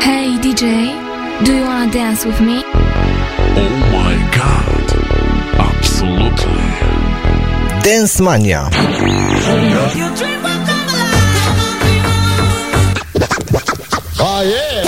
Hey DJ, do you wanna dance with me? Oh my god, absolutely. Dance Mania. Oh yeah!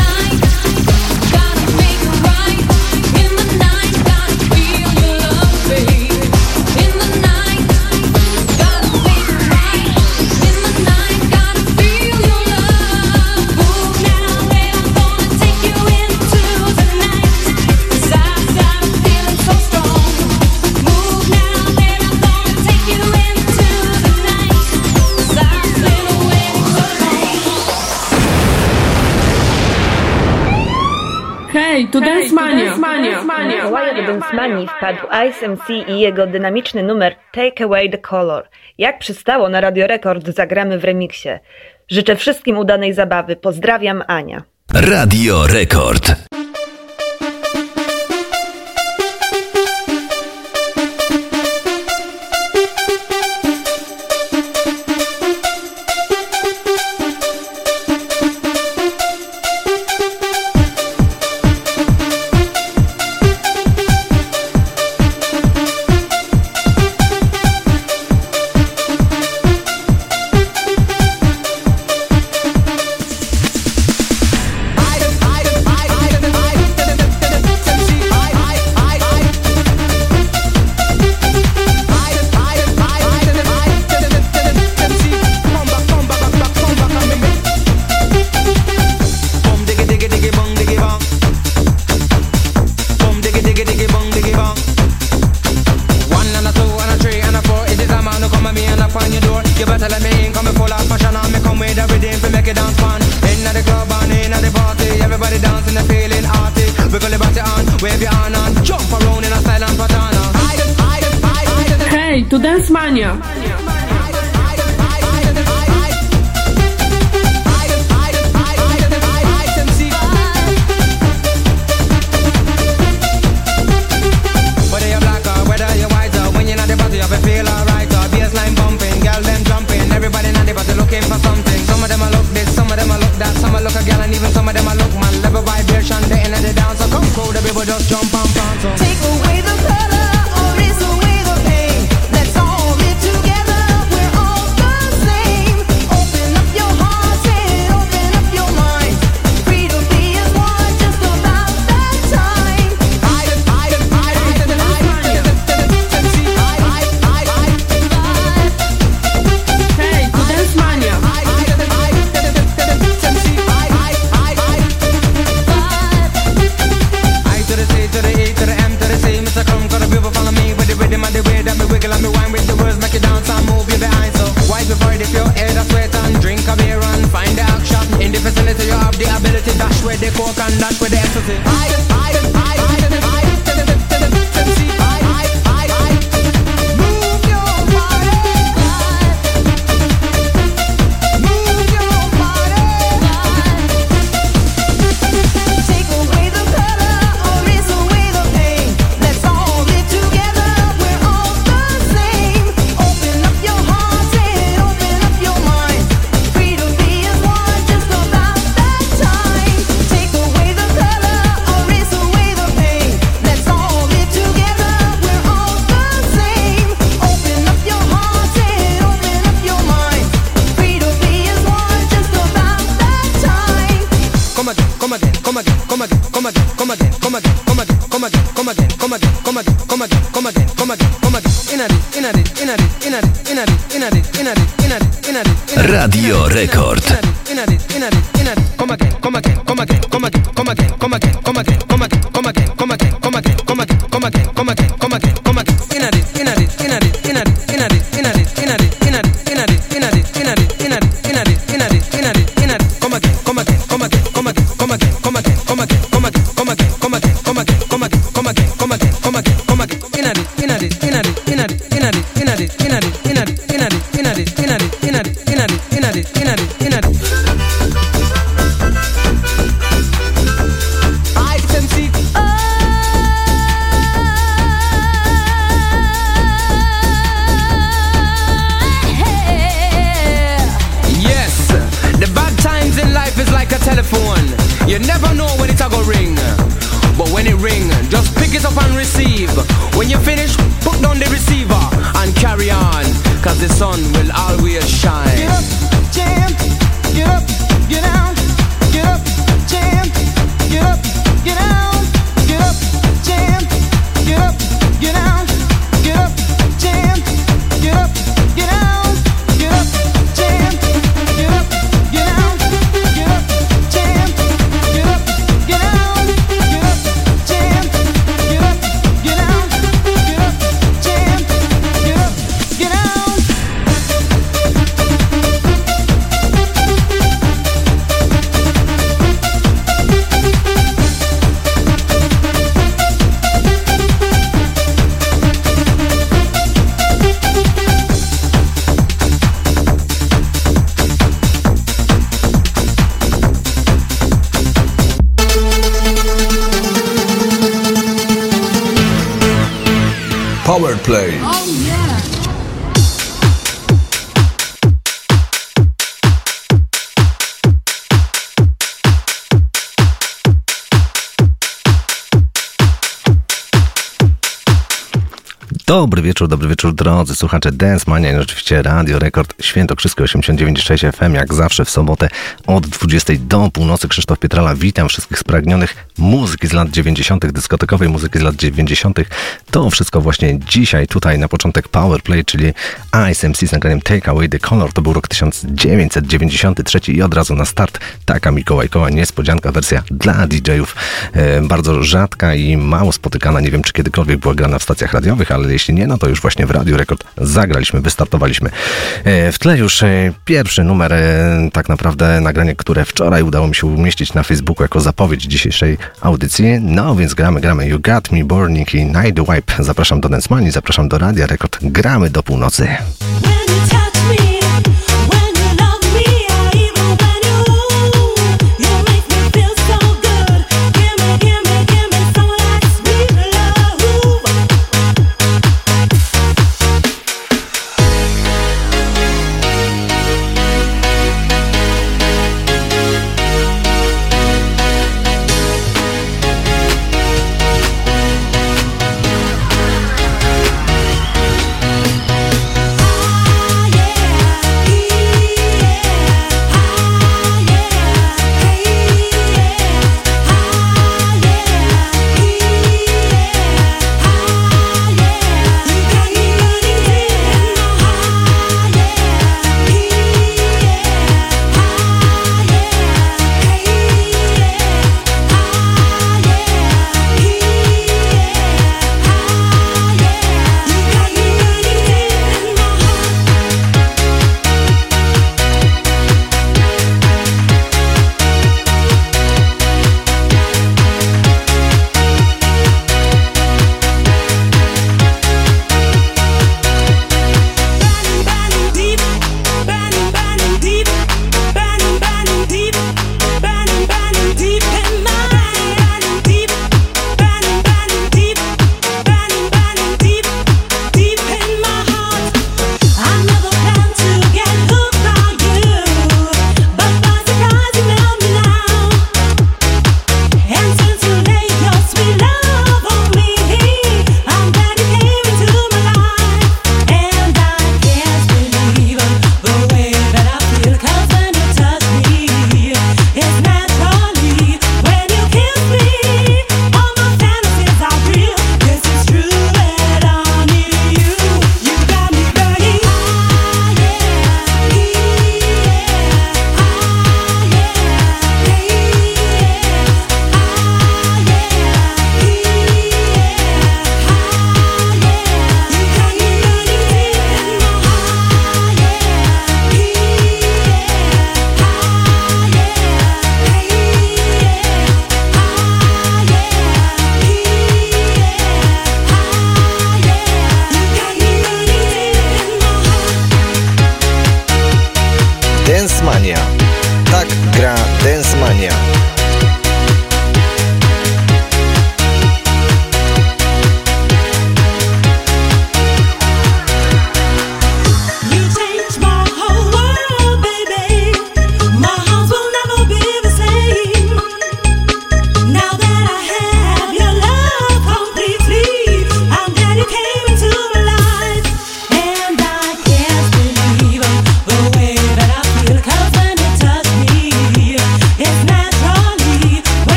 jeden wpadł Ice MC i jego dynamiczny numer Take Away the Color. Jak przystało na Radio Rekord, zagramy w remiksie. Życzę wszystkim udanej zabawy. Pozdrawiam, Ania. Radio Rekord. Wieczór, dobry wieczór drodzy słuchacze Dance Mania, i oczywiście Radio Rekord Świętokrzyskie 89.6 FM, jak zawsze w sobotę od 20 do północy. Krzysztof Pietrala, witam wszystkich spragnionych muzyki z lat 90., dyskotekowej muzyki z lat 90. To wszystko właśnie dzisiaj, tutaj na początek Powerplay, czyli ISMC z nagraniem Take Away the Color. To był rok 1993 i od razu na start taka Mikołajkowa niespodzianka, wersja dla DJ-ów. E, bardzo rzadka i mało spotykana. Nie wiem, czy kiedykolwiek była grana w stacjach radiowych, ale jeśli nie, no to już właśnie w Radio Rekord zagraliśmy, wystartowaliśmy. E, w tle już e, pierwszy numer, tak naprawdę nagranie, które wczoraj udało mi się umieścić na Facebooku jako zapowiedź dzisiejszej audycji. No więc gramy, gramy You Got Me Burning i Night Wipe. Zapraszam do Dance Money, zapraszam do Radia Rekord. Gramy do północy.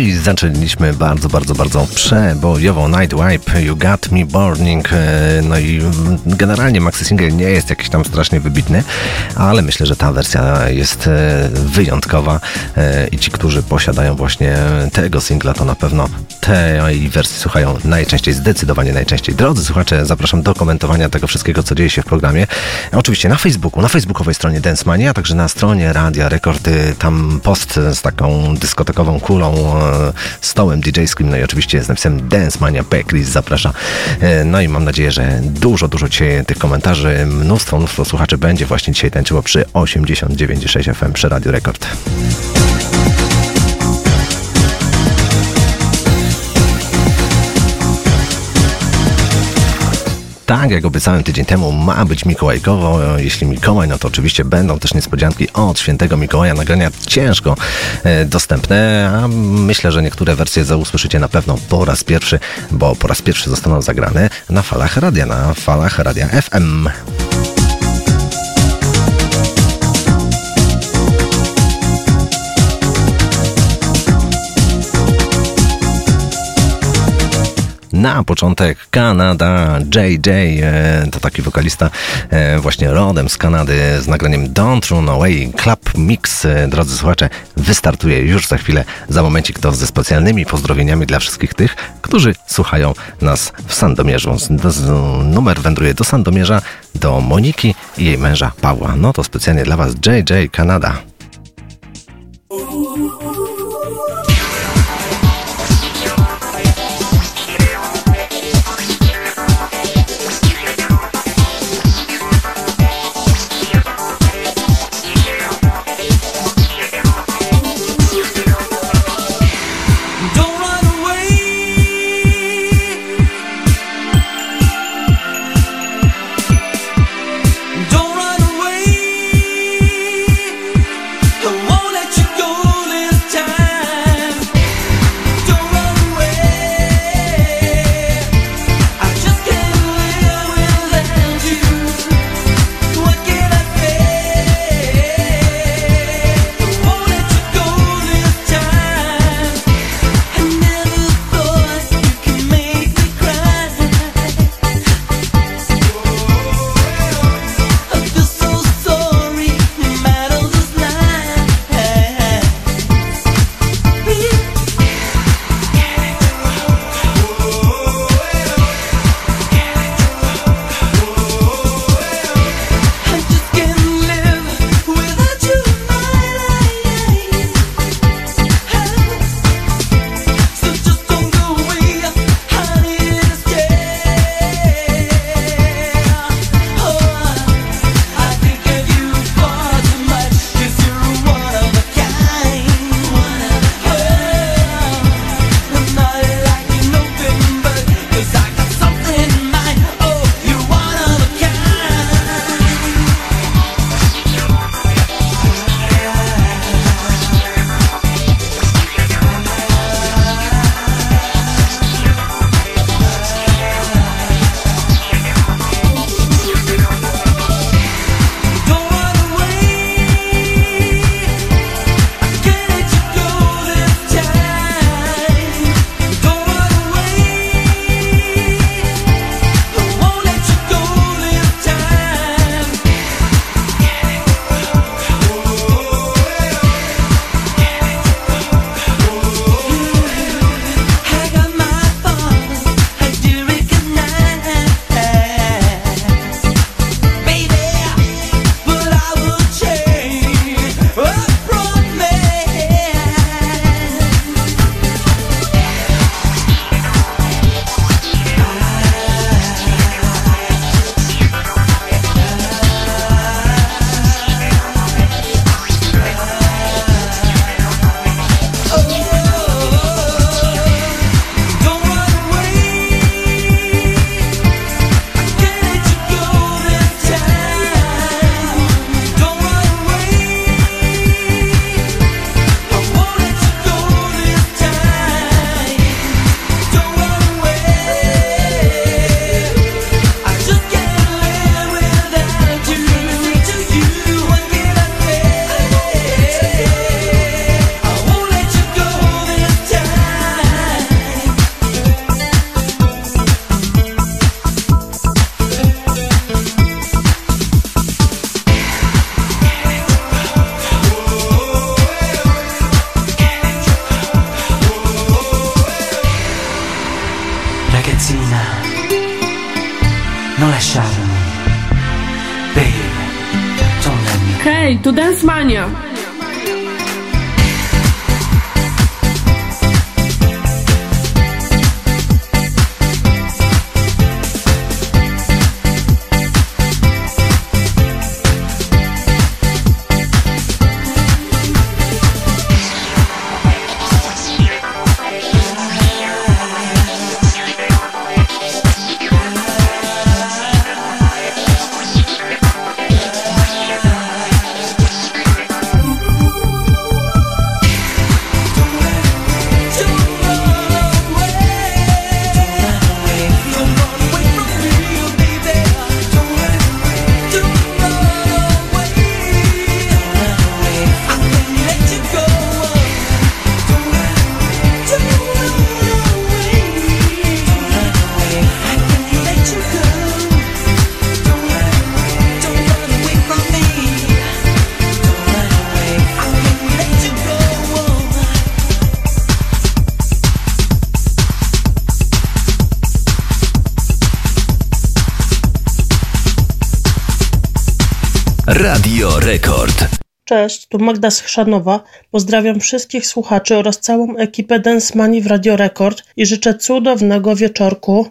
I zaczęliśmy bardzo, bardzo, bardzo przebojowo Night Wipe, You Got Me Burning. e, No i generalnie maxi single nie jest jakiś tam strasznie wybitny, ale myślę, że ta wersja jest e, wyjątkowa e, i ci, którzy posiadają właśnie tego singla, to na pewno tej wersji słuchają najczęściej, zdecydowanie najczęściej. Drodzy słuchacze, zapraszam do komentowania tego wszystkiego, co dzieje się w programie. Oczywiście na Facebooku, na facebookowej stronie Dance Mania, a także na stronie Radia Rekordy, tam post z taką dyskotekową kulą, e, stołem DJ-skim, no i oczywiście z napisem Dance Mania Packlist zaprasza. E, No i mam nadzieję, że dużo, dużo dzisiaj tych komentarzy, mnóstwo, mnóstwo słuchaczy będzie właśnie dzisiaj tańczyło przy 89,6 FM przy Radio Rekord. Tak, jak obiecałem tydzień temu, ma być mikołajkowo. Jeśli Mikołaj, no to oczywiście będą też niespodzianki od świętego Mikołaja. Nagrania ciężko e, dostępne, a myślę, że niektóre wersje usłyszycie na pewno po raz pierwszy, bo po raz pierwszy zostaną zagrane na falach radia, na falach radia FM. Na początek Kanada, JJ, e, to taki wokalista e, właśnie rodem z Kanady z nagraniem Don't Run Away Club Mix. E, Drodzy słuchacze, wystartuje już za chwilę, za momencik to ze specjalnymi pozdrowieniami dla wszystkich tych, którzy słuchają nas w Sandomierzu. Numer wędruje do Sandomierza, do Moniki i jej męża Pawła. No to specjalnie dla Was JJ Kanada. Radio Rekord. Cześć, tu Magda Schrzanowa. Pozdrawiam wszystkich słuchaczy oraz całą ekipę Densmani w Radio Rekord i życzę cudownego wieczorku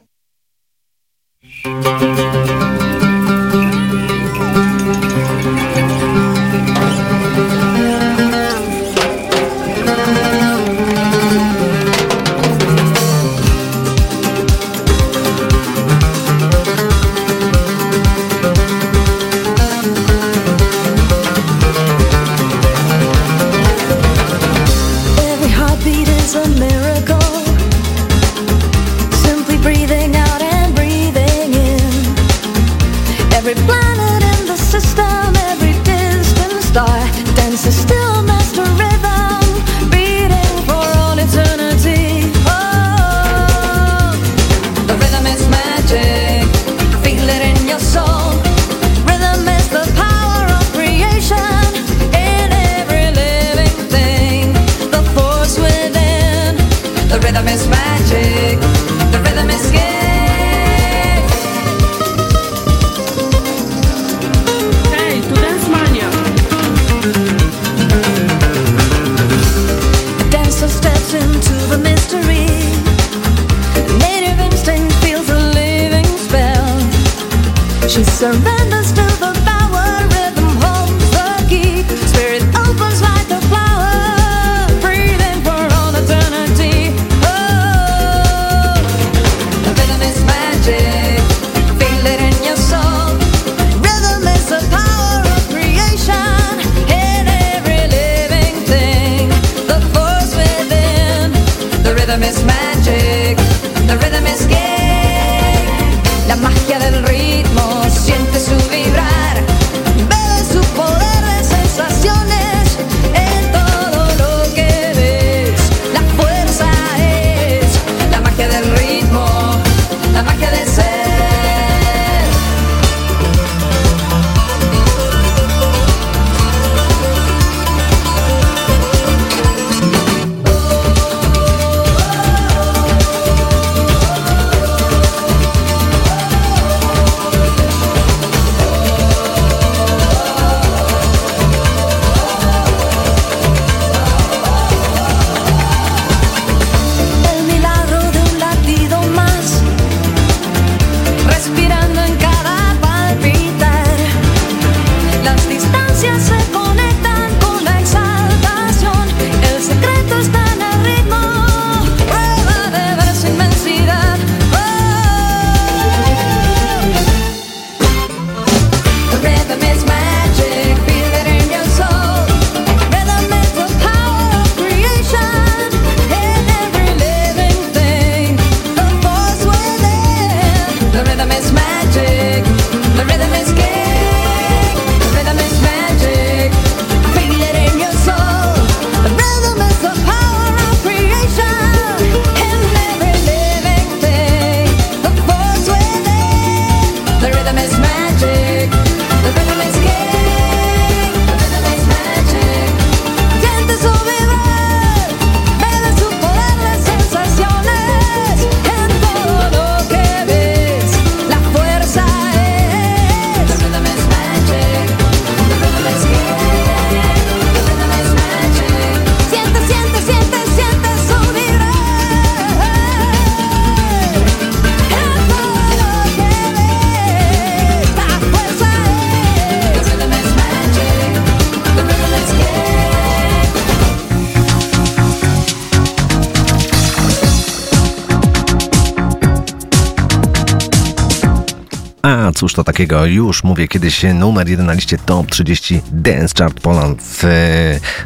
A cóż to takiego, już mówię kiedyś numer jeden na liście Top 30 Dance Chart Poland w,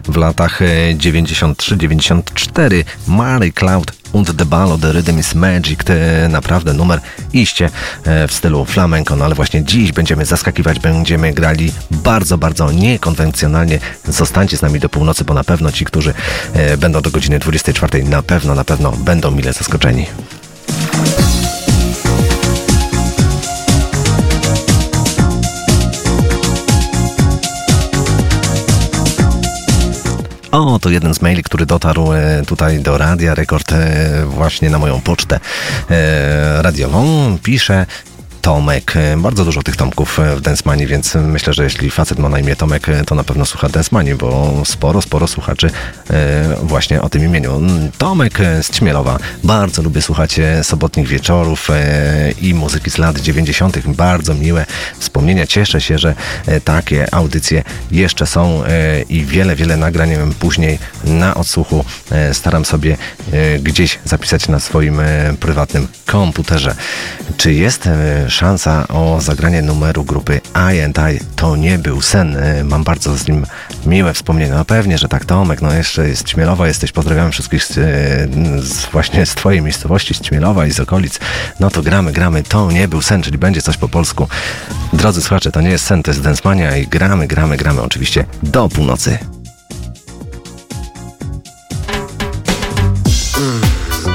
w latach e, 93-94 Mary Cloud und the Ball the Rhythm is Magic. To naprawdę numer iście e, w stylu flamenco, no ale właśnie dziś będziemy zaskakiwać, będziemy grali bardzo, bardzo niekonwencjonalnie. Zostańcie z nami do północy, bo na pewno ci, którzy e, będą do godziny 24 na pewno, na pewno będą mile zaskoczeni. O, to jeden z maili, który dotarł e, tutaj do Radia Rekord e, właśnie na moją pocztę e, radiową. Pisze Tomek. E, Bardzo dużo tych Tomków e, w Densmani, więc myślę, że jeśli facet ma na imię Tomek, e, to na pewno słucha Densmani, bo sporo, sporo słuchaczy właśnie o tym imieniu. Mm, Tomek z Ćmielowa. Bardzo lubię słuchać sobotnich wieczorów i muzyki z lat 90. Bardzo miłe wspomnienia. Cieszę się, że takie audycje jeszcze są i wiele, wiele nagrań później na odsłuchu staram sobie gdzieś zapisać na swoim prywatnym komputerze. Czy jest e, o zagranie numeru grupy I and I? To nie był sen. E, Mam bardzo z nim miłe wspomnienia. No pewnie, że tak, Tomek. No jeszcze jest Ćmielowa jesteś. Pozdrawiam wszystkich z, e, z, właśnie z twojej miejscowości, z Ćmielowa i z okolic. No to gramy, gramy. To nie był sen, czyli będzie coś po polsku. Drodzy słuchacze, to nie jest sen, to jest Densmania i gramy, gramy, gramy oczywiście do północy.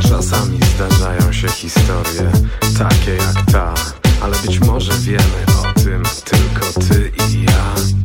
Czasami zdarzają się historie takie jak ta, ale być może wiemy o tym tylko ty i ja.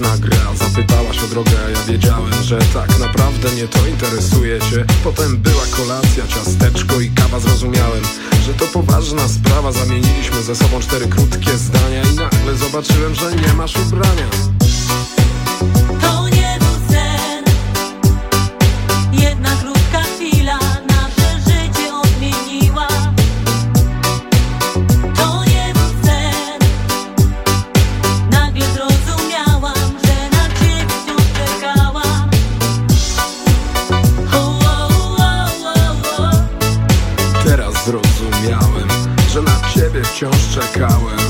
Miłosna gra Zapytałaś o drogę, a ja wiedziałem, że tak naprawdę nie to interesuje cię. Potem była kolacja, ciasteczko i kawa. Zrozumiałem, że to poważna sprawa. Zamieniliśmy ze sobą cztery krótkie zdania I nagle zobaczyłem, że nie masz ubrania czekałem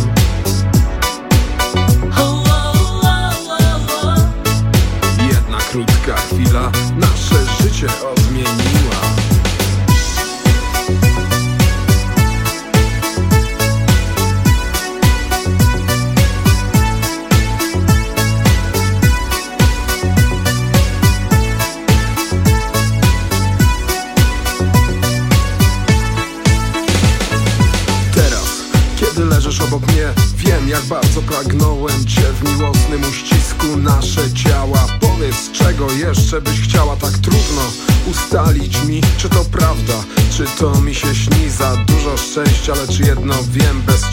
to mi się śni Za dużo szczęścia, lecz jedno wiem Bez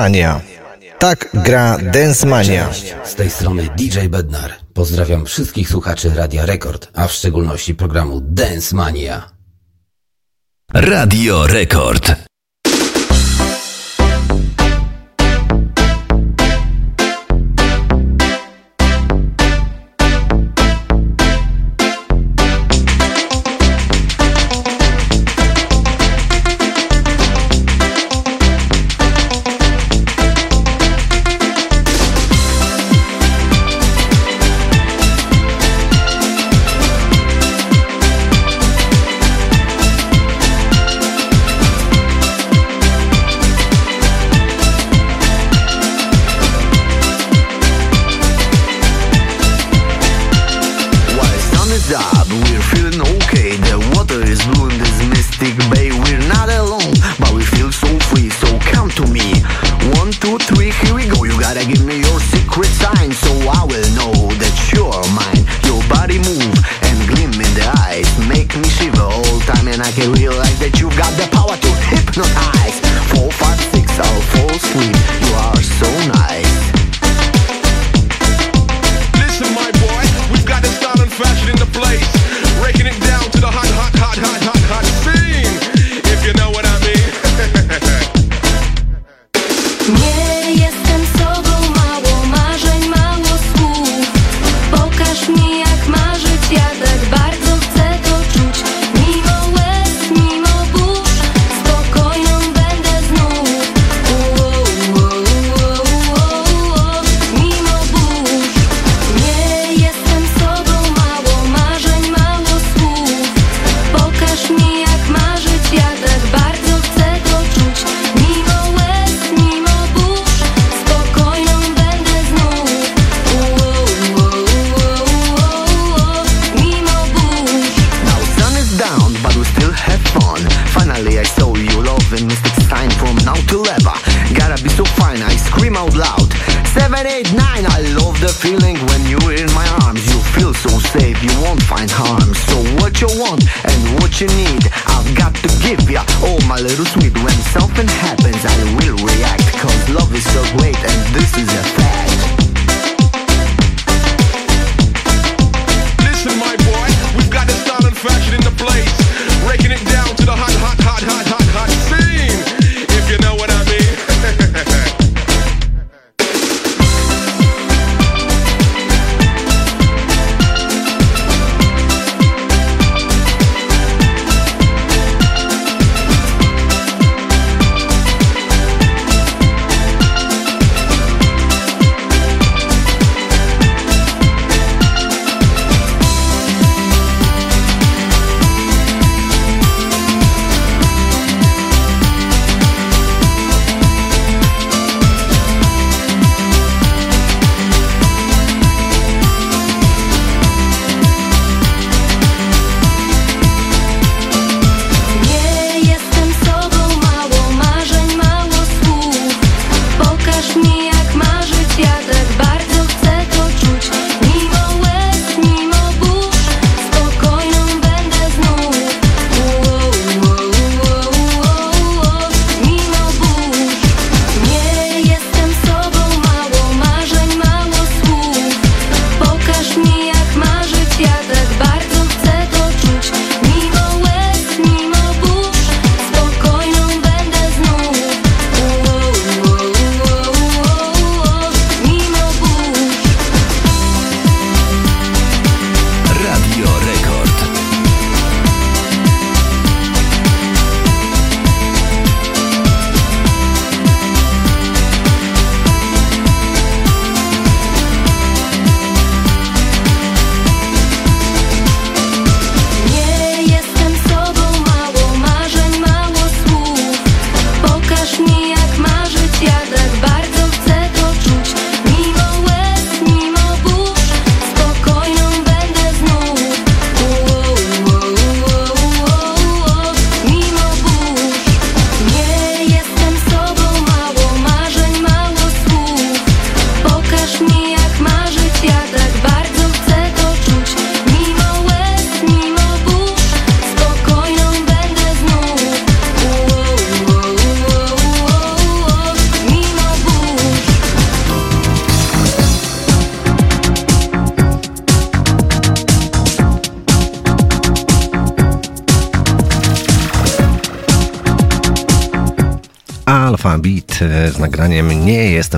Mania. Tak gra Dance Mania. Z tej strony DJ Bednar. Pozdrawiam wszystkich słuchaczy Radia Rekord, a w szczególności programu Dance Mania. Radio Rekord.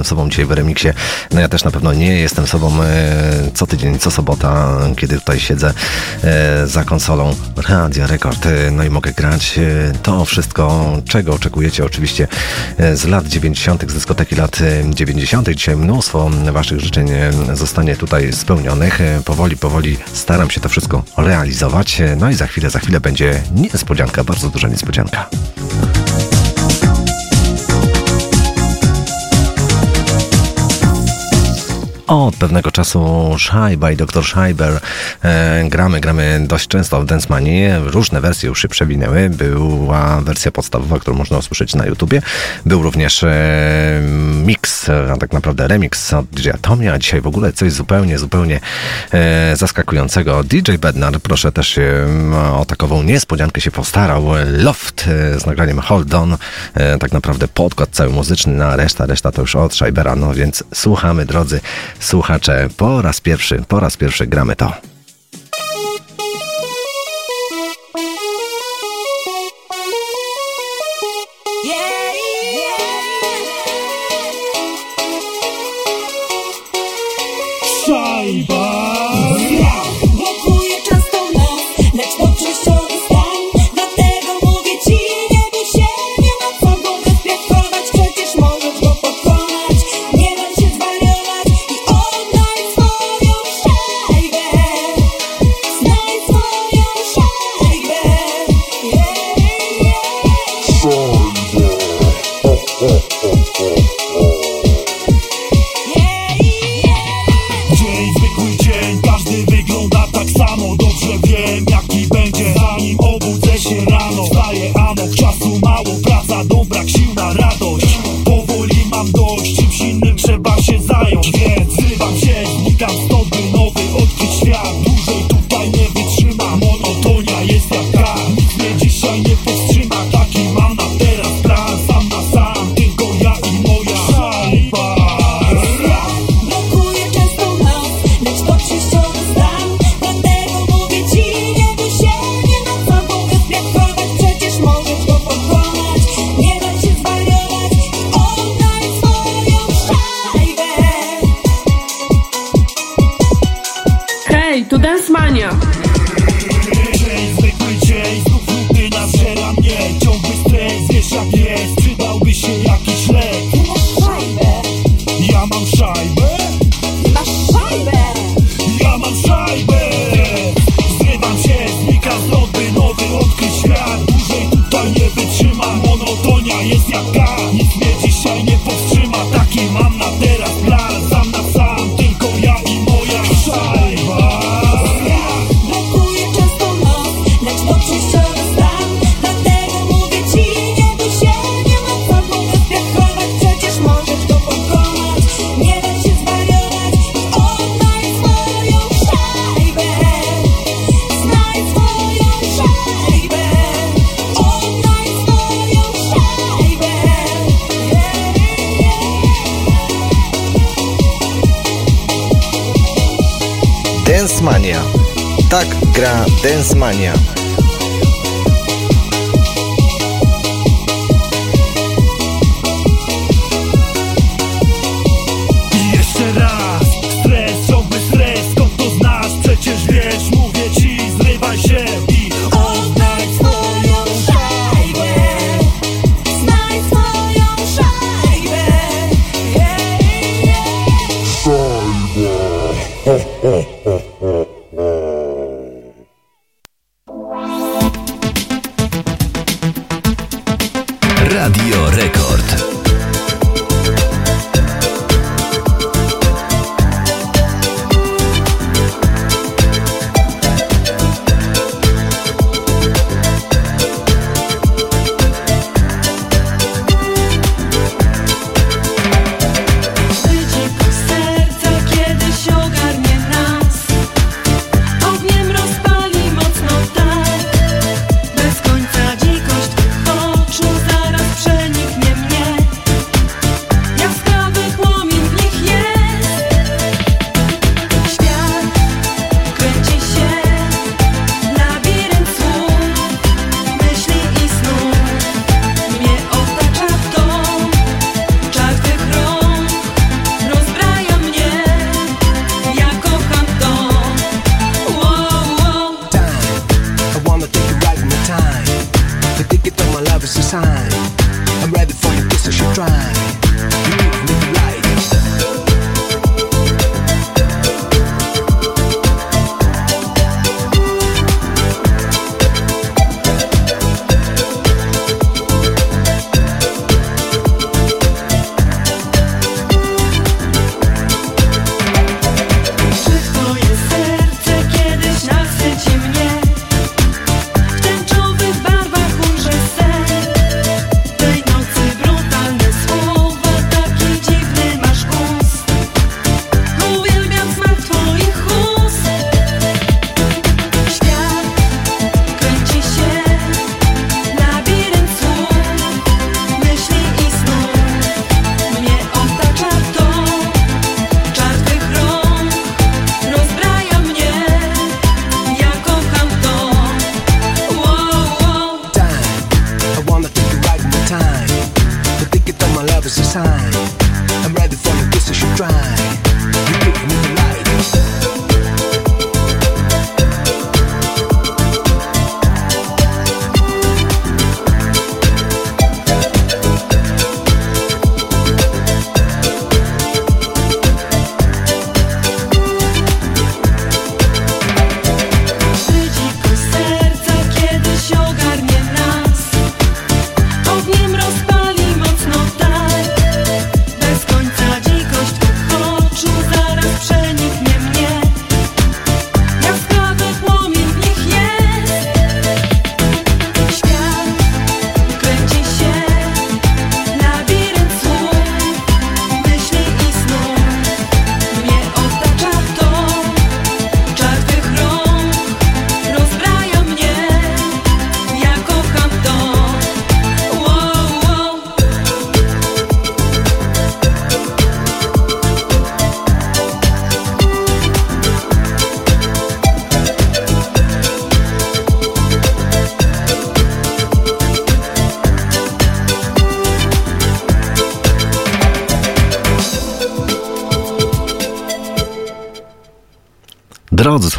Jestem sobą dzisiaj w remiksie. No ja też na pewno nie jestem sobą e, co tydzień, co sobota, kiedy tutaj siedzę e, za konsolą Radio Rekord. E, No i mogę grać to wszystko, czego oczekujecie oczywiście z lat 90., z dyskoteki lat e, 90. Dzisiaj mnóstwo Waszych życzeń zostanie tutaj spełnionych. Powoli, powoli staram się to wszystko realizować. No i za chwilę, za chwilę będzie niespodzianka, bardzo duża niespodzianka. Od pewnego czasu Scheiba i Dr. Scheiber e, gramy, gramy dość często w Dance Money. Różne wersje już się przewinęły. Była wersja podstawowa, którą można usłyszeć na YouTubie. Był również e, mix, a tak naprawdę remix od DJ Tommy, a dzisiaj w ogóle coś zupełnie, zupełnie e, zaskakującego. DJ Bednar, proszę też się o takową niespodziankę się postarał. Loft e, z nagraniem Hold On. E, tak naprawdę podkład cały muzyczny na reszta, reszta to już od Scheibera, no więc słuchamy, drodzy słuchacze, po raz pierwszy, po raz pierwszy gramy to.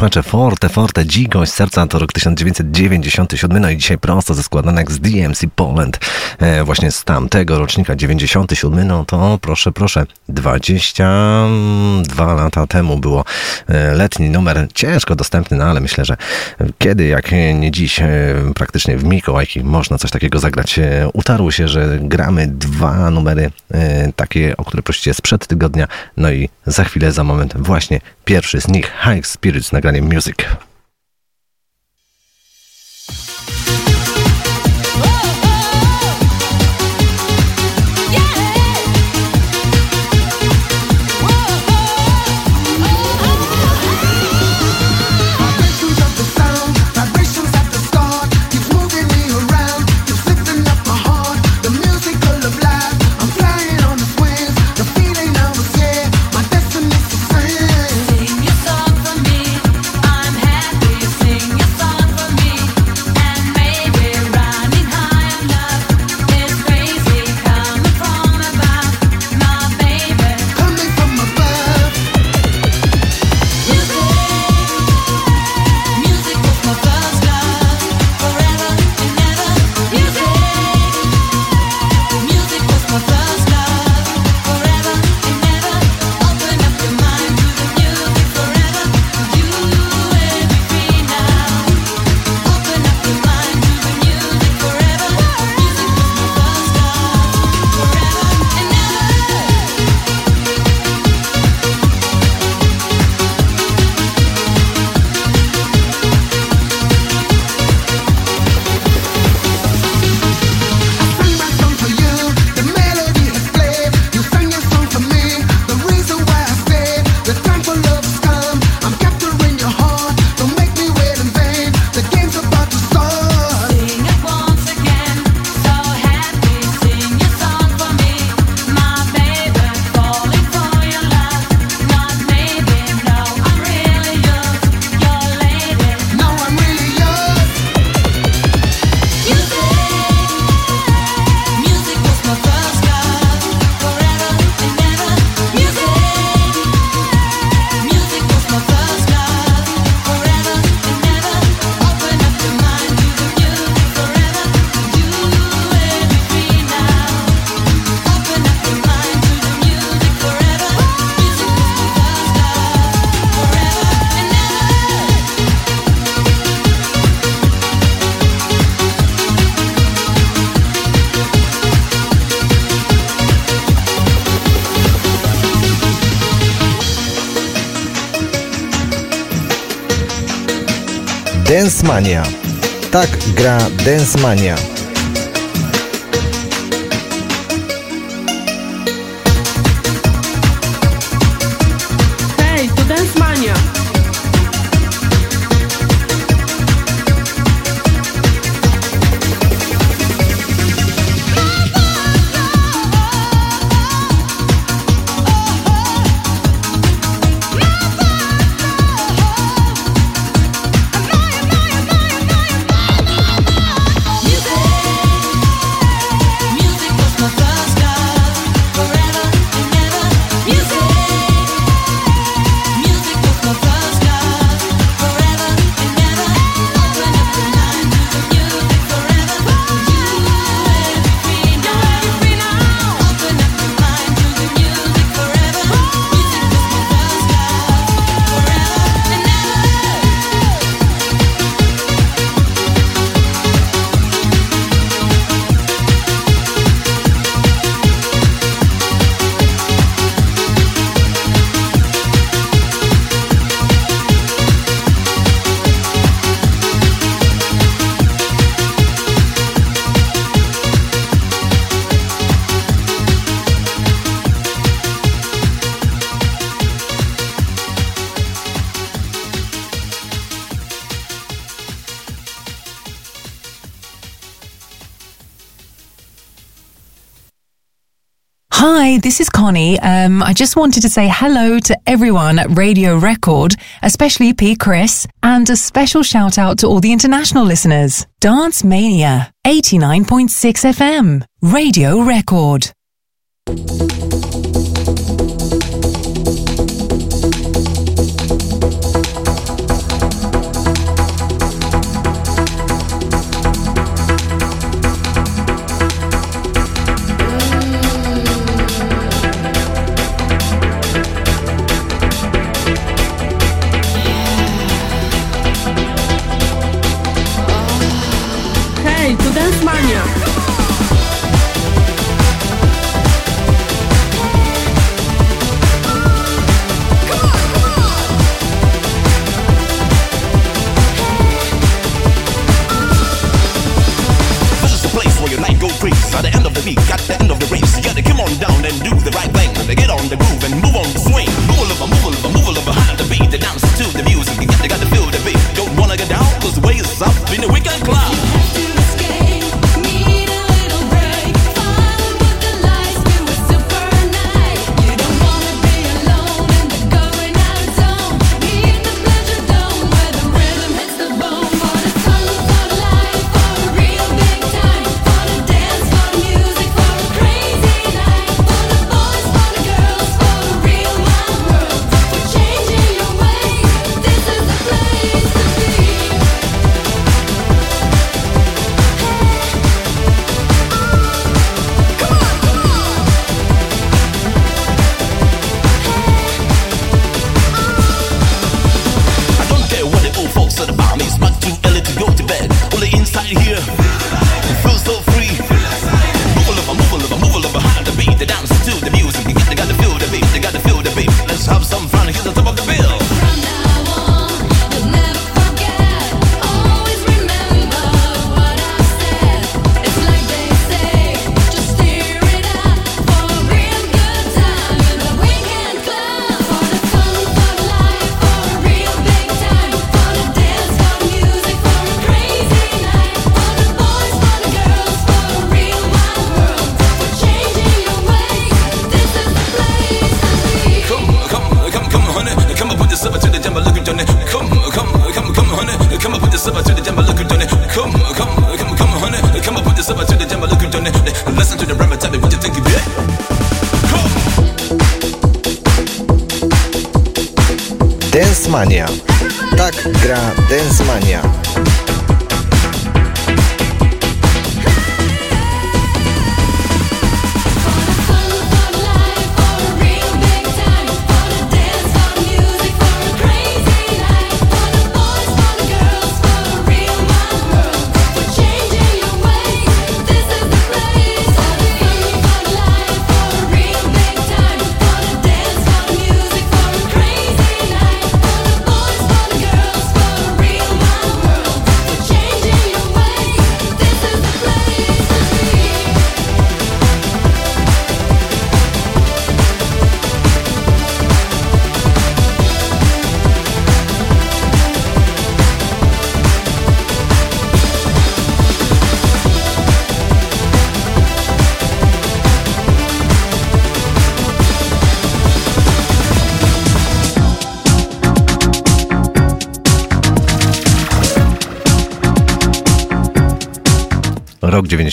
słuchacze, Forte, Forte, Dzigość, Serca to rok 1997, no i dzisiaj prosto ze składanek z DMC Poland, e, właśnie z tamtego rocznika 97, no to proszę, proszę, 22 lata temu było e, letni numer, ciężko dostępny, no ale myślę, że kiedy, jak nie dziś, e, praktycznie w Mikołajki można coś takiego zagrać. E, utarło się, że gramy dwa numery takie, o które prosicie sprzed tygodnia, no i za chwilę, za moment właśnie pierwszy z nich, High Spirits, nagranie Music. Tak gra Dancemania. Hi, this is Connie. Um, I just wanted to say hello to everyone at Radio Record, especially P. Chris, and a special shout out to all the international listeners. Dance Mania, 89.6 FM, Radio Record.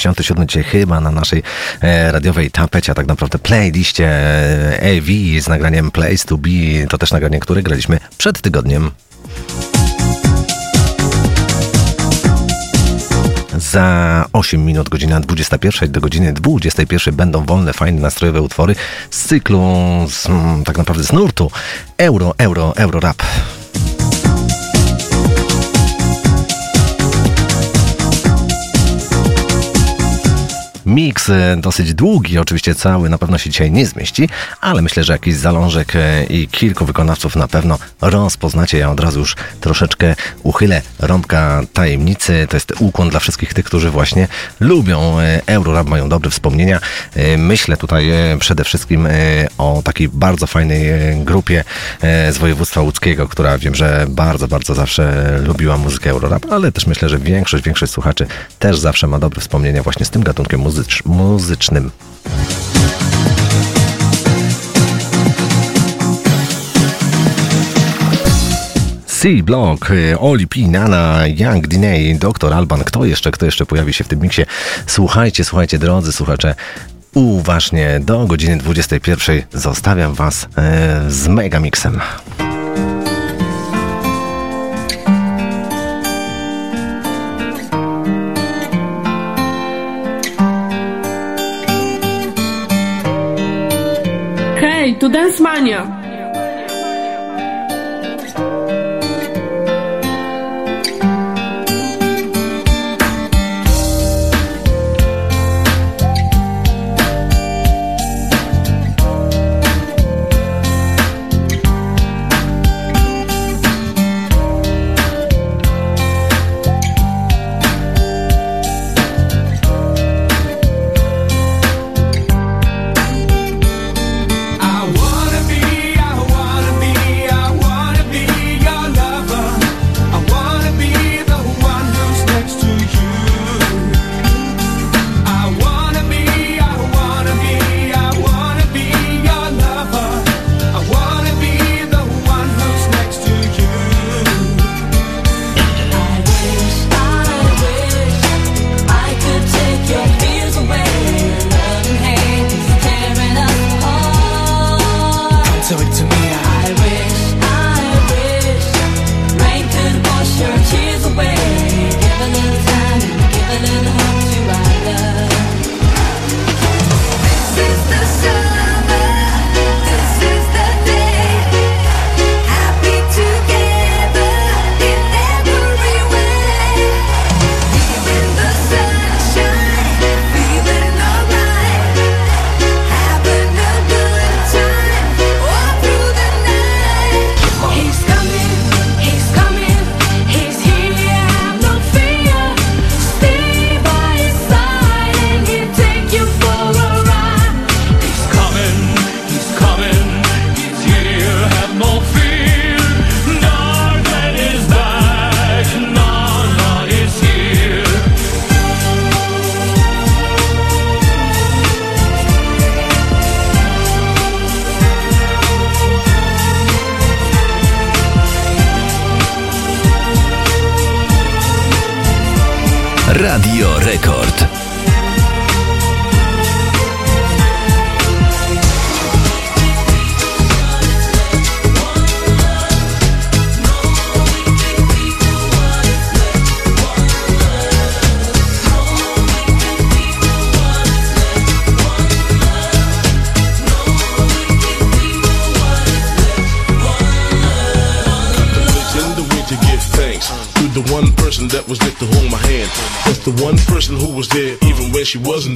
67 dzisiaj chyba na naszej e, radiowej tapecie, a tak naprawdę playliście Ewi z nagraniem Place to Be. To też nagranie, które graliśmy przed tygodniem. Za 8 minut, godzina 21 do godziny 21 będą wolne, fajne, nastrojowe utwory z cyklu, z, mm, tak naprawdę z nurtu Euro, Euro, Euro Rap. Miks e, dosyć długi, oczywiście cały na pewno się dzisiaj nie zmieści, ale myślę, że jakiś zalążek e, i kilku wykonawców na pewno rozpoznacie. Ja od razu już troszeczkę uchylę rąbka tajemnicy. To jest ukłon dla wszystkich tych, którzy właśnie lubią e, Eurorap, mają dobre wspomnienia. E, Myślę tutaj e, przede wszystkim o takiej bardzo fajnej grupie z województwa łódzkiego, która wiem, że bardzo, bardzo zawsze lubiła muzykę Eurorap, ale też myślę, że większość, większość słuchaczy też zawsze ma dobre wspomnienia właśnie z tym gatunkiem muzycz- muzycznym. C Block, y, Oli P, Nana, Young Diney, Dr. Alban. Kto jeszcze, kto jeszcze pojawi się w tym miksie? Słuchajcie, słuchajcie, drodzy słuchacze. Uważnie, do godziny 21 zostawiam Was e, z Megamixem. Hej, tu Dance Mania!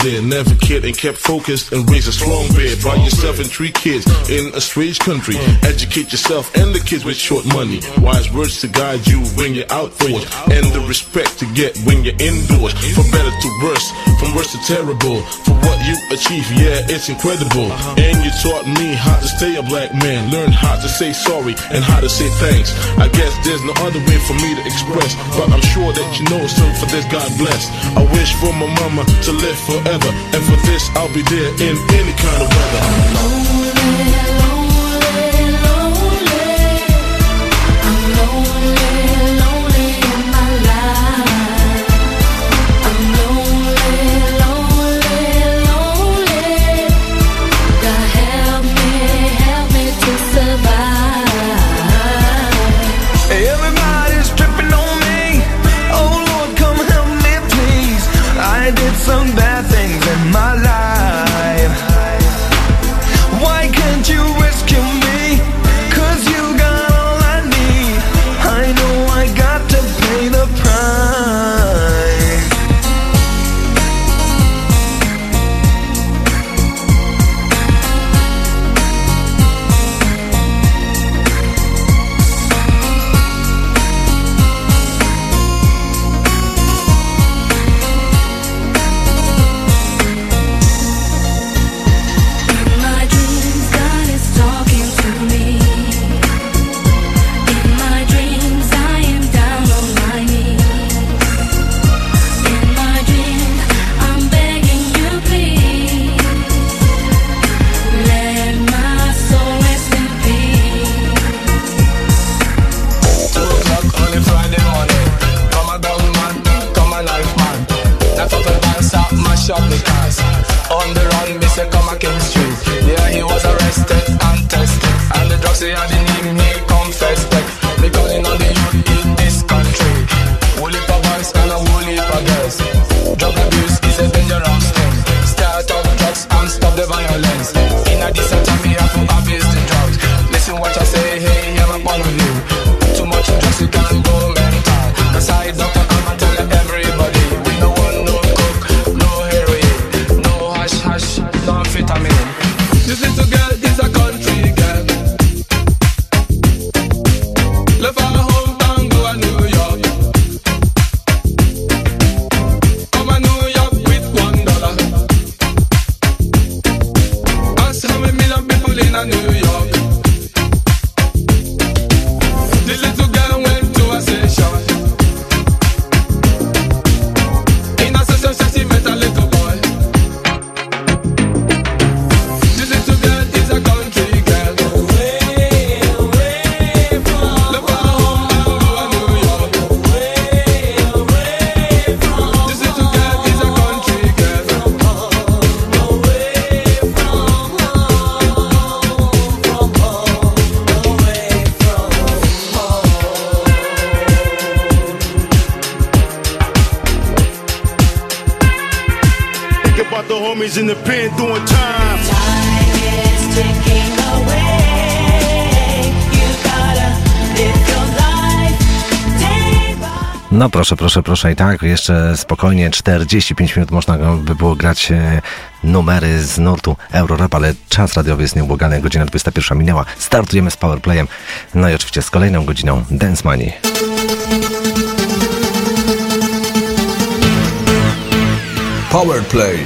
There. Never cared and kept focused and raised a strong bear. By yourself and three kids in a strange country. Educate yourself and the kids with short money. Wise words to guide you when you're outdoors. And the respect to get when you're indoors. From better to worse, from worse to terrible. For what you achieve, yeah, it's incredible. Uh-huh. And you taught me how to stay a black man. Learn how to say sorry and how to say thanks. I guess there's no other way for me to express. But I'm sure that you know, so for this, God bless. I wish for my mama to live forever. And for this, I'll be there in any kind of weather. Proszę, proszę, proszę i tak, jeszcze spokojnie 45 minut można by było grać e, numery z nurtu Eurorap, ale czas radiowy jest nieubłagany, godzina 21 minęła. Startujemy z Powerplayem, no i oczywiście z kolejną godziną Dance Money. Powerplay.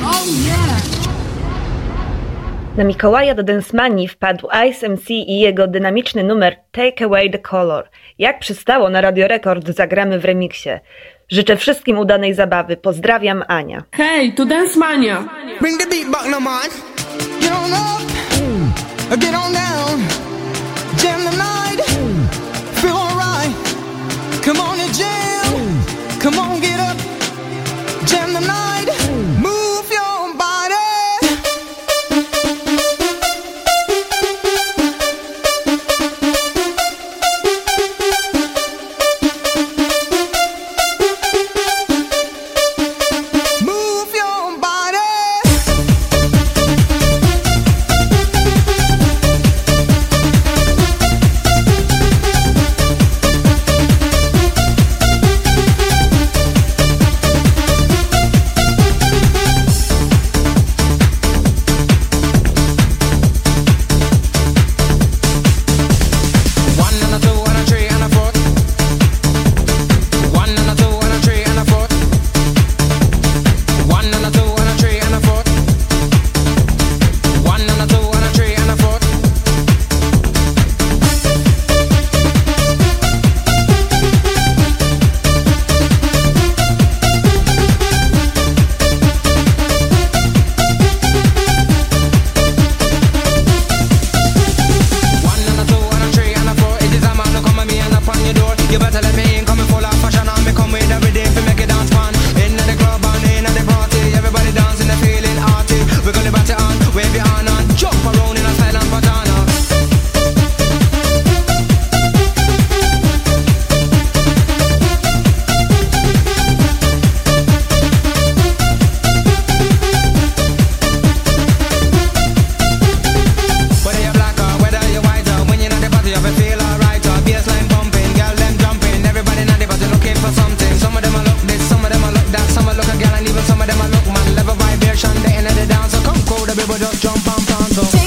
Na Mikołaja do Densmanii wpadł Ice MC i jego dynamiczny numer Take Away the Color. Jak przystało na Radio Rekord zagramy w remiksie. Życzę wszystkim udanej zabawy. Pozdrawiam, Ania. Hej, tu Dance Mania. Bring the beat back, no man. Get on up, get on down, jam the night, feel alright. Come on and jam, come on, get up, jam the night, but just jump and pants up.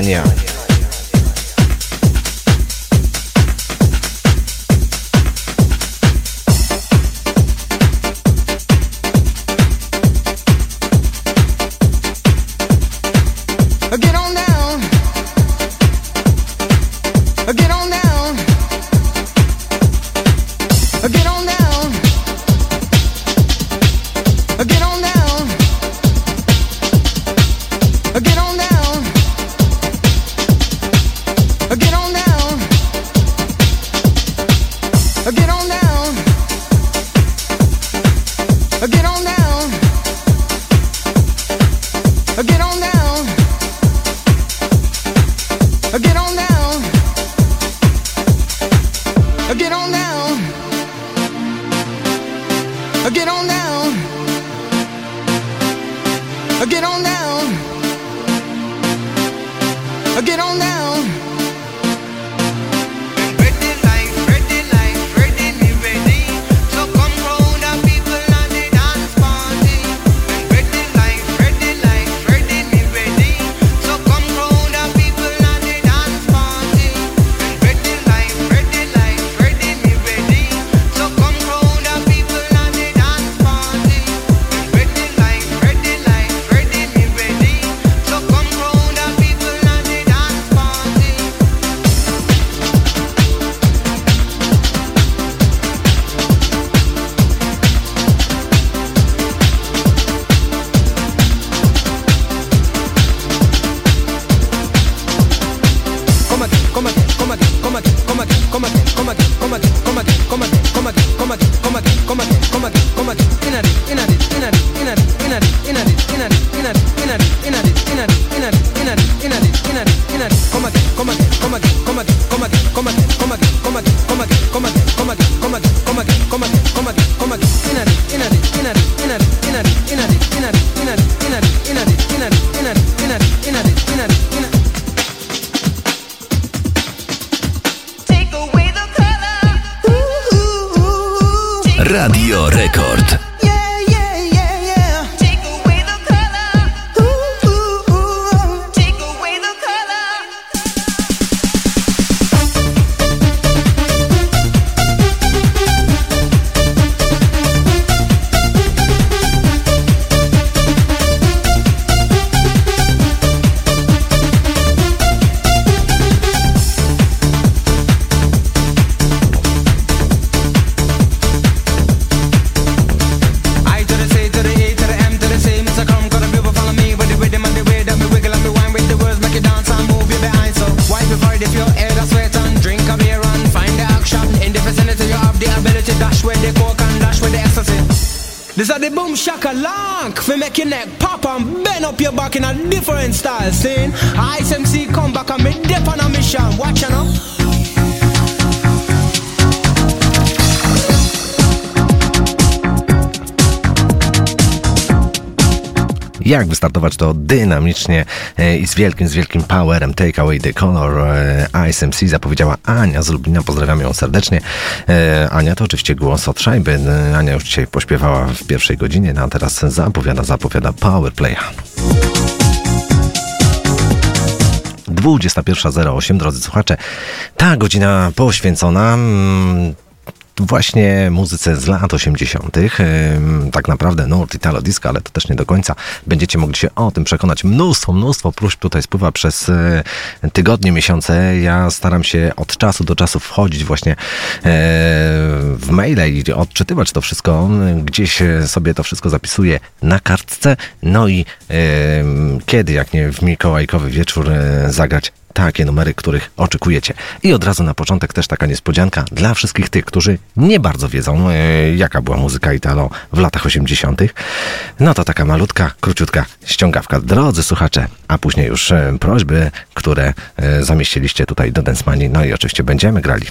Германия. to dynamicznie e, i z wielkim, z wielkim powerem. Take away the color e, Ice zapowiedziała Ania z Lublina. Pozdrawiam ją serdecznie. E, Ania to oczywiście głos od szajby. Ania już dzisiaj pośpiewała w pierwszej godzinie, no a teraz zapowiada, zapowiada Powerplaya. 21.08, drodzy słuchacze. Ta godzina poświęcona. Mm, właśnie muzyce z lat 80. Tak naprawdę nurt, italo, disco, ale to też nie do końca. Będziecie mogli się o tym przekonać. Mnóstwo, mnóstwo próśb tutaj spływa przez e, tygodnie, miesiące. Ja staram się od czasu do czasu wchodzić właśnie e, w maile i odczytywać to wszystko. Gdzieś e, sobie to wszystko zapisuję na kartce. No i kiedy, jak nie w mikołajkowy wieczór, zagrać takie numery, których oczekujecie. I od razu na początek też taka niespodzianka dla wszystkich tych, którzy nie bardzo wiedzą, e, jaka była muzyka Italo w latach 80. No to taka malutka, króciutka ściągawka. Drodzy słuchacze, a później już e, prośby, które e, zamieściliście tutaj do Dance Money. No i oczywiście będziemy grali.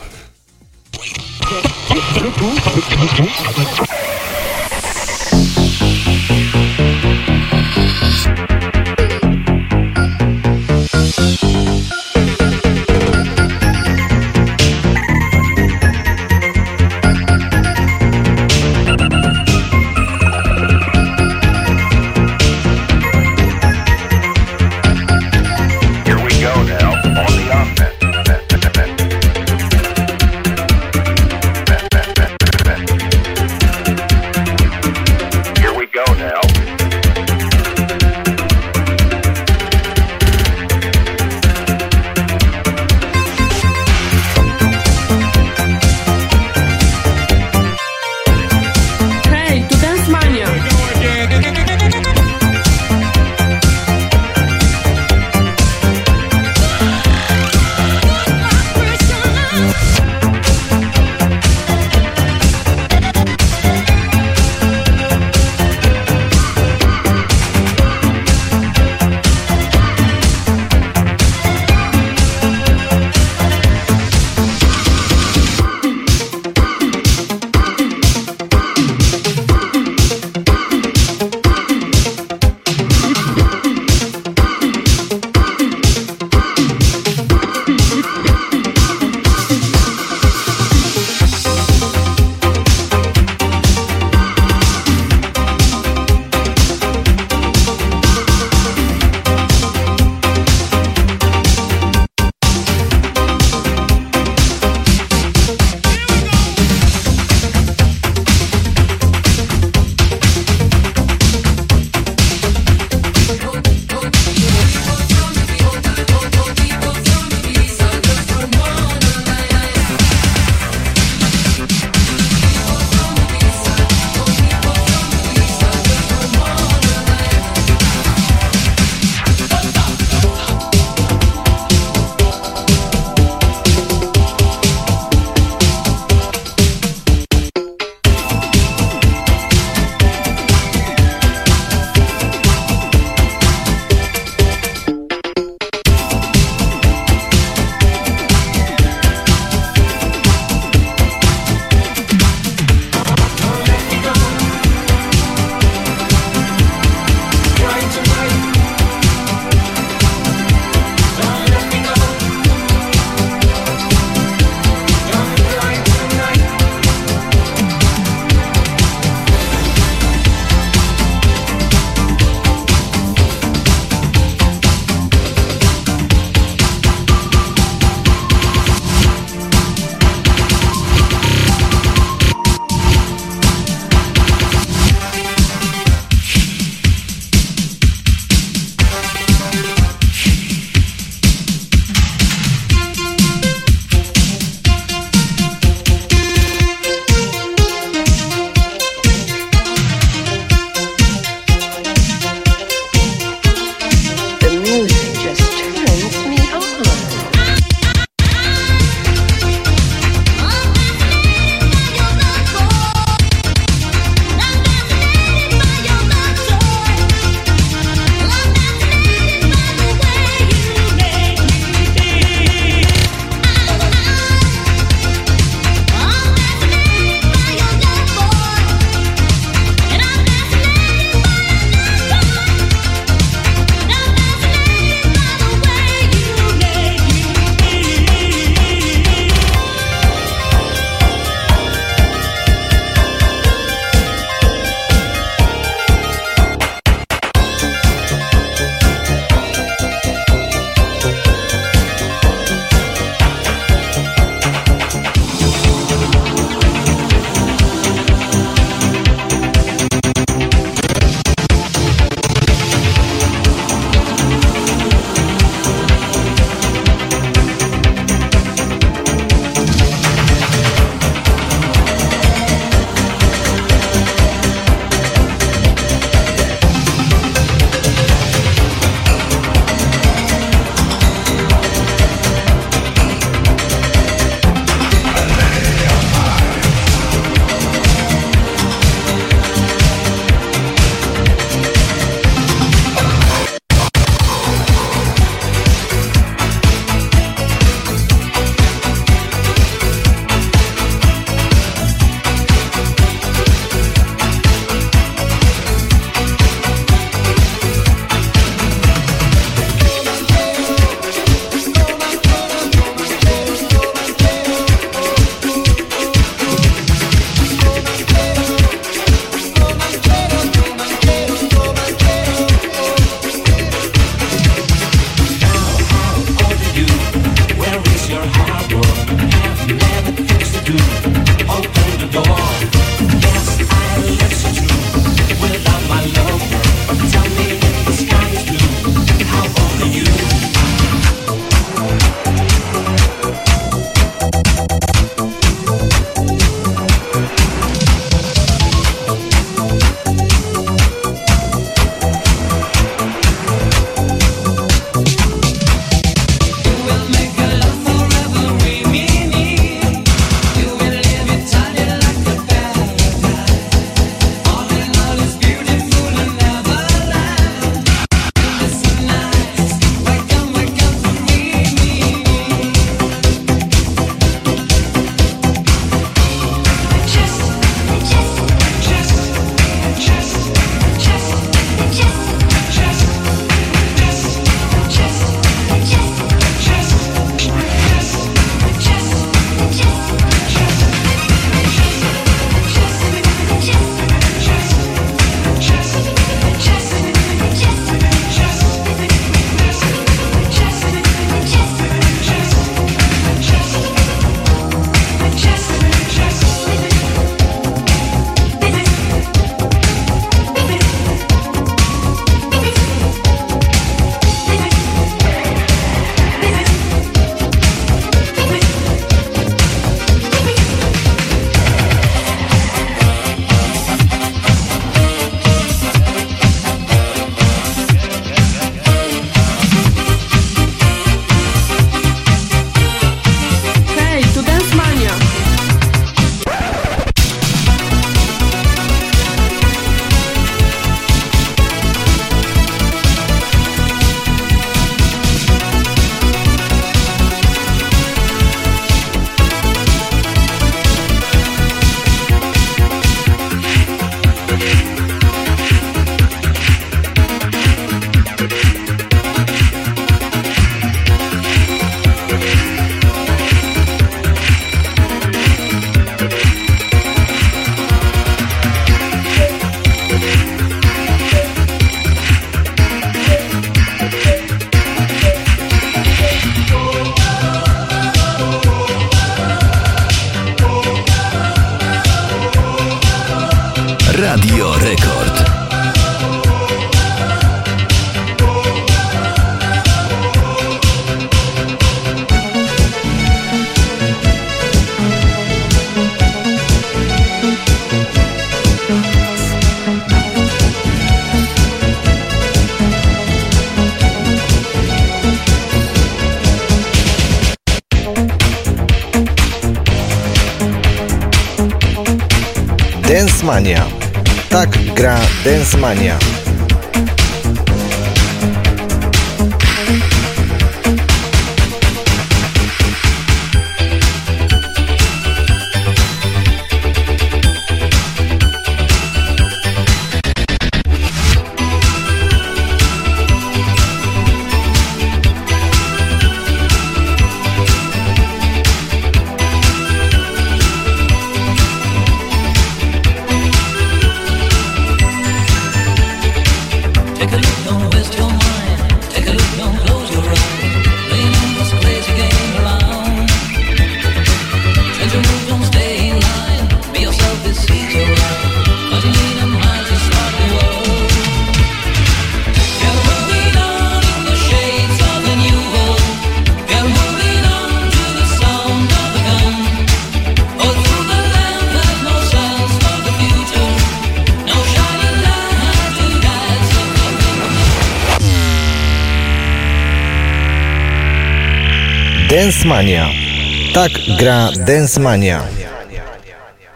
Gra Densmania.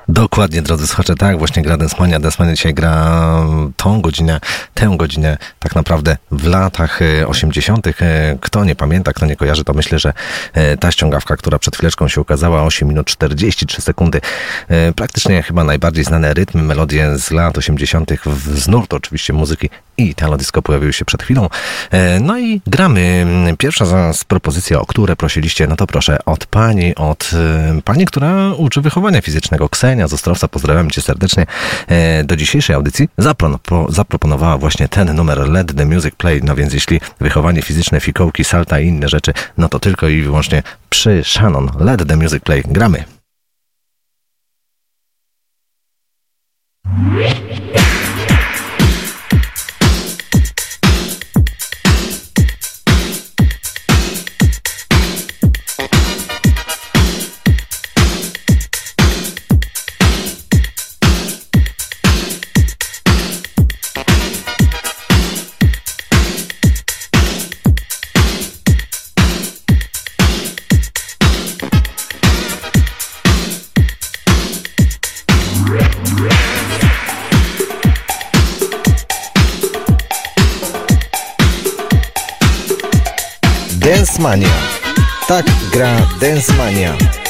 Dokładnie, drodzy słuchacze, tak, właśnie gra Densmania. Densmania dzisiaj gra tą godzinę, tę godzinę tak naprawdę w latach e, 80. E, Kto nie pamięta, kto nie kojarzy, to myślę, że e, ta ściągawka, która przed chwileczką się ukazała, 8 minut 43 sekundy, e, praktycznie chyba najbardziej znane rytmy, melodie z lat 80. w- z nurtu oczywiście muzyki i telodisko pojawiły się przed chwilą. E, No i gramy. Pierwsza z- propozycji, o które prosiliście, no to proszę od pani, od e, pani, która uczy wychowania fizycznego, Ksenia z Ostrowca, pozdrawiam cię serdecznie. E, Do dzisiejszej audycji zaproponowała właśnie ten numer Let the Music Play, no więc jeśli wychowanie fizyczne, fikołki, salta i inne rzeczy, no to tylko i wyłącznie przy Shannon. Let the Music Play. Gramy. Densmania. Tak gra Densmania.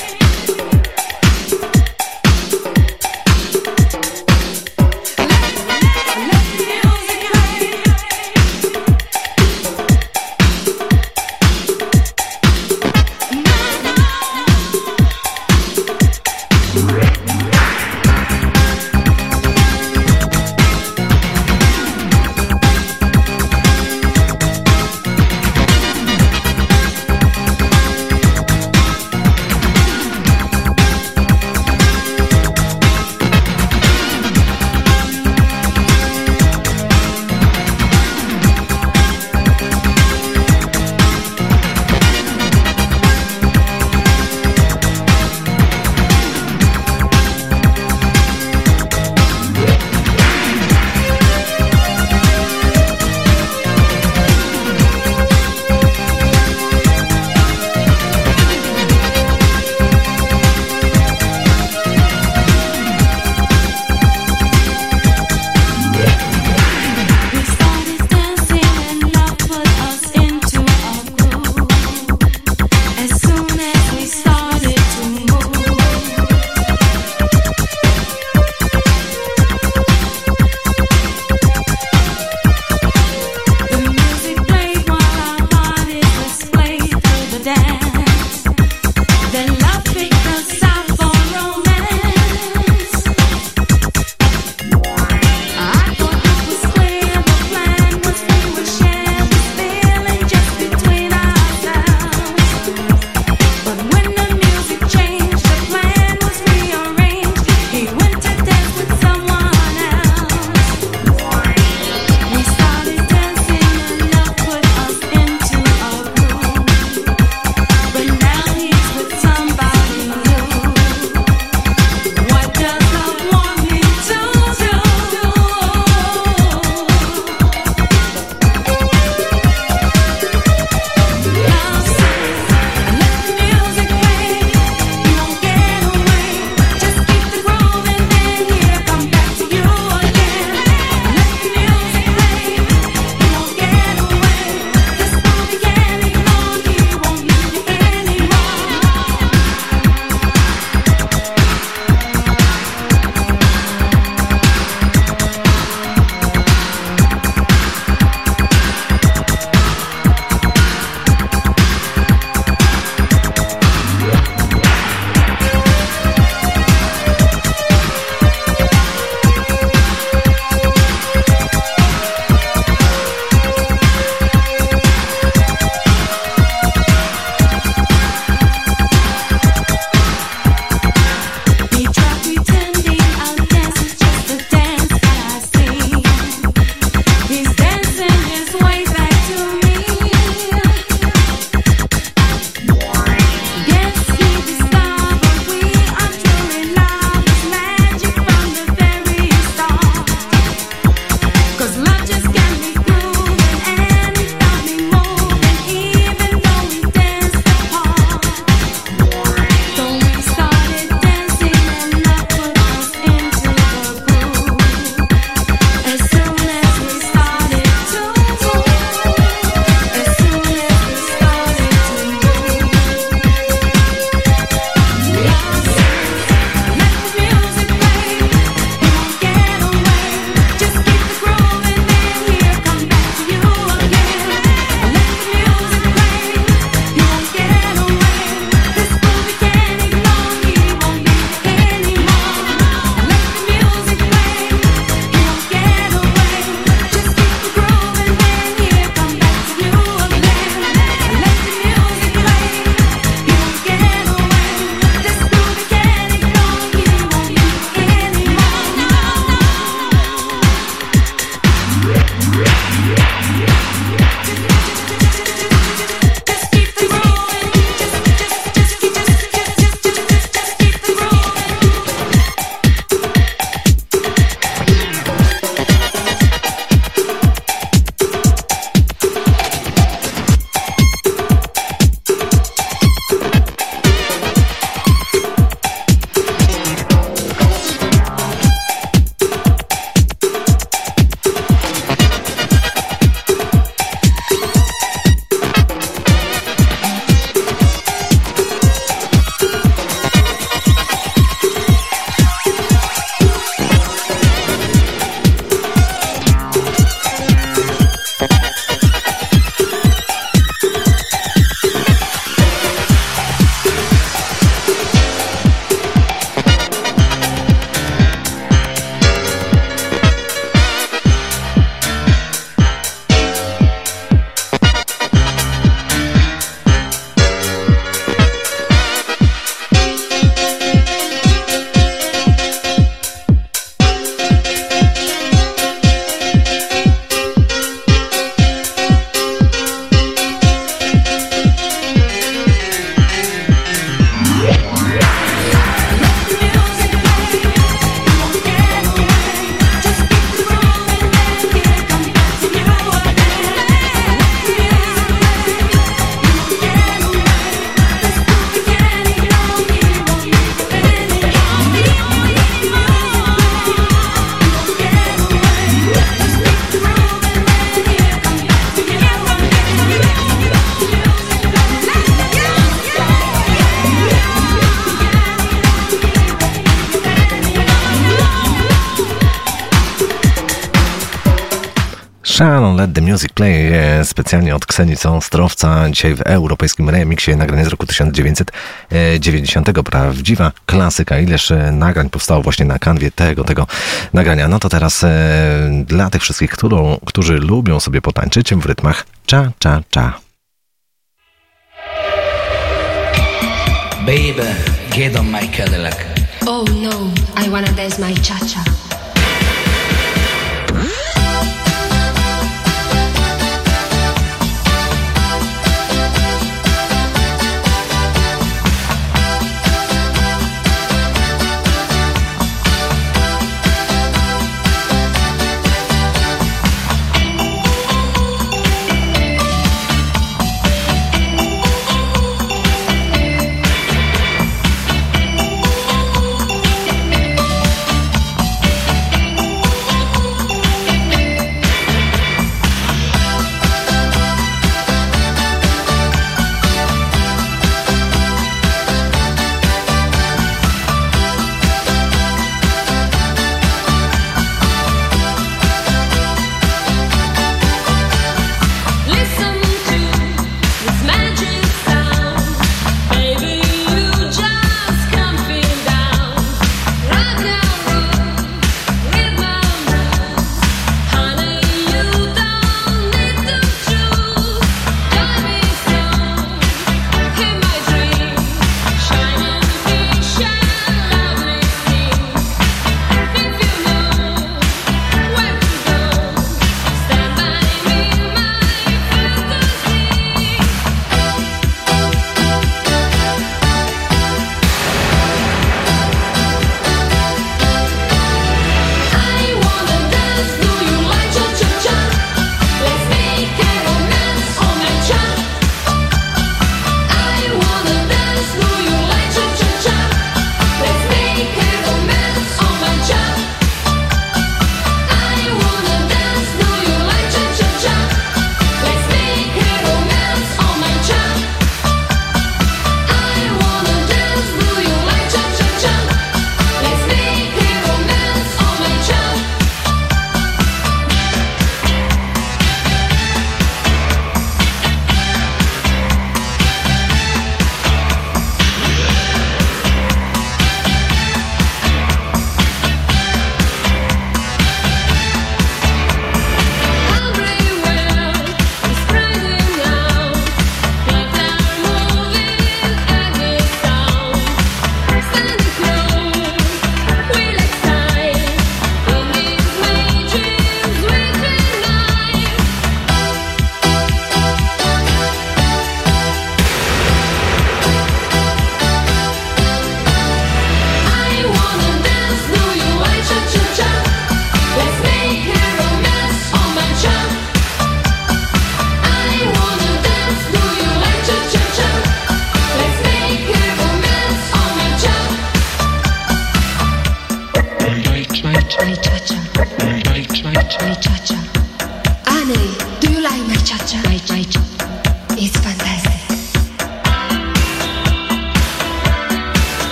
specjalnie od Ksenii Ostrowca, dzisiaj w europejskim remiksie nagranie z roku 1990. Prawdziwa klasyka, ileż e, nagrań powstało właśnie na kanwie tego, tego nagrania. No to teraz e, dla tych wszystkich, którą, którzy lubią sobie potańczyć w rytmach cza, cza, cza. Baby, get on my Cadillac. Oh no, I wanna dance my cha-cha.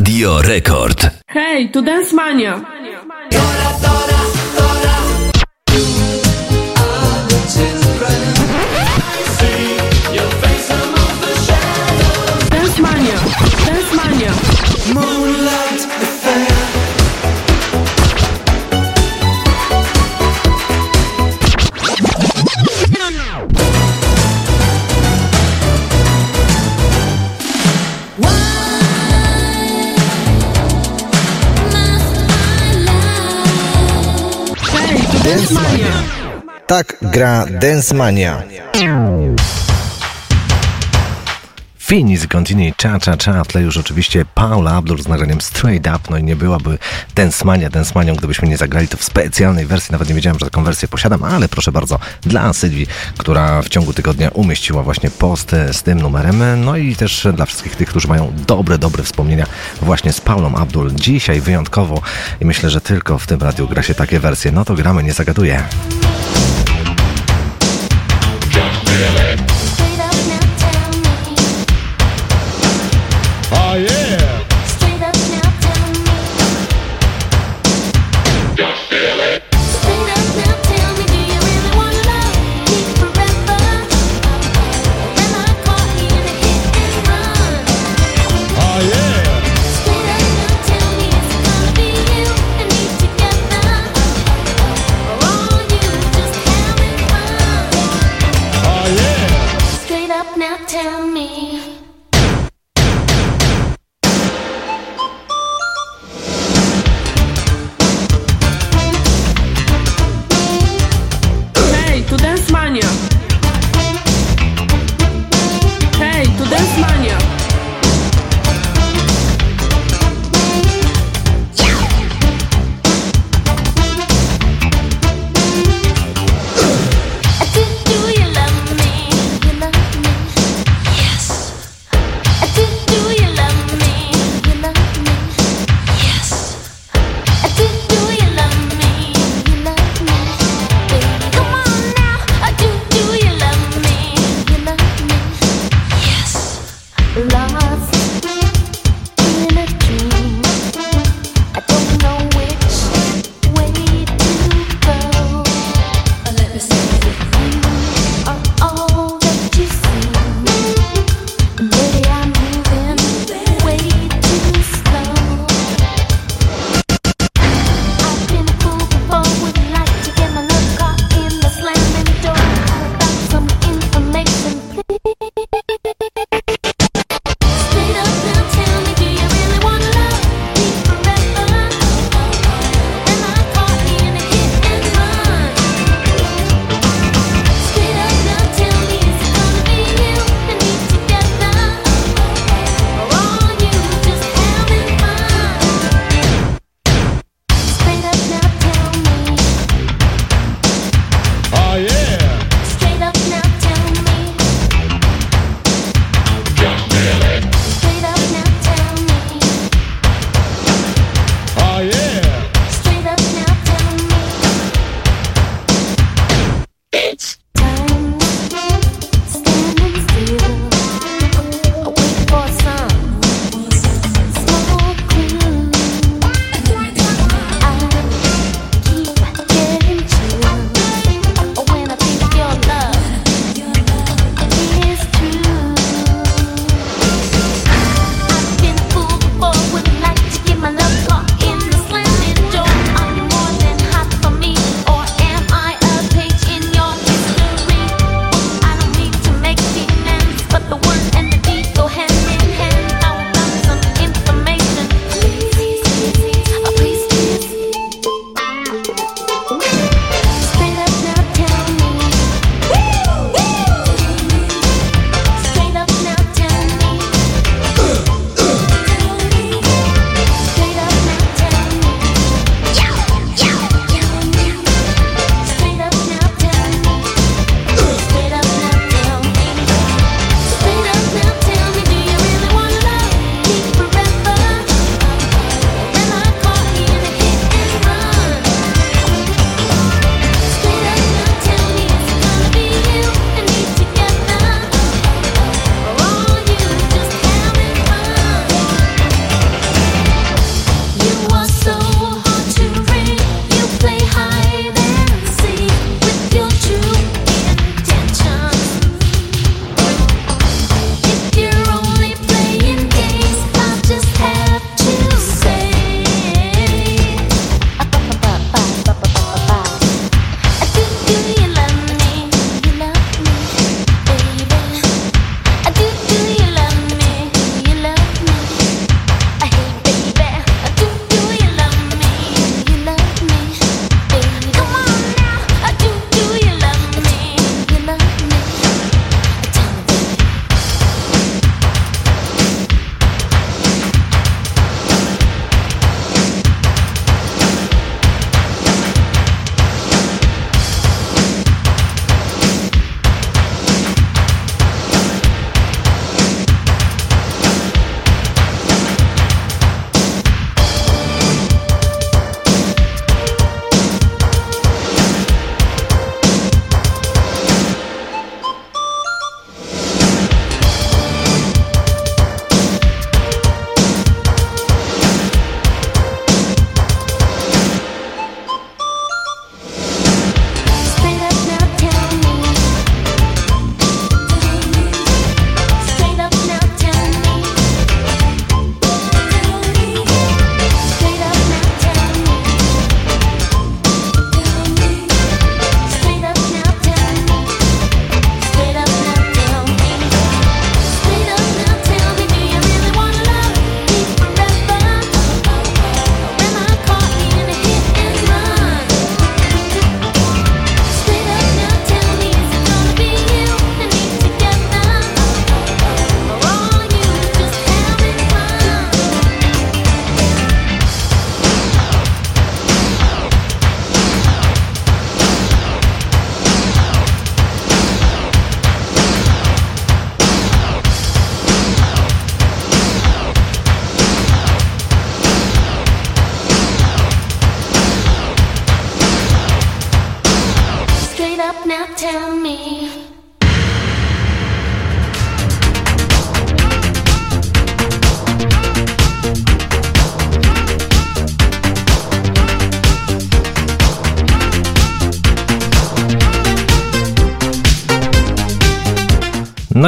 Radio Rekord. Hej, tu Dance Mania! Gra Dance Mania. Finis Continui Cha Cha Cha, tle już oczywiście Paula Abdul z nagraniem Straight Up, no i nie byłaby Dance Mania, Dance Manią, gdybyśmy nie zagrali to w specjalnej wersji, nawet nie wiedziałem, że taką wersję posiadam, ale proszę bardzo, dla Sylwii, która w ciągu tygodnia umieściła właśnie post z tym numerem, no i też dla wszystkich tych, którzy mają dobre, dobre wspomnienia właśnie z Paulą Abdul. Dzisiaj wyjątkowo i myślę, że tylko w tym radiu gra się takie wersje, no to gramy, nie zagaduję.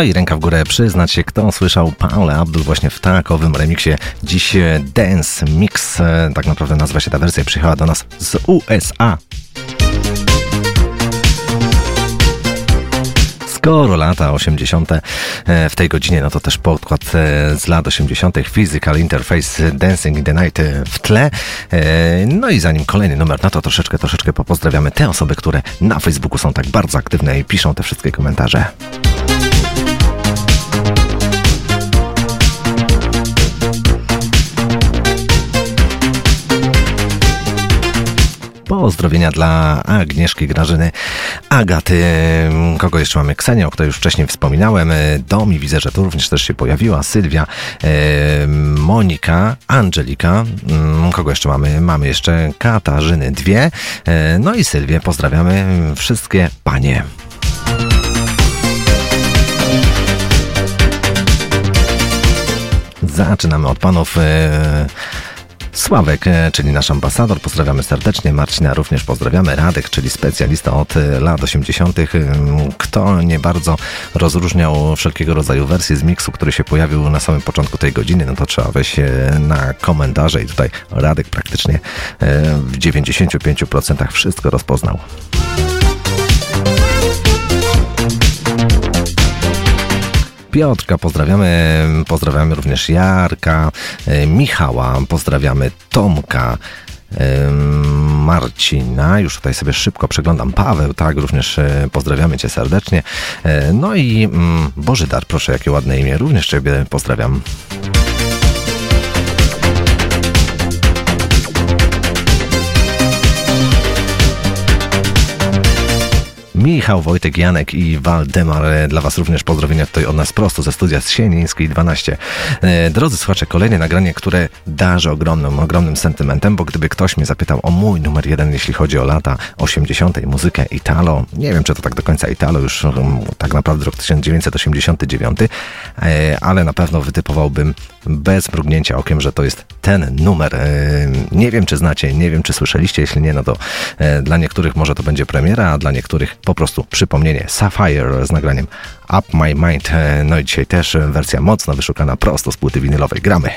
I ręka w górę przyznać się, kto słyszał Paulę Abdul właśnie w takowym remiksie. Dziś e, Dance Mix, e, tak naprawdę nazywa się ta wersja, przyjechała do nas z USA. Skoro lata 80. e, w tej godzinie, no to też podkład z lat 80. Physical Interface Dancing in the Night w tle. No i zanim kolejny numer, no to troszeczkę, troszeczkę popozdrawiamy te osoby, które na Facebooku są tak bardzo aktywne i piszą te wszystkie komentarze. Pozdrowienia dla Agnieszki, Grażyny, Agaty, kogo jeszcze mamy? Ksenię, o której już wcześniej wspominałem, Domi, widzę, że tu również też się pojawiła, Sylwia, e, Monika, Angelika, mm, kogo jeszcze mamy? Mamy jeszcze Katarzyny, dwie, e, no i Sylwię, pozdrawiamy wszystkie panie. Zaczynamy od panów. Sławek, e, czyli nasz ambasador, pozdrawiamy serdecznie. Marcina również pozdrawiamy. Radek, czyli specjalista od e, lat 80. e, Kto nie bardzo rozróżniał wszelkiego rodzaju wersje z miksu, który się pojawił na samym początku tej godziny, no to trzeba wejść e, na komentarze i tutaj Radek praktycznie w 95% wszystko rozpoznał. Piotrka, pozdrawiamy, pozdrawiamy również Jarka, e, Michała, pozdrawiamy Tomka, e, Marcina, już tutaj sobie szybko przeglądam, Paweł, tak, również e, pozdrawiamy Cię serdecznie, no i mm, Bożydar, proszę, jakie ładne imię, również Ciebie pozdrawiam. Michał, Wojtek, Janek i Waldemar. e, Dla Was również pozdrowienia tutaj od nas prosto ze studia z Sienińskiej 12. E, Drodzy słuchacze, kolejne nagranie, które darzy ogromnym, ogromnym sentymentem, bo gdyby ktoś mnie zapytał o mój numer jeden, jeśli chodzi o lata 80., muzykę Italo, nie wiem, czy to tak do końca Italo, już um, tak naprawdę rok 1989, e, ale na pewno wytypowałbym bez mrugnięcia okiem, że to jest ten numer. E, Nie wiem, czy znacie, nie wiem, czy słyszeliście, jeśli nie, no to e, dla niektórych może to będzie premiera, a dla niektórych po prostu przypomnienie. Sapphire z nagraniem Up My Mind. E, No i dzisiaj też wersja mocno wyszukana prosto z płyty winylowej. Gramy.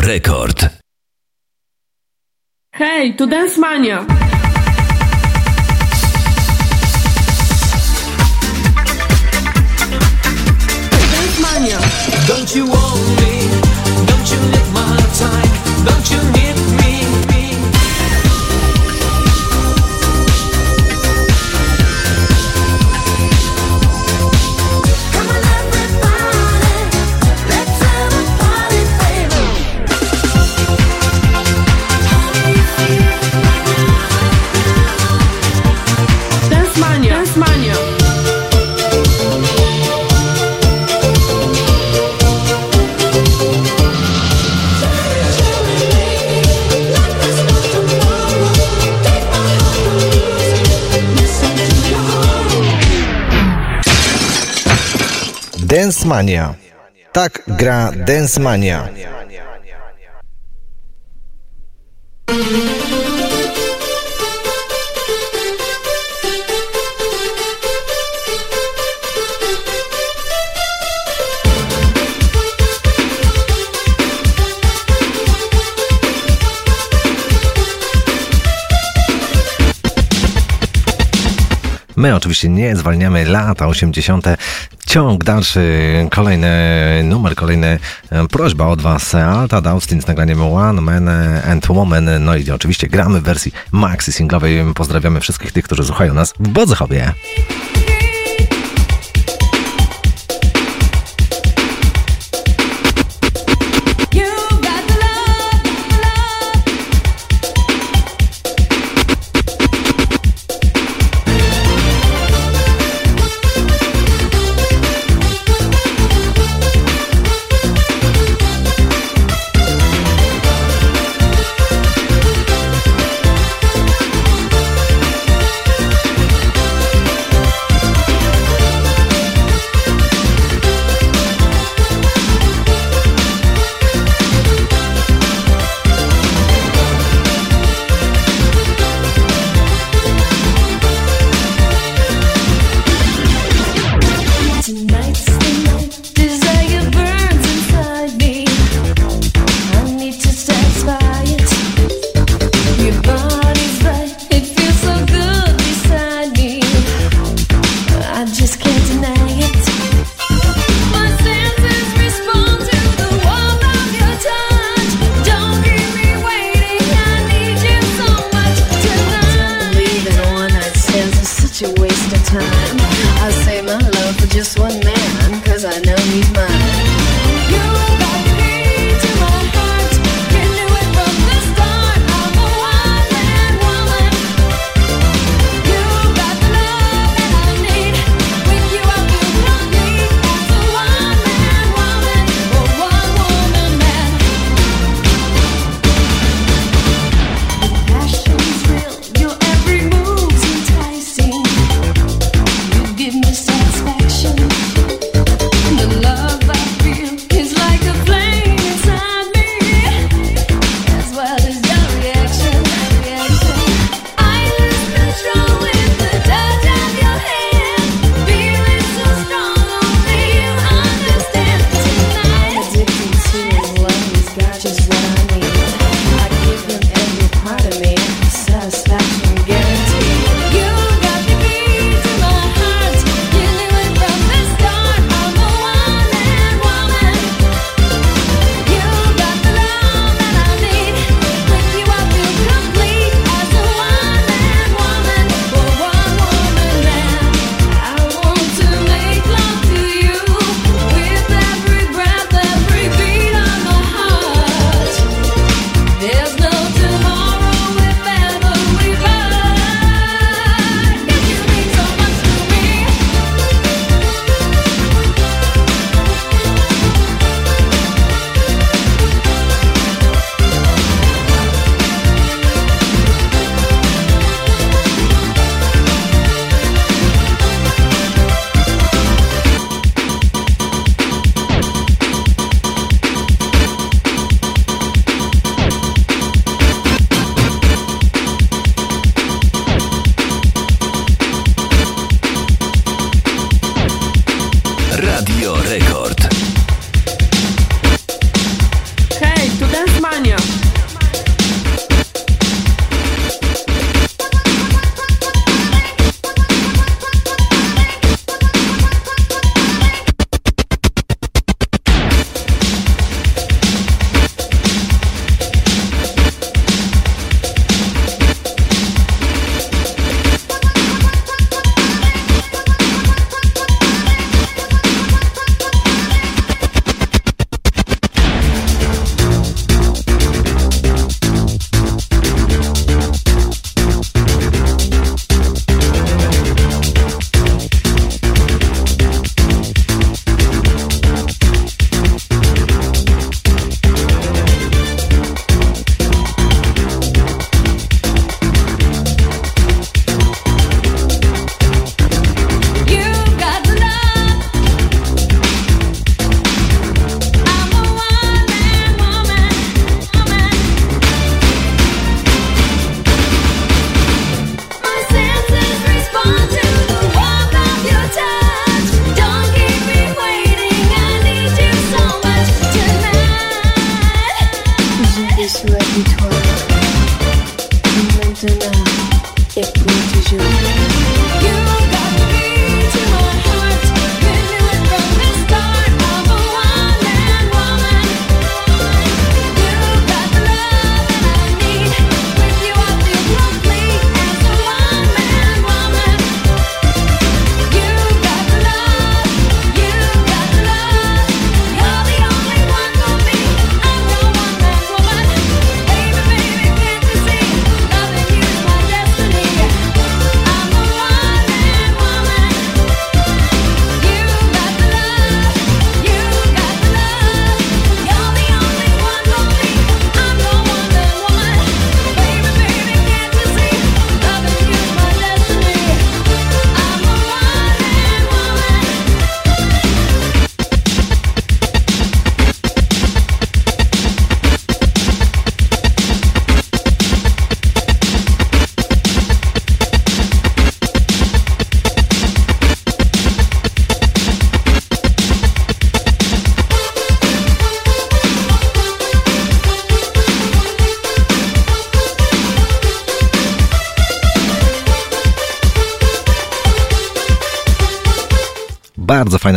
Rekord. Hej, tu Dance Mania. Mania. Tak gra Dance Mania. My oczywiście nie zwalniamy lata 80. Ciąg dalszy, kolejny numer, kolejny e, prośba od Was. Alta Austin z nagraniem One Man and Woman. No i oczywiście gramy w wersji maxi singlowej. Pozdrawiamy wszystkich tych, którzy słuchają nas w Bodzechowie.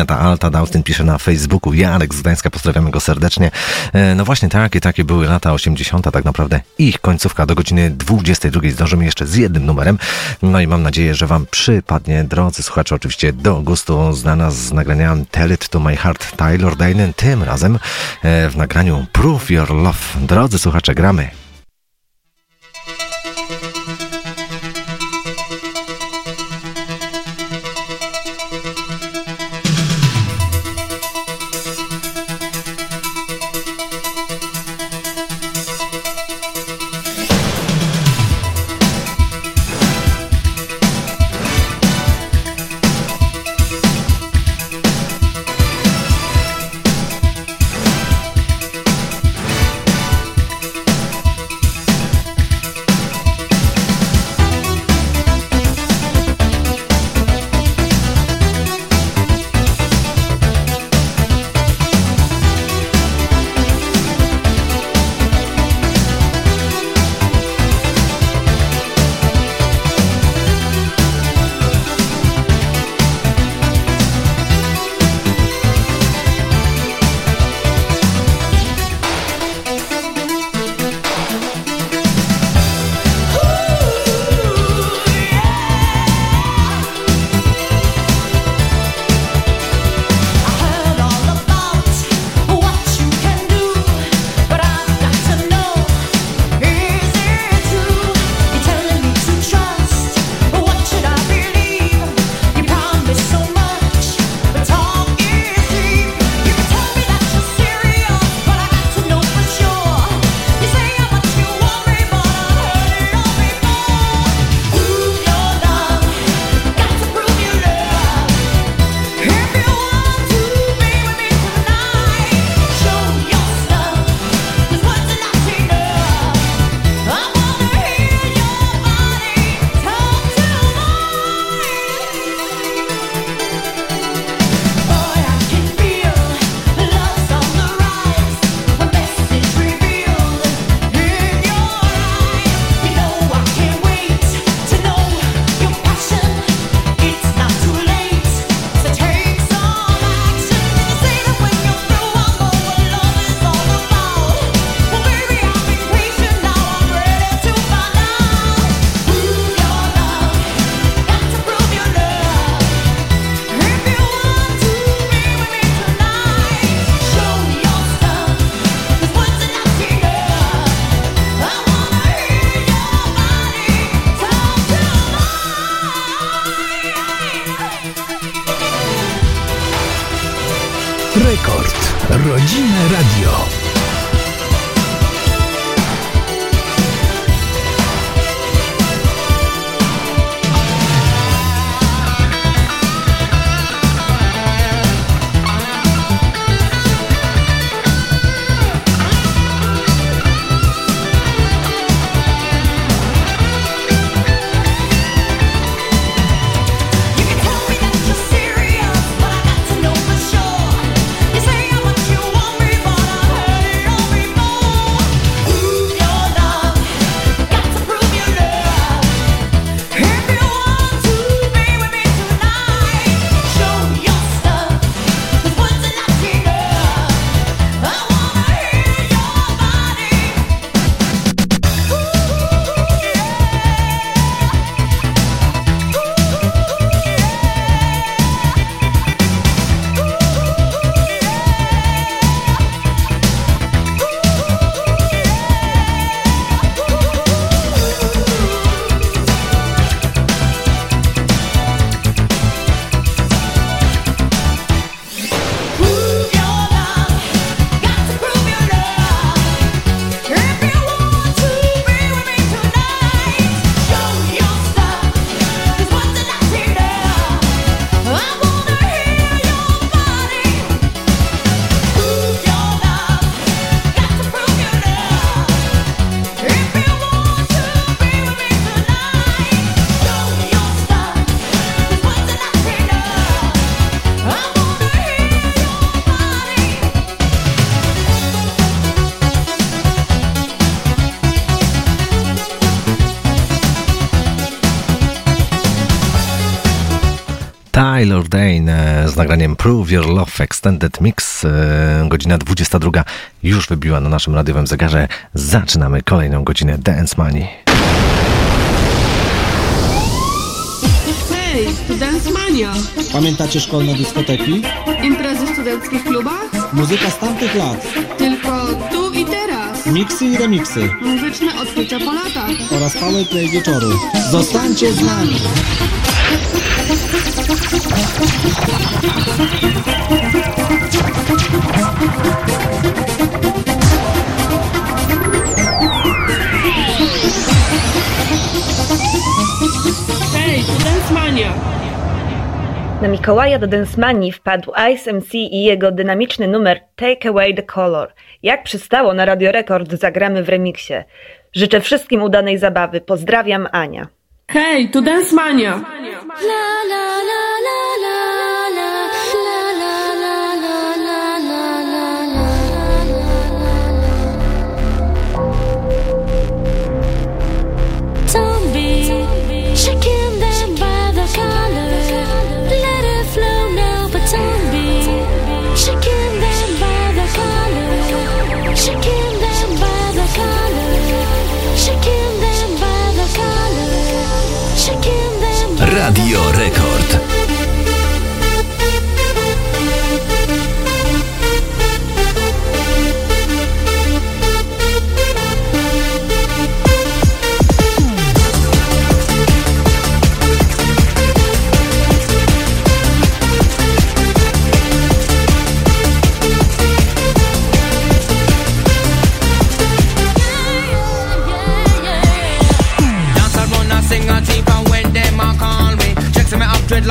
Bardzo fajna ta Alta, Daustin pisze na Facebooku. Jarek z Gdańska, pozdrawiamy go serdecznie. E, No właśnie takie, takie były lata 80. tak naprawdę ich końcówka do godziny 22. Zdążymy jeszcze z jednym numerem. No i mam nadzieję, że Wam przypadnie, drodzy słuchacze, oczywiście do gustu znana z nagrania Tell It To My Heart Taylor Dane, tym razem e, w nagraniu Prove Your Love. Drodzy słuchacze, gramy. Nagraniem Prove Your Love Extended Mix. E, Godzina 22 już wybiła na naszym radiowym zegarze. Zaczynamy kolejną godzinę Dance Money. Hej, to Dance Mania. Pamiętacie szkolne dyskoteki? Imprezy w studenckich klubach? Muzyka z tamtych lat. Tylko tu i teraz. Miksy i remiksy. Muzyczne odkrycia po latach. Oraz powerplay wieczoru. Zostańcie z nami! Hej, to Dance Mania. Na Mikołaja do Densmanii wpadł Ice MC i jego dynamiczny numer Take Away the Color. Jak przystało na Radio Rekord zagramy w remiksie. Życzę wszystkim udanej zabawy. Pozdrawiam, Ania. Hej, to Dance Mania. Radio Record.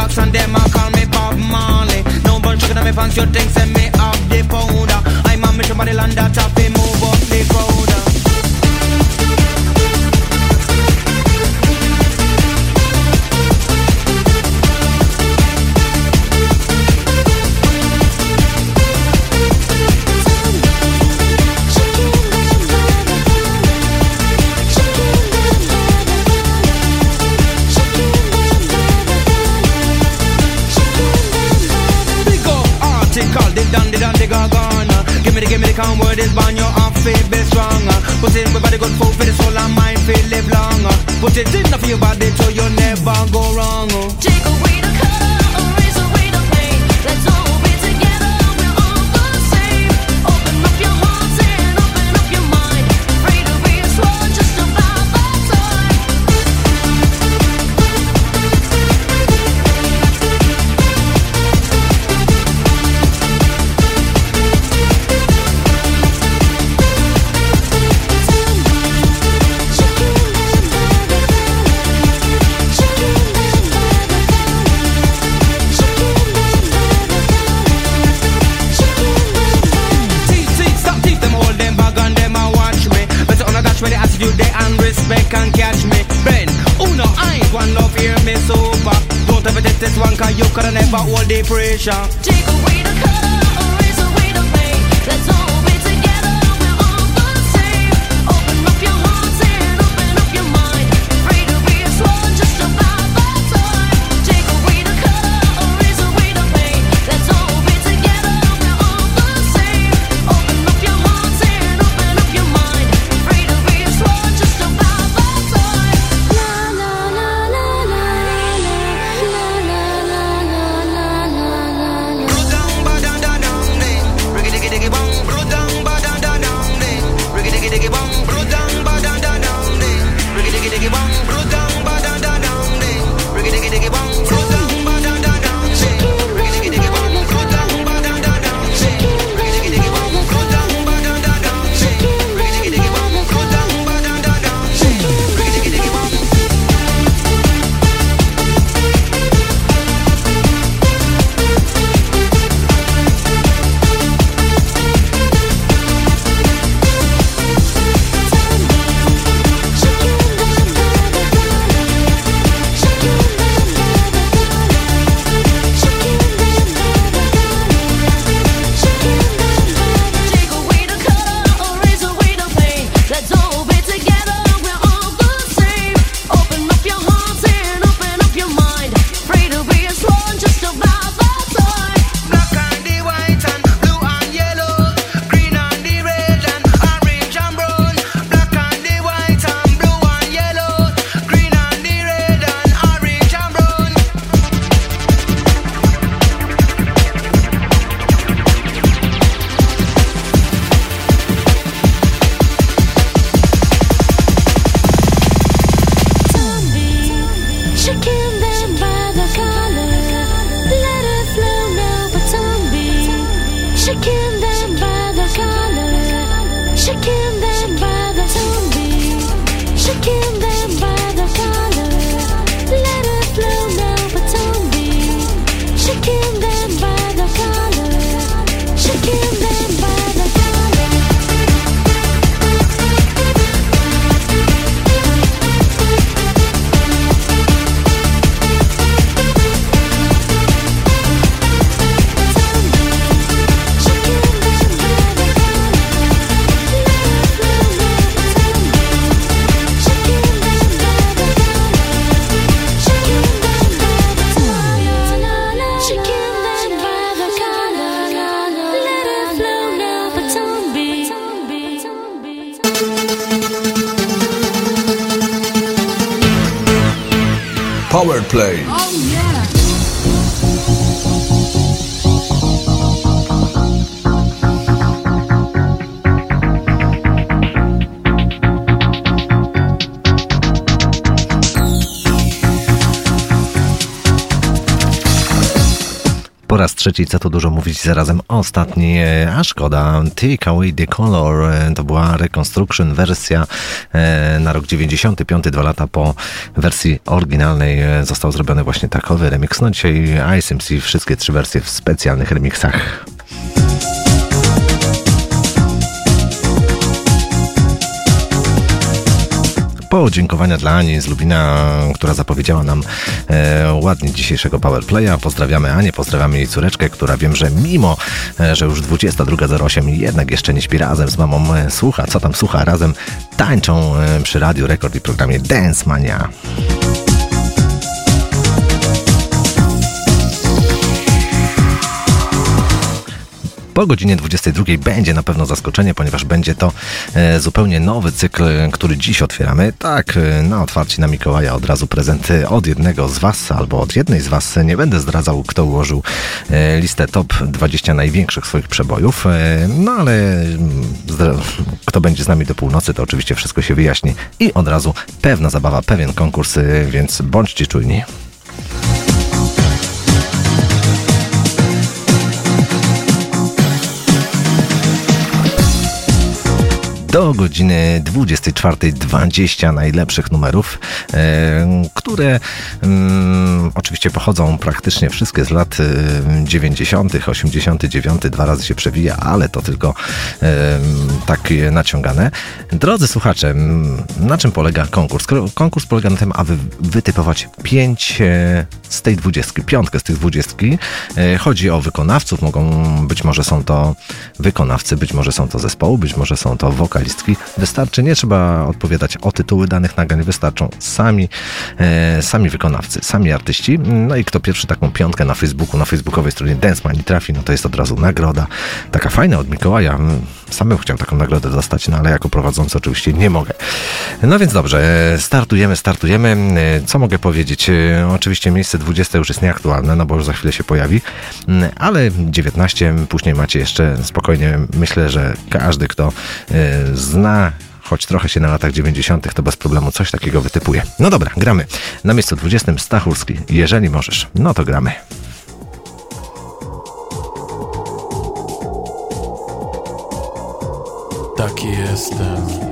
Dreadlocks and them a call me Bob Marley. No bun chicken on me pants, you think send me up the powder. I'm a mission body land that top, move up the crowd. Calm word is born, your off feel be strong. Put it in my body, good food for the soul and mind, feel live long. Put it in for your body, so you never go wrong. Take away trzeci, co tu dużo mówić, zarazem ostatni, a szkoda, Take Away the Color, e, to była reconstruction wersja e, na rok 95, dwa lata po wersji oryginalnej e, został zrobiony właśnie takowy remix. No dzisiaj ISMC, wszystkie trzy wersje w specjalnych remixach. Podziękowania dla Ani z Lubina, która zapowiedziała nam e, ładnie dzisiejszego Powerplaya. Pozdrawiamy Anię, pozdrawiamy jej córeczkę, która wiem, że mimo, e, że już 22.08 jednak jeszcze nie śpi razem z mamą, e, słucha, co tam słucha, razem tańczą e, przy Radiu Rekord i programie Dance Mania. Po godzinie 22 będzie na pewno zaskoczenie, ponieważ będzie to e, zupełnie nowy cykl, który dziś otwieramy. Tak, e, na otwarcie na Mikołaja od razu prezenty od jednego z Was albo od jednej z Was. Nie będę zdradzał, kto ułożył e, listę top 20 największych swoich przebojów, e, no ale mm, kto będzie z nami do północy, to oczywiście wszystko się wyjaśni i od razu pewna zabawa, pewien konkurs, e, więc bądźcie czujni. Do godziny 24.20 najlepszych numerów, e, które mm, oczywiście pochodzą praktycznie wszystkie z lat e, 90., 89, dwa razy się przewija, ale to tylko e, takie naciągane. Drodzy słuchacze, na czym polega konkurs? Ko- Konkurs polega na tym, aby wytypować pięć e, z tej dwudziestki, piątkę z tych dwudziestki. E, Chodzi o wykonawców, mogą być może są to wykonawcy, być może są to zespoły, być może są to wokalistki. Wystarczy, nie trzeba odpowiadać o tytuły danych nagrań, wystarczą sami, e, sami wykonawcy, sami artyści. No i kto pierwszy taką piątkę na Facebooku, na facebookowej stronie Dance Money trafi, no to jest od razu nagroda. Taka fajna od Mikołaja. Sam bym taką nagrodę dostać, no ale jako prowadzący oczywiście nie mogę. No więc dobrze, e, startujemy, startujemy. E, Co mogę powiedzieć? E, Oczywiście miejsce 20 już jest nieaktualne, no bo już za chwilę się pojawi, Mm, ale 19 później macie jeszcze spokojnie. Myślę, że każdy, kto zna choć trochę się na latach 90., to bez problemu coś takiego wytypuje. No dobra, gramy. Na miejscu 20 Stachurski. Jeżeli możesz, no to gramy. Taki jestem.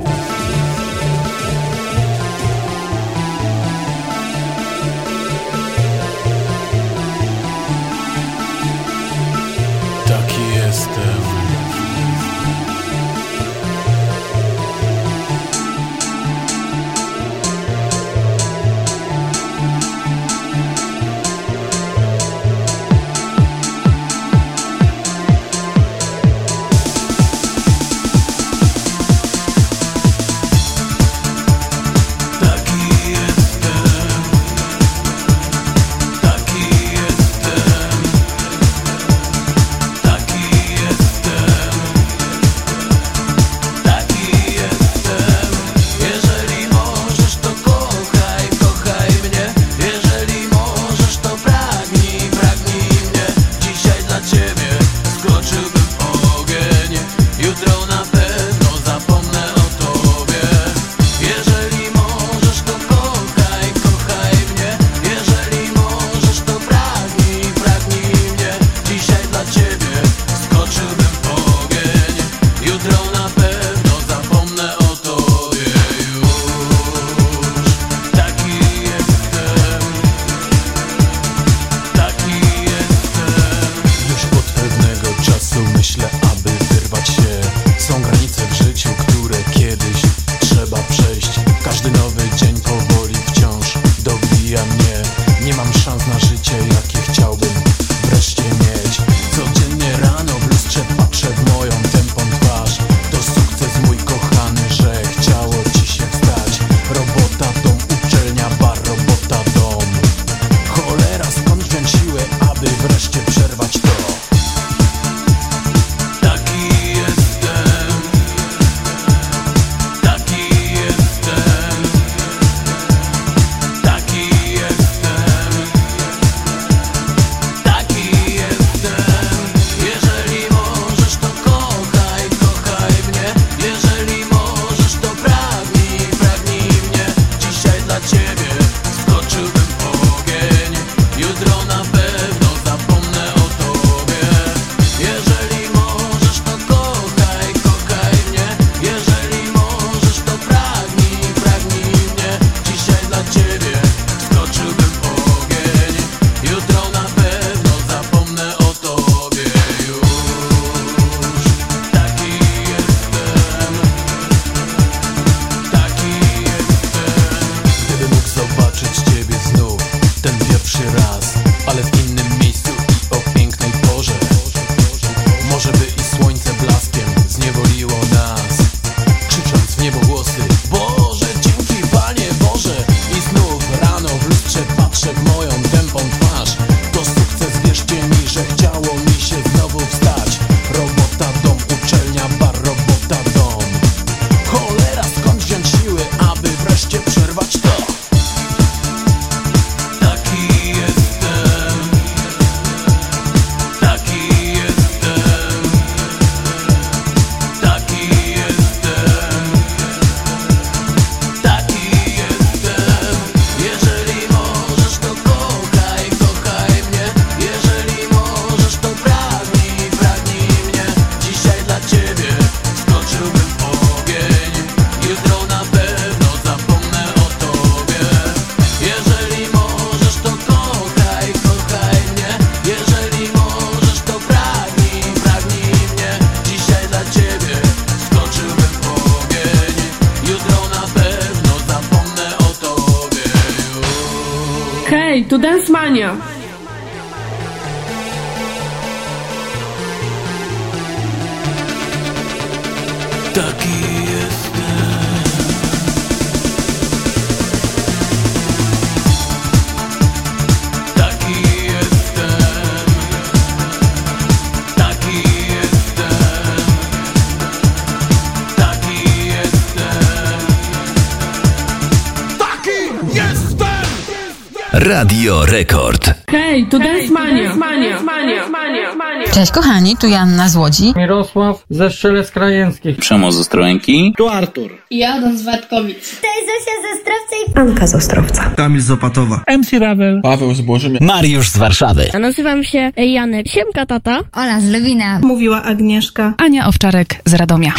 Radio Rekord. Hej, tu Dance Mania. Mania, Mania, Mania, Mania. Cześć kochani, tu Janna z Łodzi. Mirosław ze Strzelec Krajeńskich. Przemoc z Ostrołęki. Tu Artur. Ja Adam z Watkowic. Cześć Zosia z Ostrowca i Anka z Ostrowca. Kamil z Opatowa. MC Ravel. Paweł z Bożymia. Mariusz z Warszawy. A nazywam się Janek. Siemka tata. Ola z Lewina. Mówiła Agnieszka. Ania Owczarek z Radomia.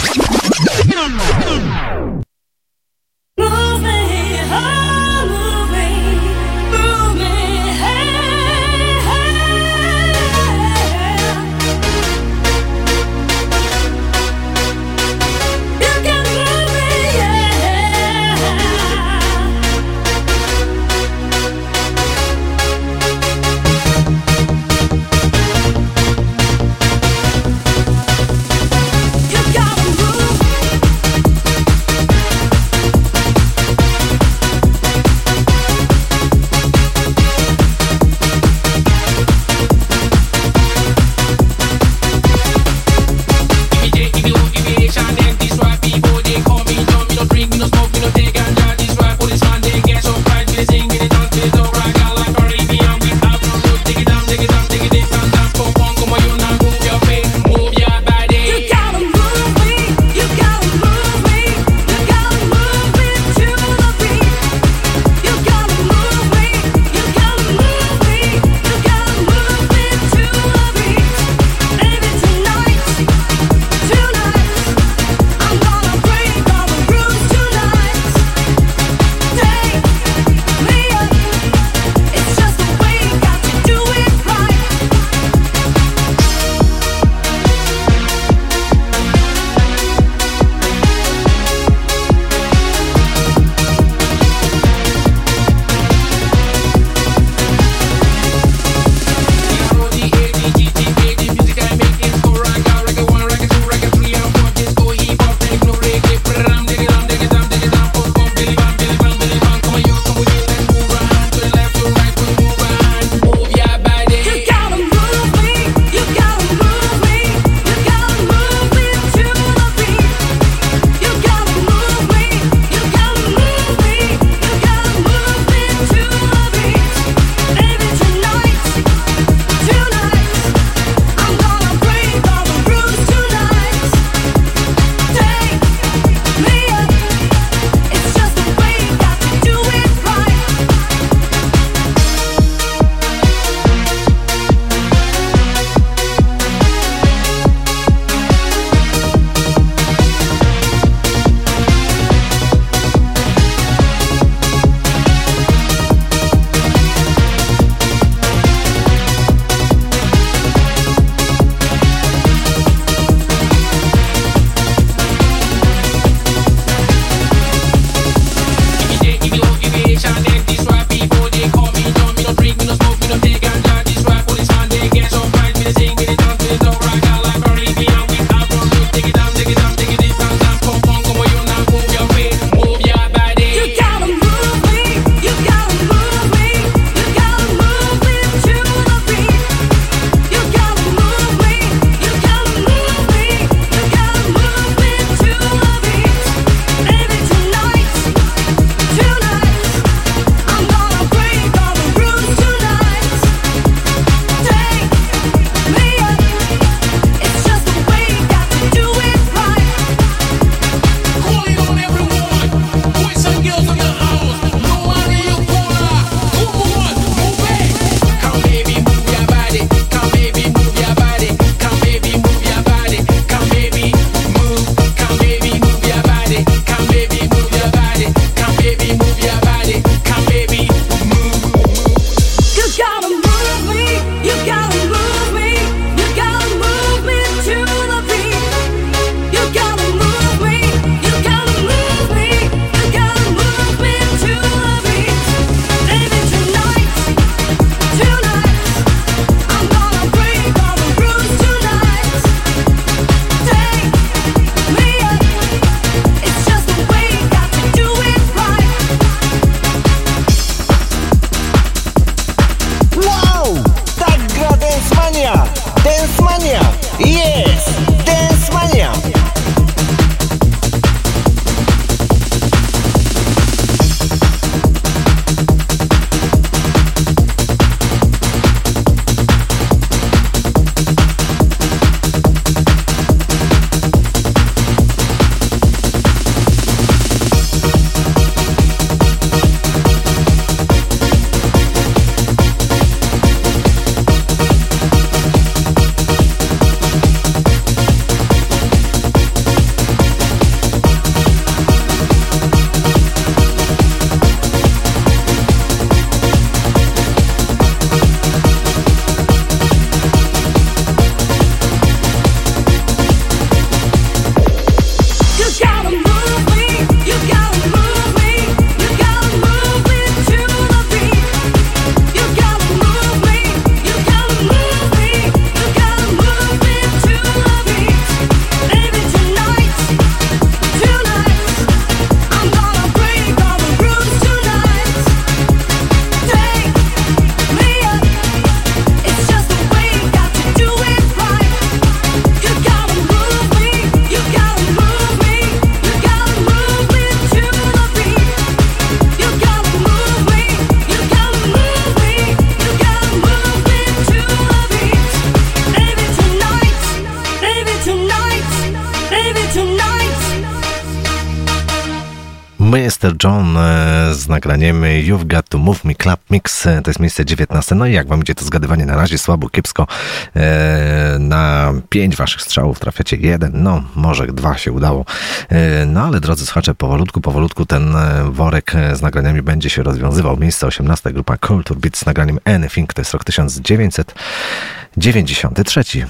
nagraniem You've Got To Move Me Club Mix. To jest miejsce 19. No i jak wam idzie to zgadywanie na razie słabo, kiepsko. E, na pięć waszych strzałów trafiacie jeden, no może dwa się udało. E, no ale drodzy słuchacze, powolutku, powolutku ten e, worek z nagraniami będzie się rozwiązywał. Miejsce 18, grupa Culture Beat z nagraniem Anything, to jest rok 1993.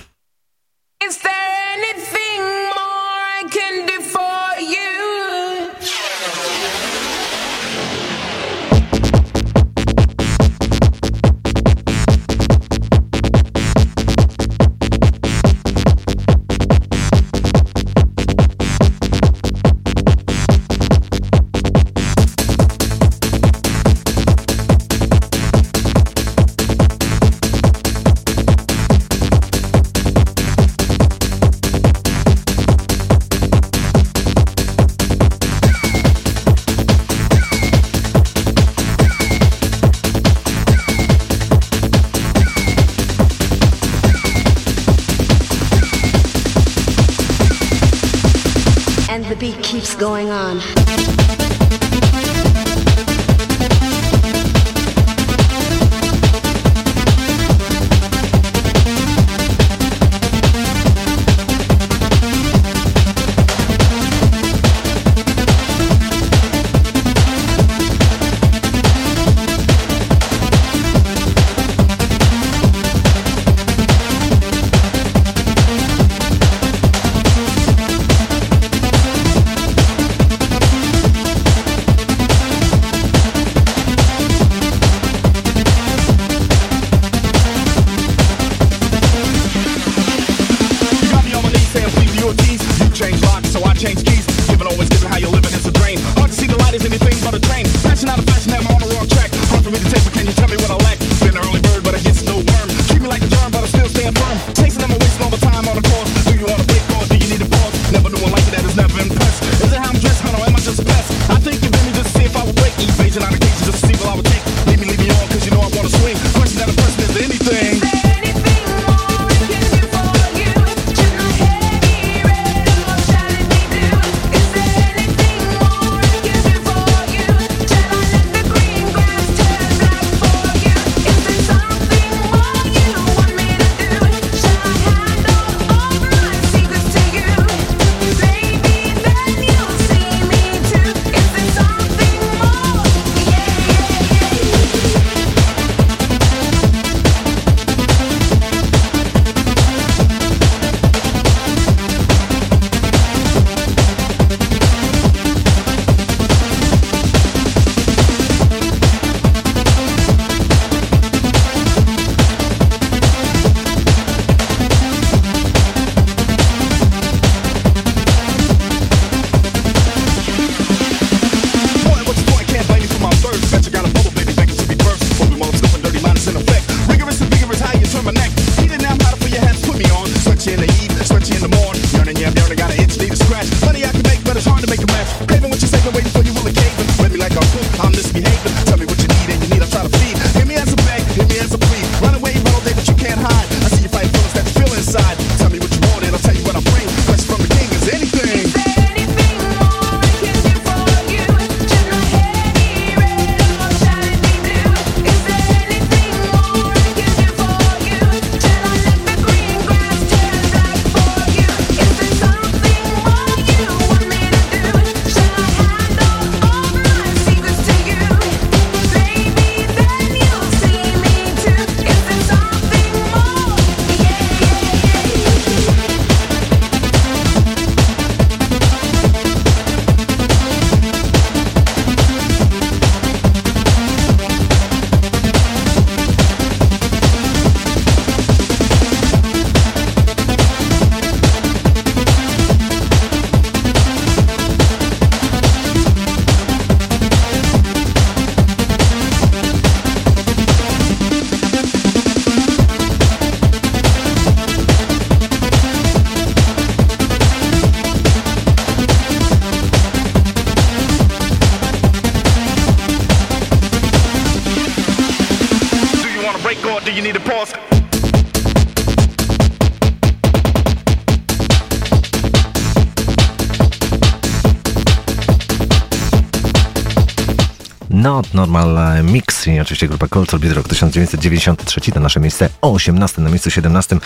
Not Normal Mix i oczywiście grupa Cold Soul Beat rok 1993, to nasze miejsce 18, na miejscu 17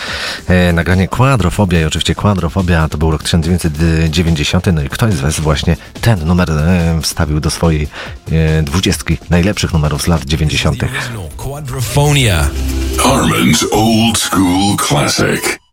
e, nagranie Quadrofobia i oczywiście Quadrofobia to był rok 1990, no i ktoś z Was właśnie ten numer e, wstawił do swojej e, dwudziestki najlepszych numerów z lat 90. Quadrophonia. Armin's Old School Classic.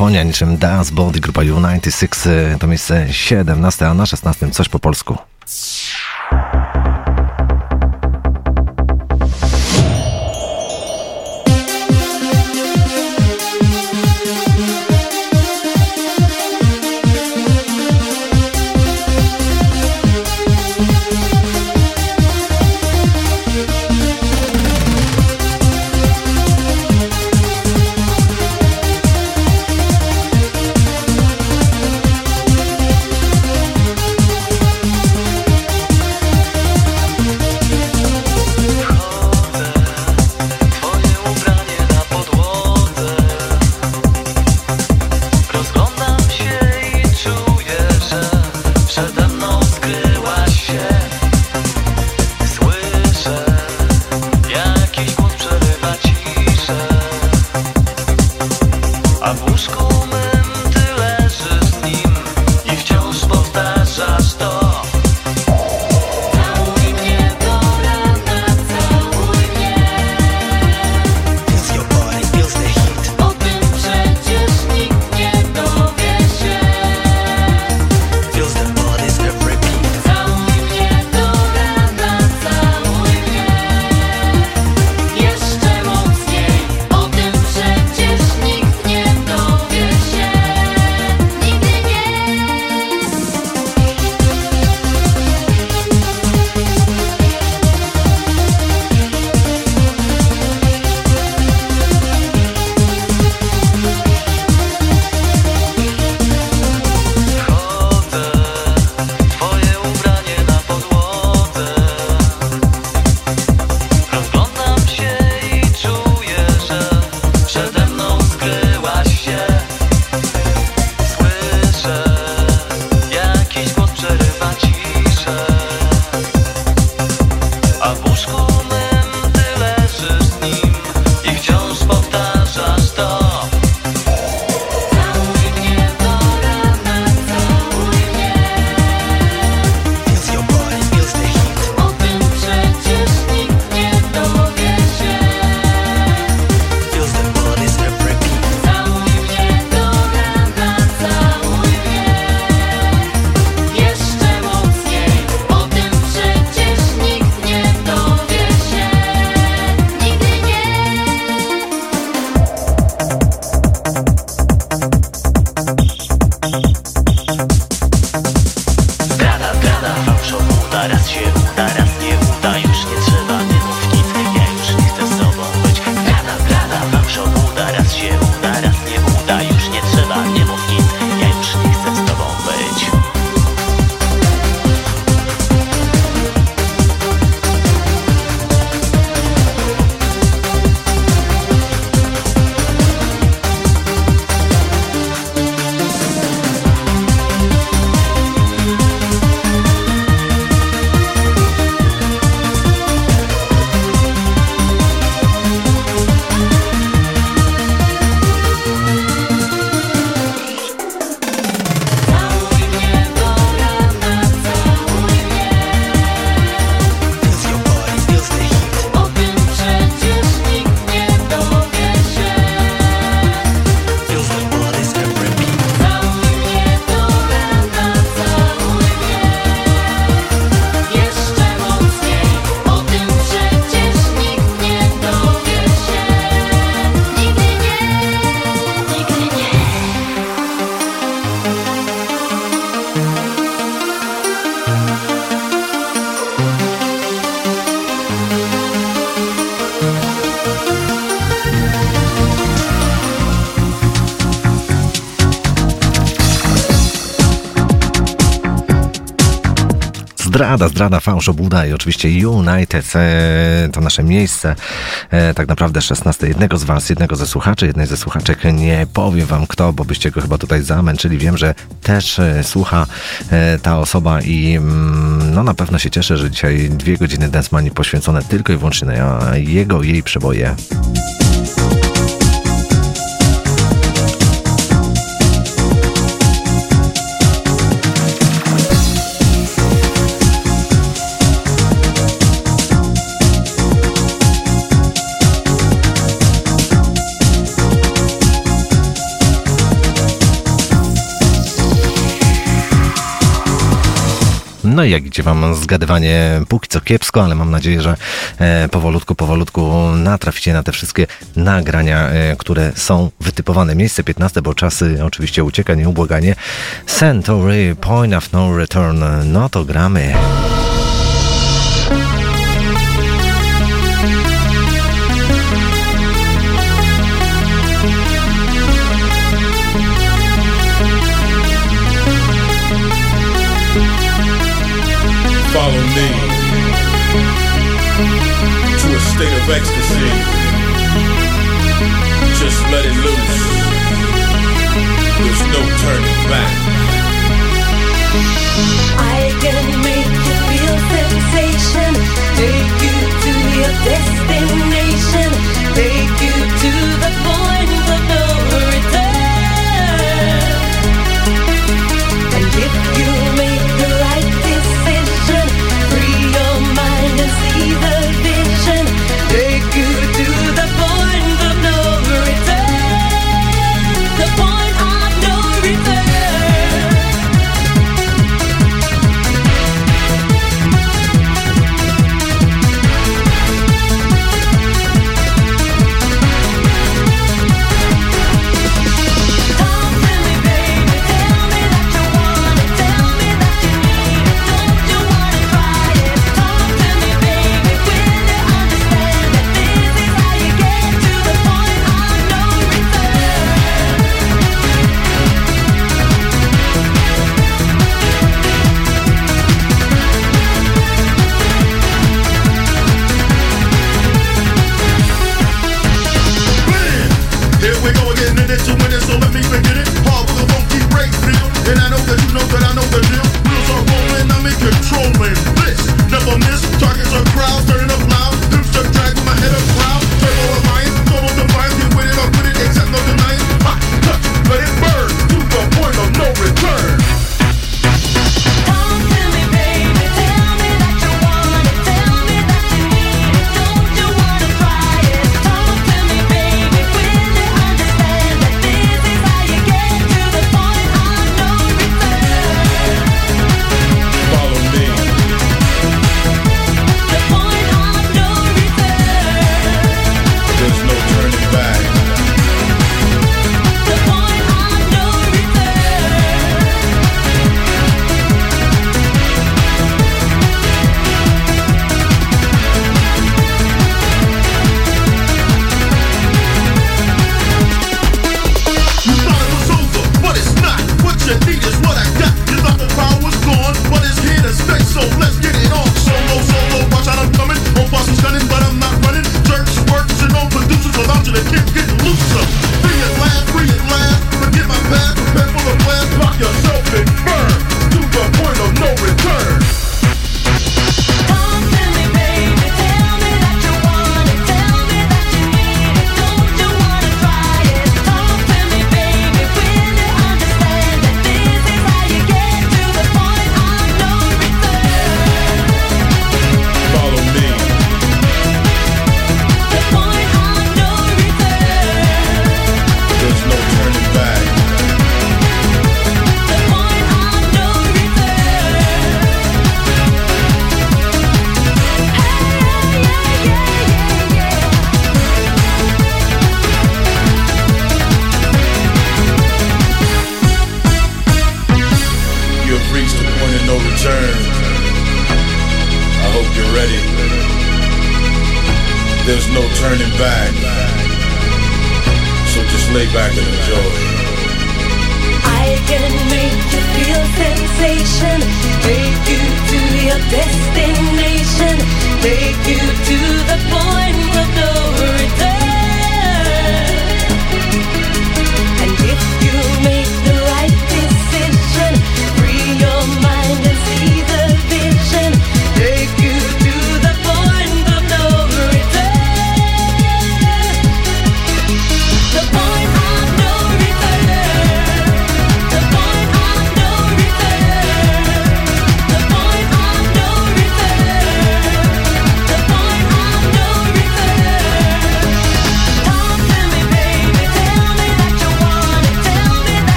Quadrofonia niczym Das Body, grupa U96, e, to miejsce 17, a na 16 coś po polsku. Zdrada, zdrada, fałsz, obuda i oczywiście United e, to nasze miejsce. E, tak naprawdę 16 jednego z Was, jednego ze słuchaczy, jednej ze słuchaczek. Nie powiem Wam kto, bo byście go chyba tutaj zamęczyli. Wiem, że też e, słucha ta osoba i mm, no na pewno się cieszę, że dzisiaj dwie godziny Dance Money poświęcone tylko i wyłącznie na jego, jej przeboje. No i jak idzie Wam zgadywanie póki co kiepsko, ale mam nadzieję, że e, powolutku, powolutku natraficie na te wszystkie nagrania, e, które są wytypowane. Miejsce 15, bo czasy oczywiście ucieka nieubłaganie. Centauri, Point of No Return. No to gramy. Follow me to a state of ecstasy. Just let it loose. There's no turning back. I can make you feel sensation. Take you to your destination.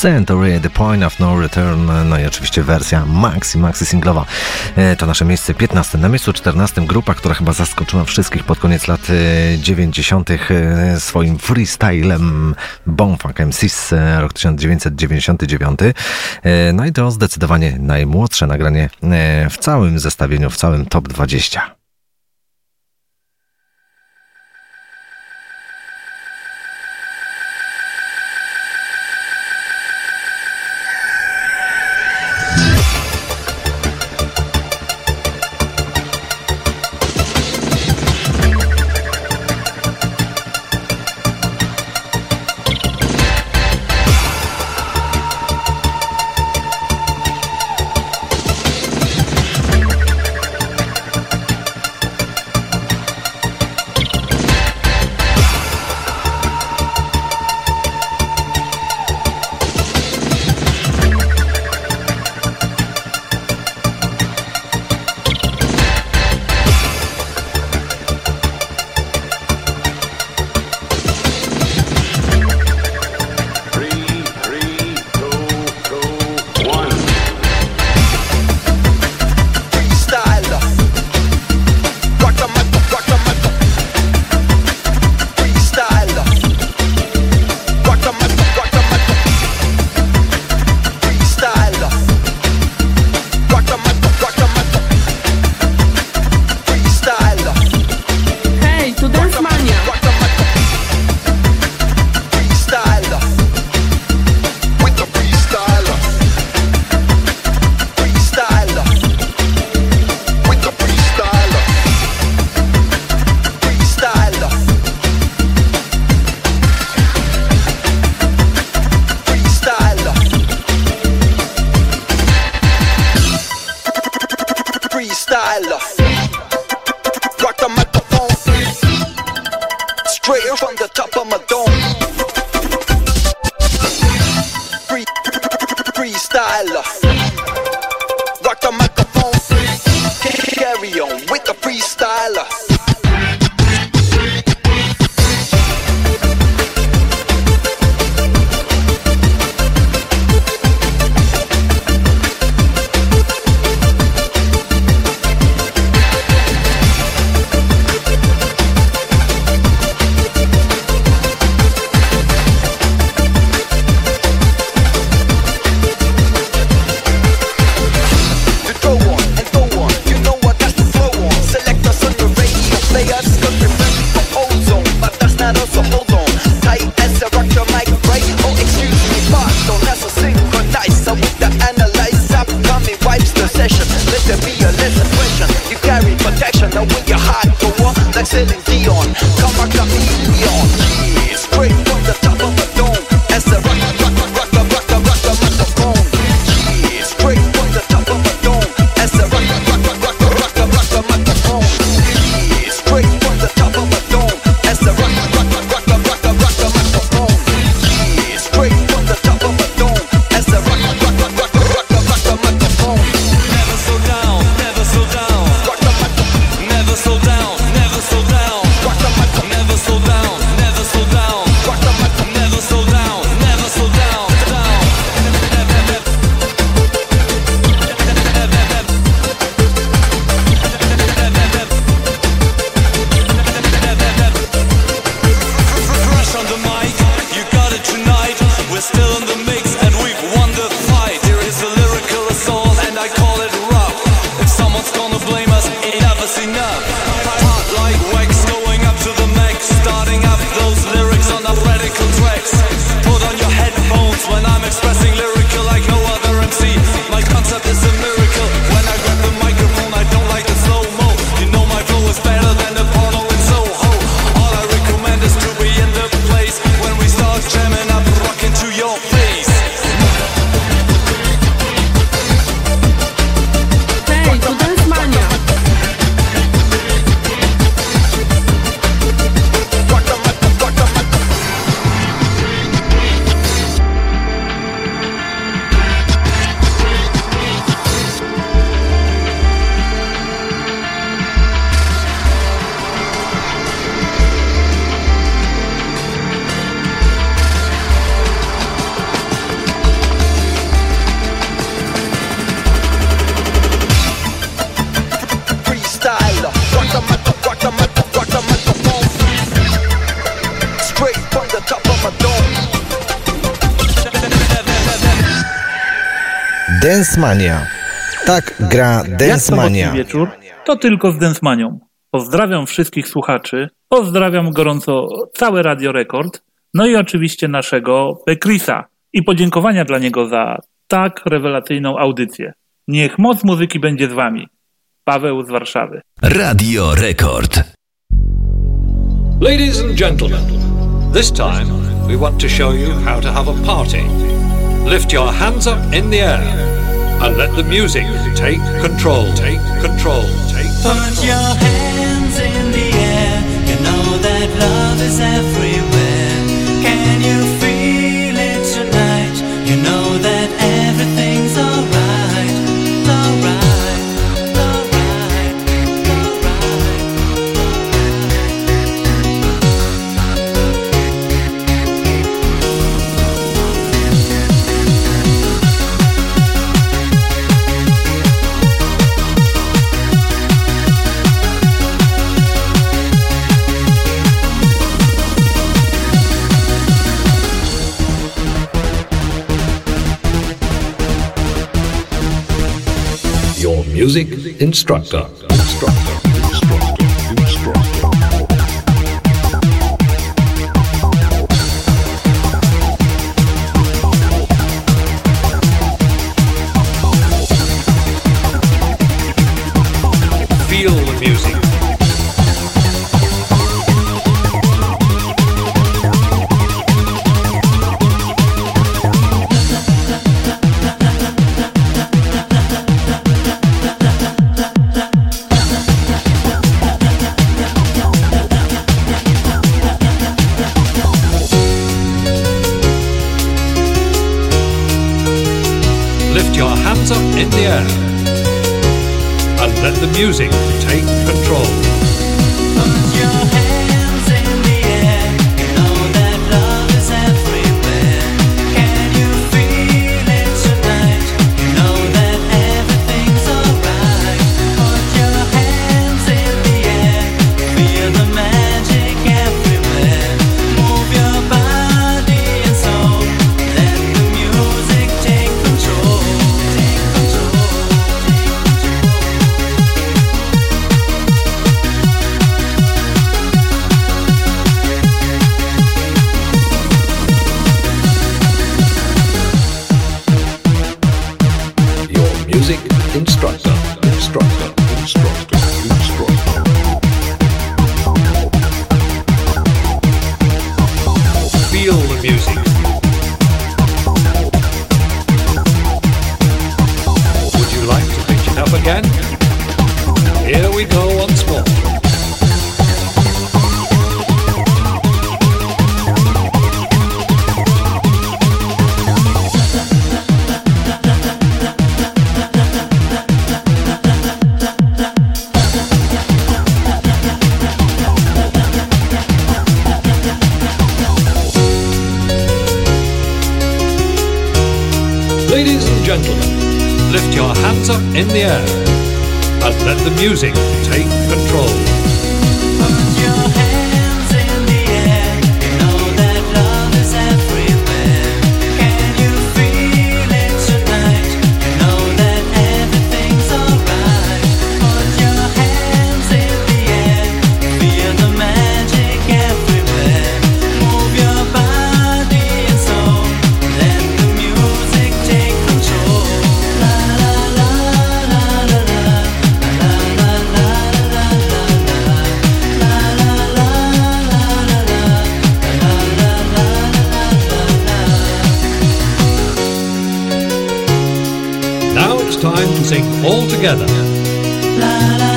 Century, The Point of No Return, no i oczywiście wersja maxi, maxi singlowa. E, to nasze miejsce 15. Na miejscu 14 grupa, która chyba zaskoczyła wszystkich pod koniec lat e, 90. E, swoim freestylem Bonfunk MCs rok 1999. No i to zdecydowanie najmłodsze nagranie w całym zestawieniu, w całym top 20. Dance Mania. Tak gra Jak Dance sobotni Mania. wieczór, to tylko z Densmanią. Pozdrawiam wszystkich słuchaczy, pozdrawiam gorąco całe Radio Rekord, no i oczywiście naszego Pekrisa i podziękowania dla niego za tak rewelacyjną audycję. Niech moc muzyki będzie z wami. Paweł z Warszawy. Radio Rekord. Ladies and gentlemen, this time we want to show you how to have a party. Lift your hands up in the air and let the music take control. Take control. Take Put your hands in the air. You know that love is everywhere. Music instructor. all together. La, la.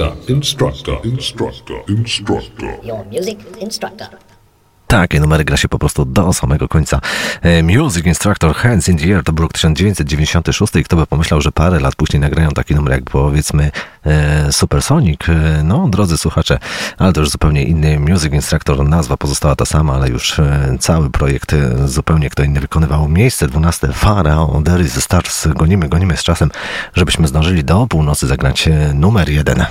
Instructor, instructor, instructor, instructor. Your music instructor. Takie numery gra się po prostu do samego końca. E, Music Instructor Hands in the Air to był rok 1996 i kto by pomyślał, że parę lat później nagrają taki numer jak powiedzmy e, Supersonic. E, no, drodzy słuchacze, ale to już zupełnie inny Music Instructor. Nazwa pozostała ta sama, ale już e, cały projekt e, zupełnie kto inny wykonywał. Miejsce 12 Pharaoh, There is the Stars. Gonimy, gonimy z czasem, żebyśmy zdążyli do północy zagrać numer jeden.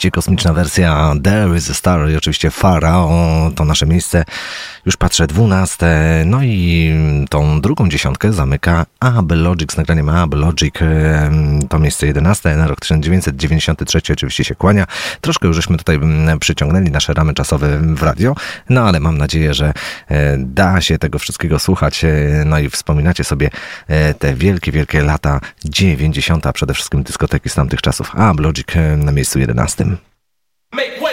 oczywiście kosmiczna wersja There is a Star i oczywiście Farao to nasze miejsce. Już patrzę, 12. No i tą drugą dziesiątkę zamyka AB Logic z nagraniem AB Logic. To miejsce 11 na rok 1993 oczywiście się kłania. Troszkę już żeśmy tutaj przyciągnęli nasze ramy czasowe w radio, no ale mam nadzieję, że e, da się tego wszystkiego słuchać. E, no i wspominacie sobie e, te wielkie, wielkie lata 90. przede wszystkim dyskoteki z tamtych czasów. AB Logic na miejscu 11. Make way.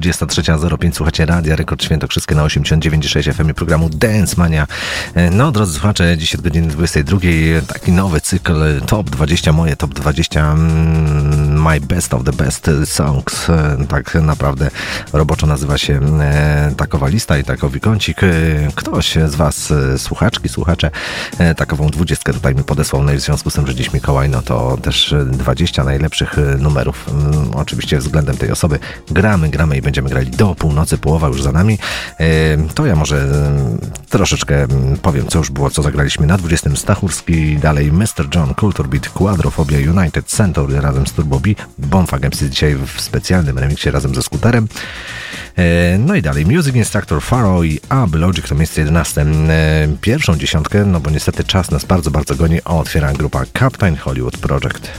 23.05 słuchacie Radia Rekord Świętokrzyskie na 89.6 FM programu Dance Mania. E, No, drodzy słuchacze, dziś od godziny 22 taki nowy cykl Top 20 moje, Top 20 mm, My Best of the Best Songs. E, Tak naprawdę roboczo nazywa się e, takowa lista i takowy kącik. E, Ktoś z Was, słuchaczki, słuchacze, takową dwudziestkę tutaj mi podesłał, no i w związku z tym, że dziś Mikołaj, no to też e, 20 najlepszych numerów. Oczywiście względem tej osoby gramy, gramy i będziemy grali do północy, połowa już za nami. To ja może troszeczkę powiem, co już było, co zagraliśmy na 20. Stachurski, dalej Mr. John, Culture Beat, Quadrofobia, United Centaur razem z Turbo B, Bonfag MC dzisiaj w specjalnym remiksie razem ze skuterem. E, No i dalej Music Instructor Faro i Ab Logic to miejsce 11. E, Pierwszą dziesiątkę, no bo niestety czas nas bardzo, bardzo goni, otwiera grupa Captain Hollywood Project.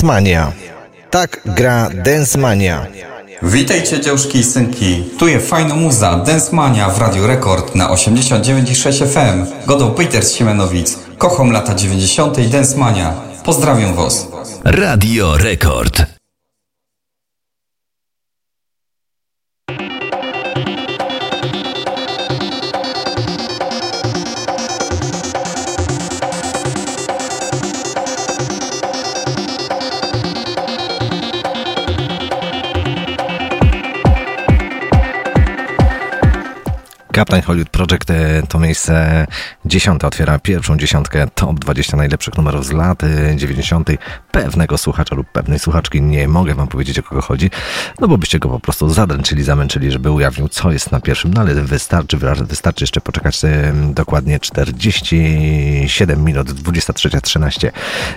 Dance Mania. Tak gra Dance Mania. Witajcie dziążki i synki, tu jest fajna muza, Dance Mania w Radio Rekord na 89,6 FM. Godą Peter z Siemianowic, kocham lata 90. i Dance Mania. Pozdrawiam was. Radio Rekord. Captain Hollywood Project e, to miejsce dziesiąte otwiera pierwszą dziesiątkę top 20 najlepszych numerów z lat e, 90. Pewnego słuchacza lub pewnej słuchaczki nie mogę wam powiedzieć o kogo chodzi, no bo byście go po prostu zadręczyli, zamęczyli, żeby ujawnił co jest na pierwszym, no ale wystarczy, wystarczy jeszcze poczekać e, dokładnie 47 minut, 23.13.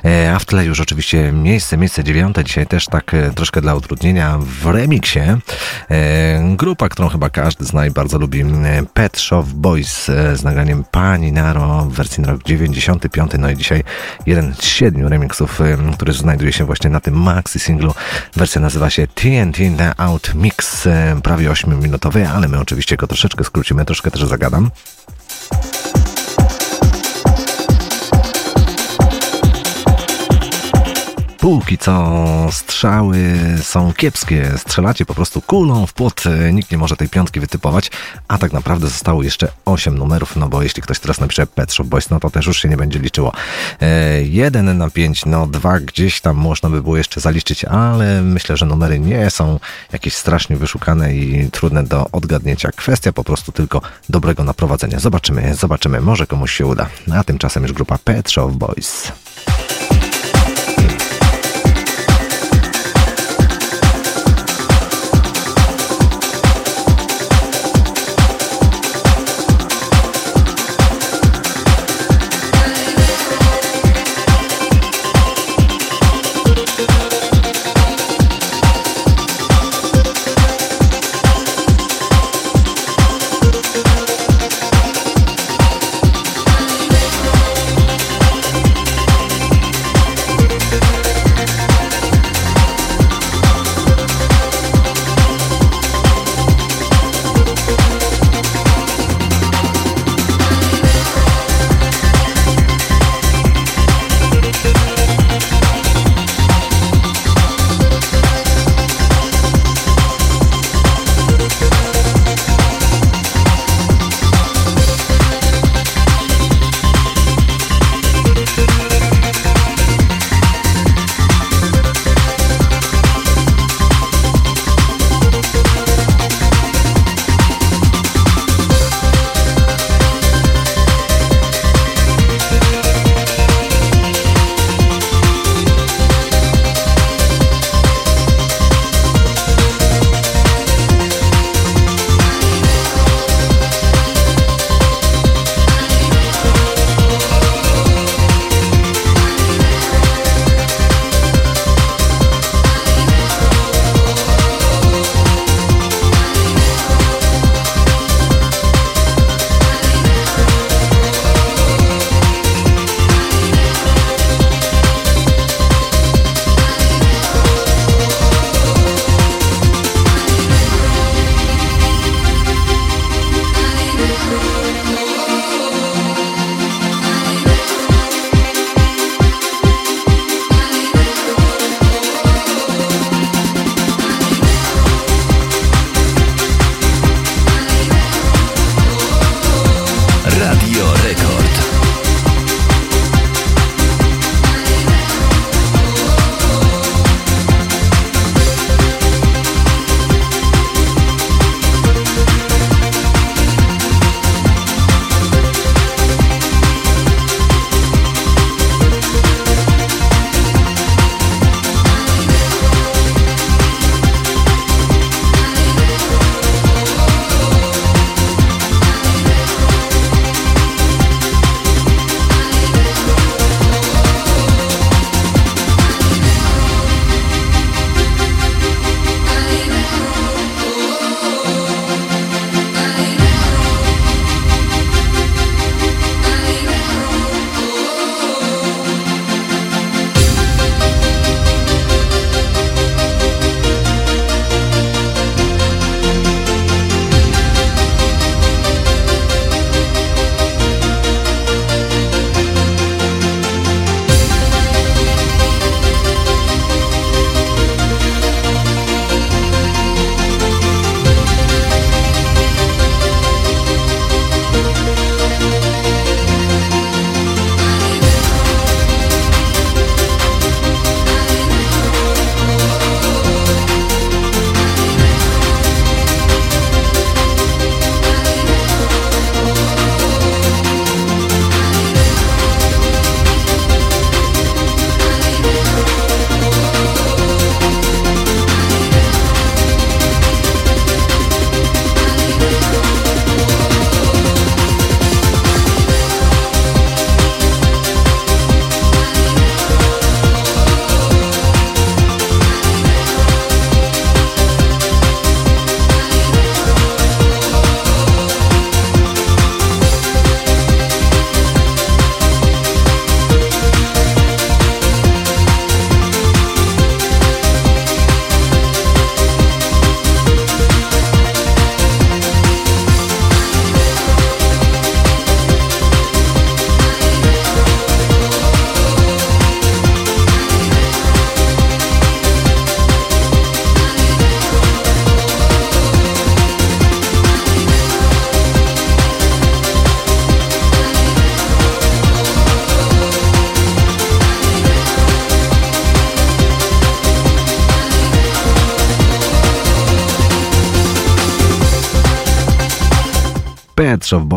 E, A w tle już oczywiście miejsce, miejsce dziewiąte, dzisiaj też tak e, troszkę dla utrudnienia w remiksie. E, Grupa, którą chyba każdy zna i bardzo lubi, e, Pet Shop Boys e, z nagraniem Pani Naro w wersji na rok 95. No i dzisiaj jeden z siedmiu remixów, e, który znajduje się właśnie na tym maxi singlu. Wersja nazywa się TNT The Out Mix, e, prawie 8-minutowy, ale my oczywiście go troszeczkę skrócimy, troszkę też zagadam. Póki co strzały są kiepskie. Strzelacie po prostu kulą w płot. Nikt nie może tej piątki wytypować. A tak naprawdę zostało jeszcze 8 numerów, no bo jeśli ktoś teraz napisze Pet Shop Boys, no to też już się nie będzie liczyło. E, 1 na 5, no dwa gdzieś tam można by było jeszcze zaliczyć, ale myślę, że numery nie są jakieś strasznie wyszukane i trudne do odgadnięcia. Kwestia po prostu tylko dobrego naprowadzenia. Zobaczymy, zobaczymy, może komuś się uda. A tymczasem już grupa Pet Shop Boys.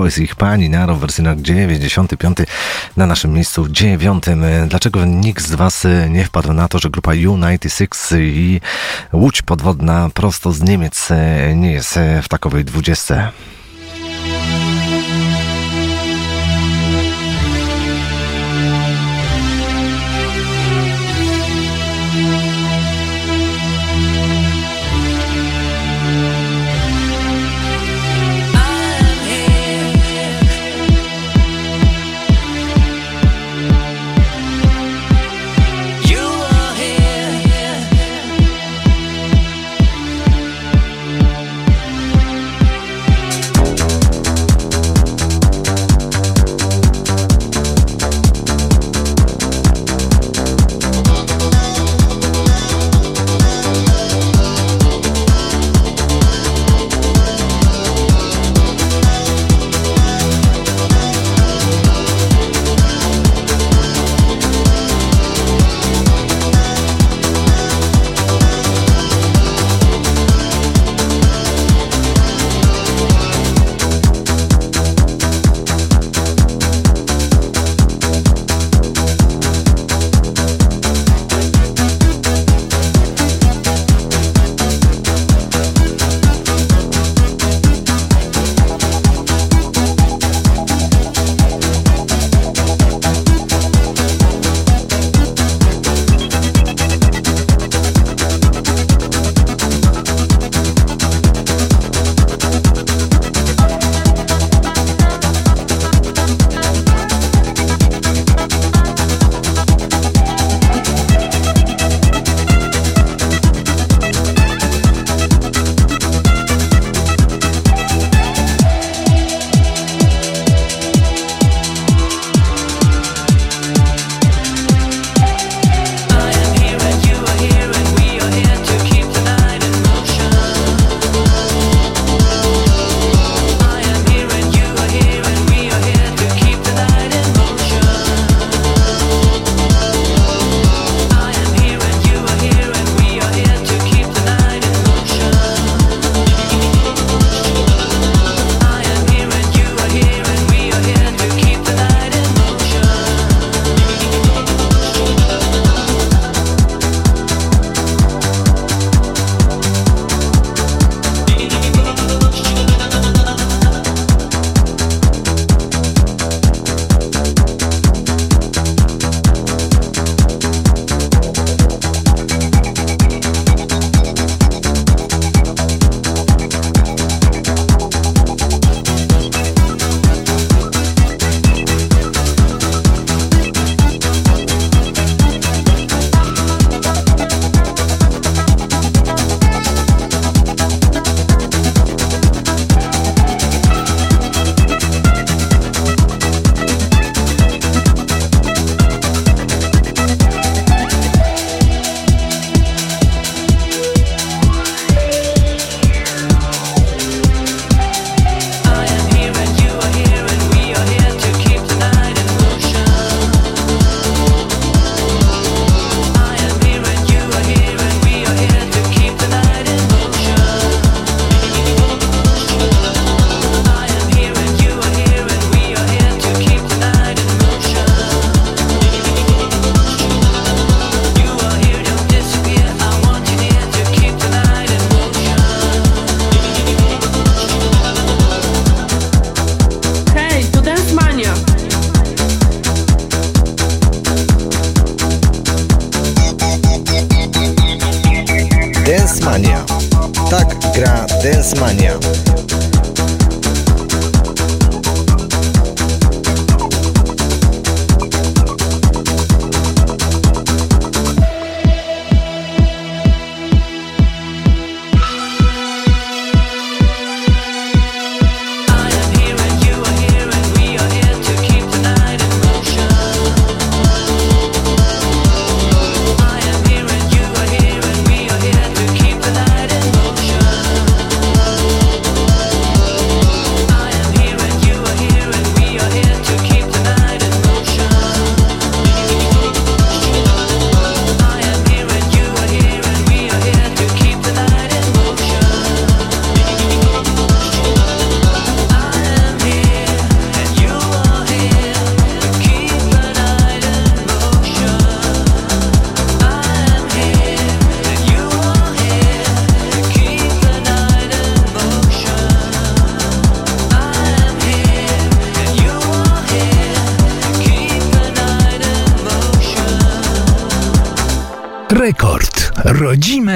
Cały z ich pani na rowersynach 95 na naszym miejscu 9. Dlaczego nikt z Was nie wpadł na to, że grupa U96 i Łódź Podwodna prosto z Niemiec nie jest w takowej 20?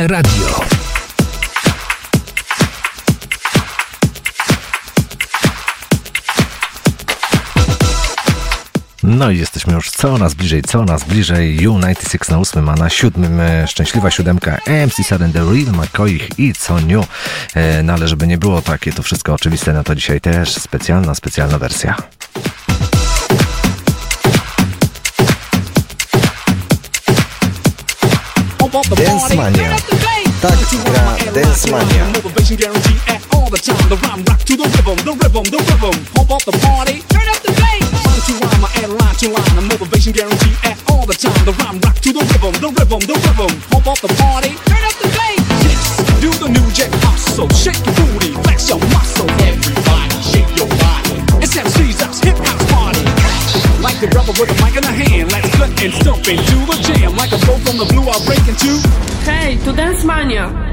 Radio. No i jesteśmy już coraz bliżej, coraz bliżej. U96 na 8, a na 7 e, szczęśliwa siódemka MC7 The Real McCoy i co new. No ale żeby nie było takie to wszystko oczywiste, no to dzisiaj też specjalna, specjalna wersja. Dance Mania. Touch the dance mania. Motivation guarantee at all the time. The rhyme rock to the rhythm, the rhythm, the rhythm. Pump up the party, turn up the bass. Line to rhyme, my add line to line. The motivation guarantee at all the time. The rhyme rock to the rhythm, the rhythm, the rhythm. Pump up the party. and stomp into the jam like a boat from the blue. I'll break into. Hey, to Dance Mania.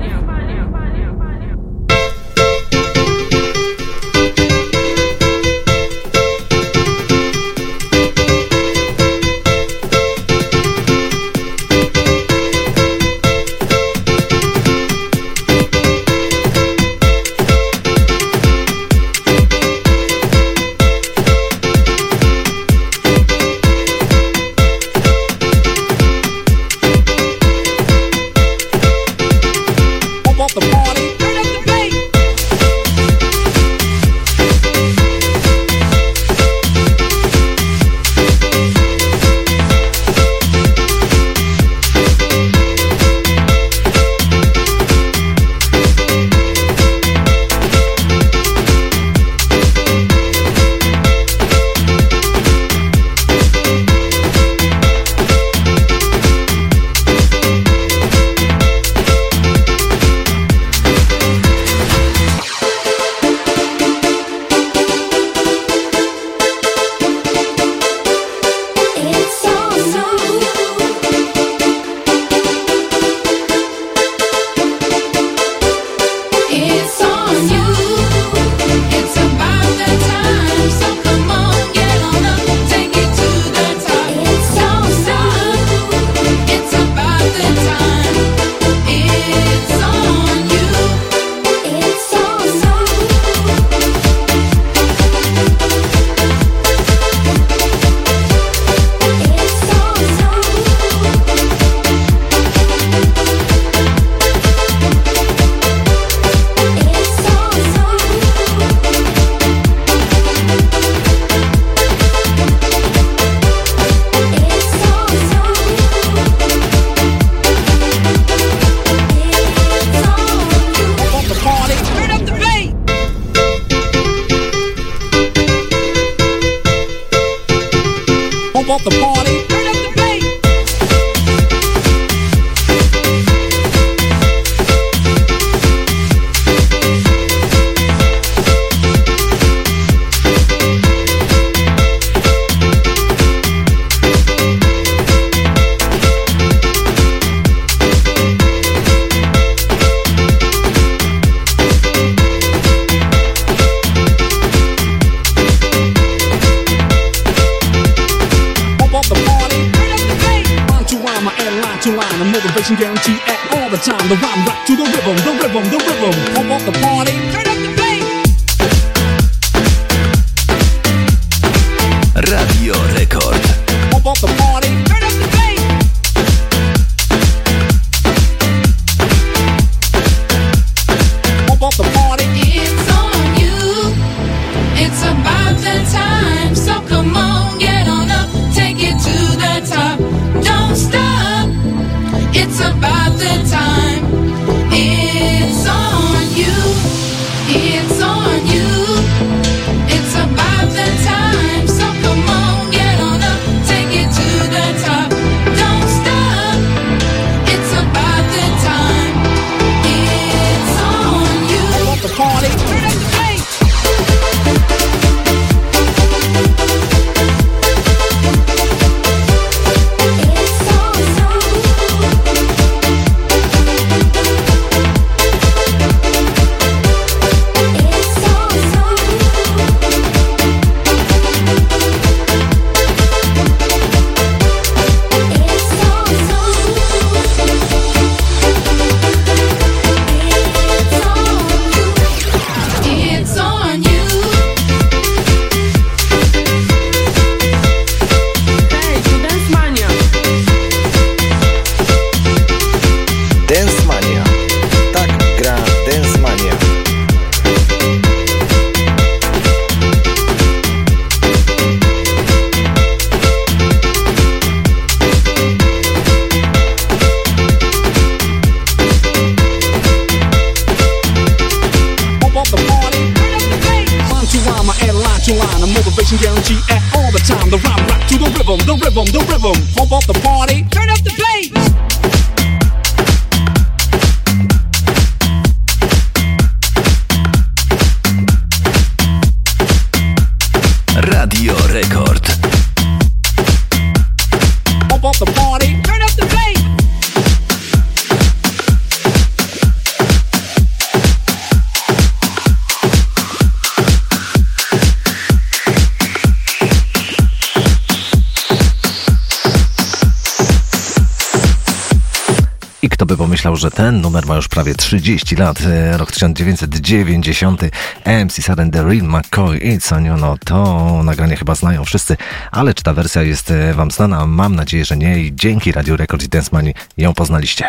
Ten numer ma już prawie 30 lat, e, rok 1990, MC Surrender, Real McCoy i Soniono, to nagranie chyba znają wszyscy, ale czy ta wersja jest e, wam znana? Mam nadzieję, że nie i dzięki Radio Record i Dance Money ją poznaliście.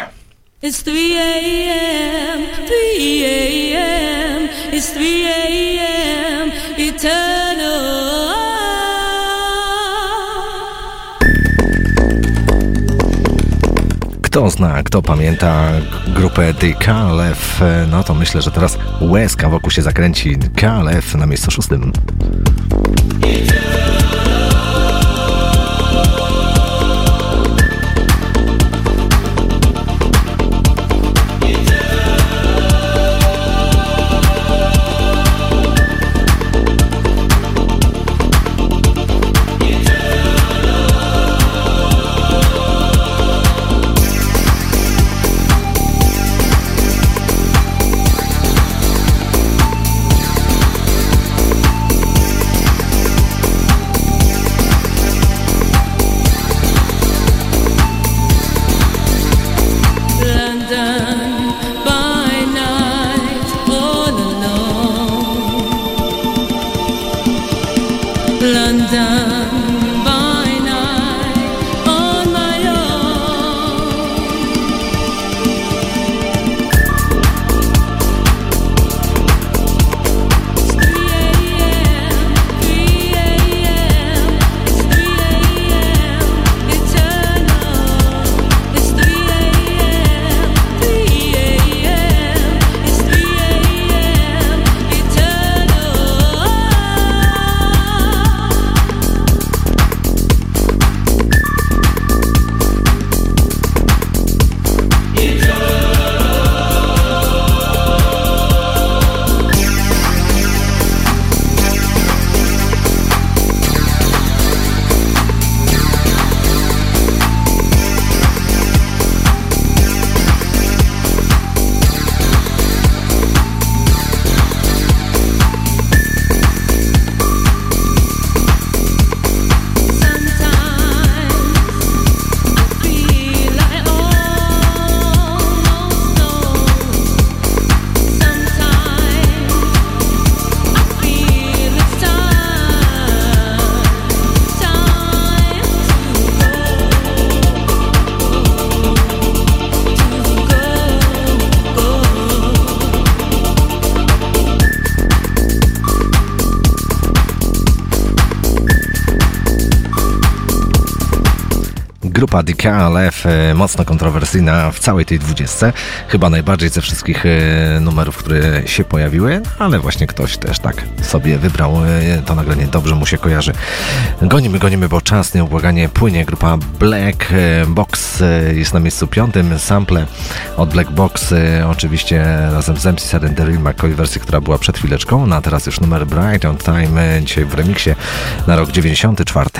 It's 3 a.m., 3 a.m., it's 3 a.m., eternal. Kto zna, kto pamięta grupę The KLF, e, no to myślę, że teraz łezka wokół się zakręci. KLF na miejscu szóstym. KLF, e, mocno kontrowersyjna w całej tej dwudziestce. Chyba najbardziej ze wszystkich e, numerów, które się pojawiły, ale właśnie ktoś też tak sobie wybrał e, to nagranie. Dobrze mu się kojarzy. Gonimy, gonimy, bo czas nieubłaganie płynie. Grupa Black Box jest na miejscu piątym. Sample od Black Box oczywiście razem z MC Surrender McCoy wersji, która była przed chwileczką. No a teraz już numer Bright on Time dzisiaj w remiksie na rok 94.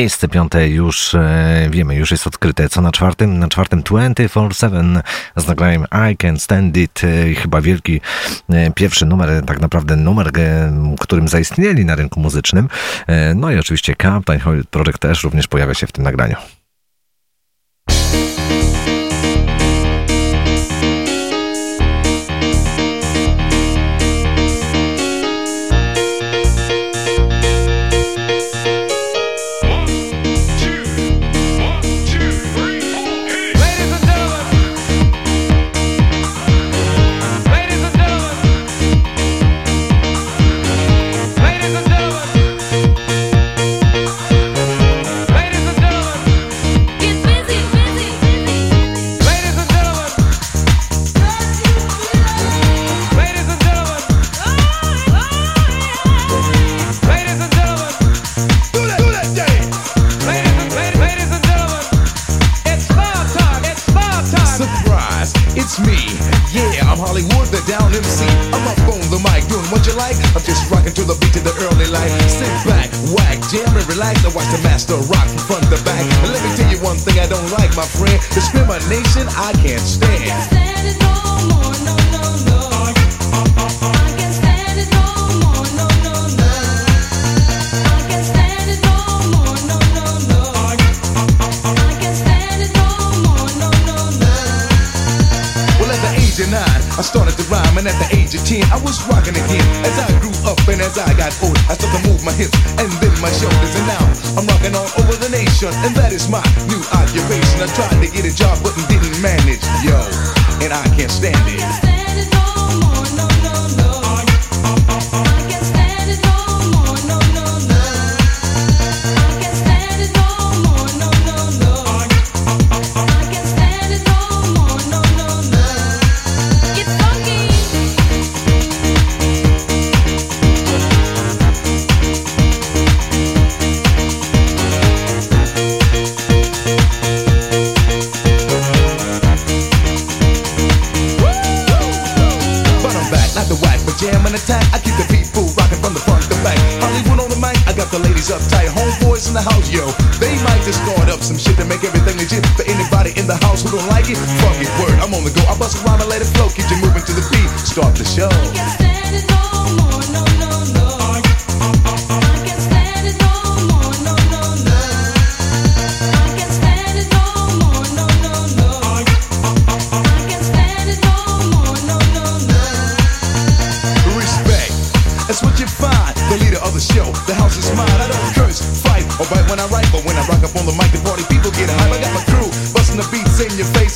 Miejsce piąte już e, wiemy, już jest odkryte. Co na czwartym? Na czwartym 24-7 z nagraniem I Can Stand It. E, chyba wielki e, pierwszy numer, tak naprawdę numer, którym zaistnieli na rynku muzycznym. No i oczywiście Captain Project też również pojawia się w tym nagraniu.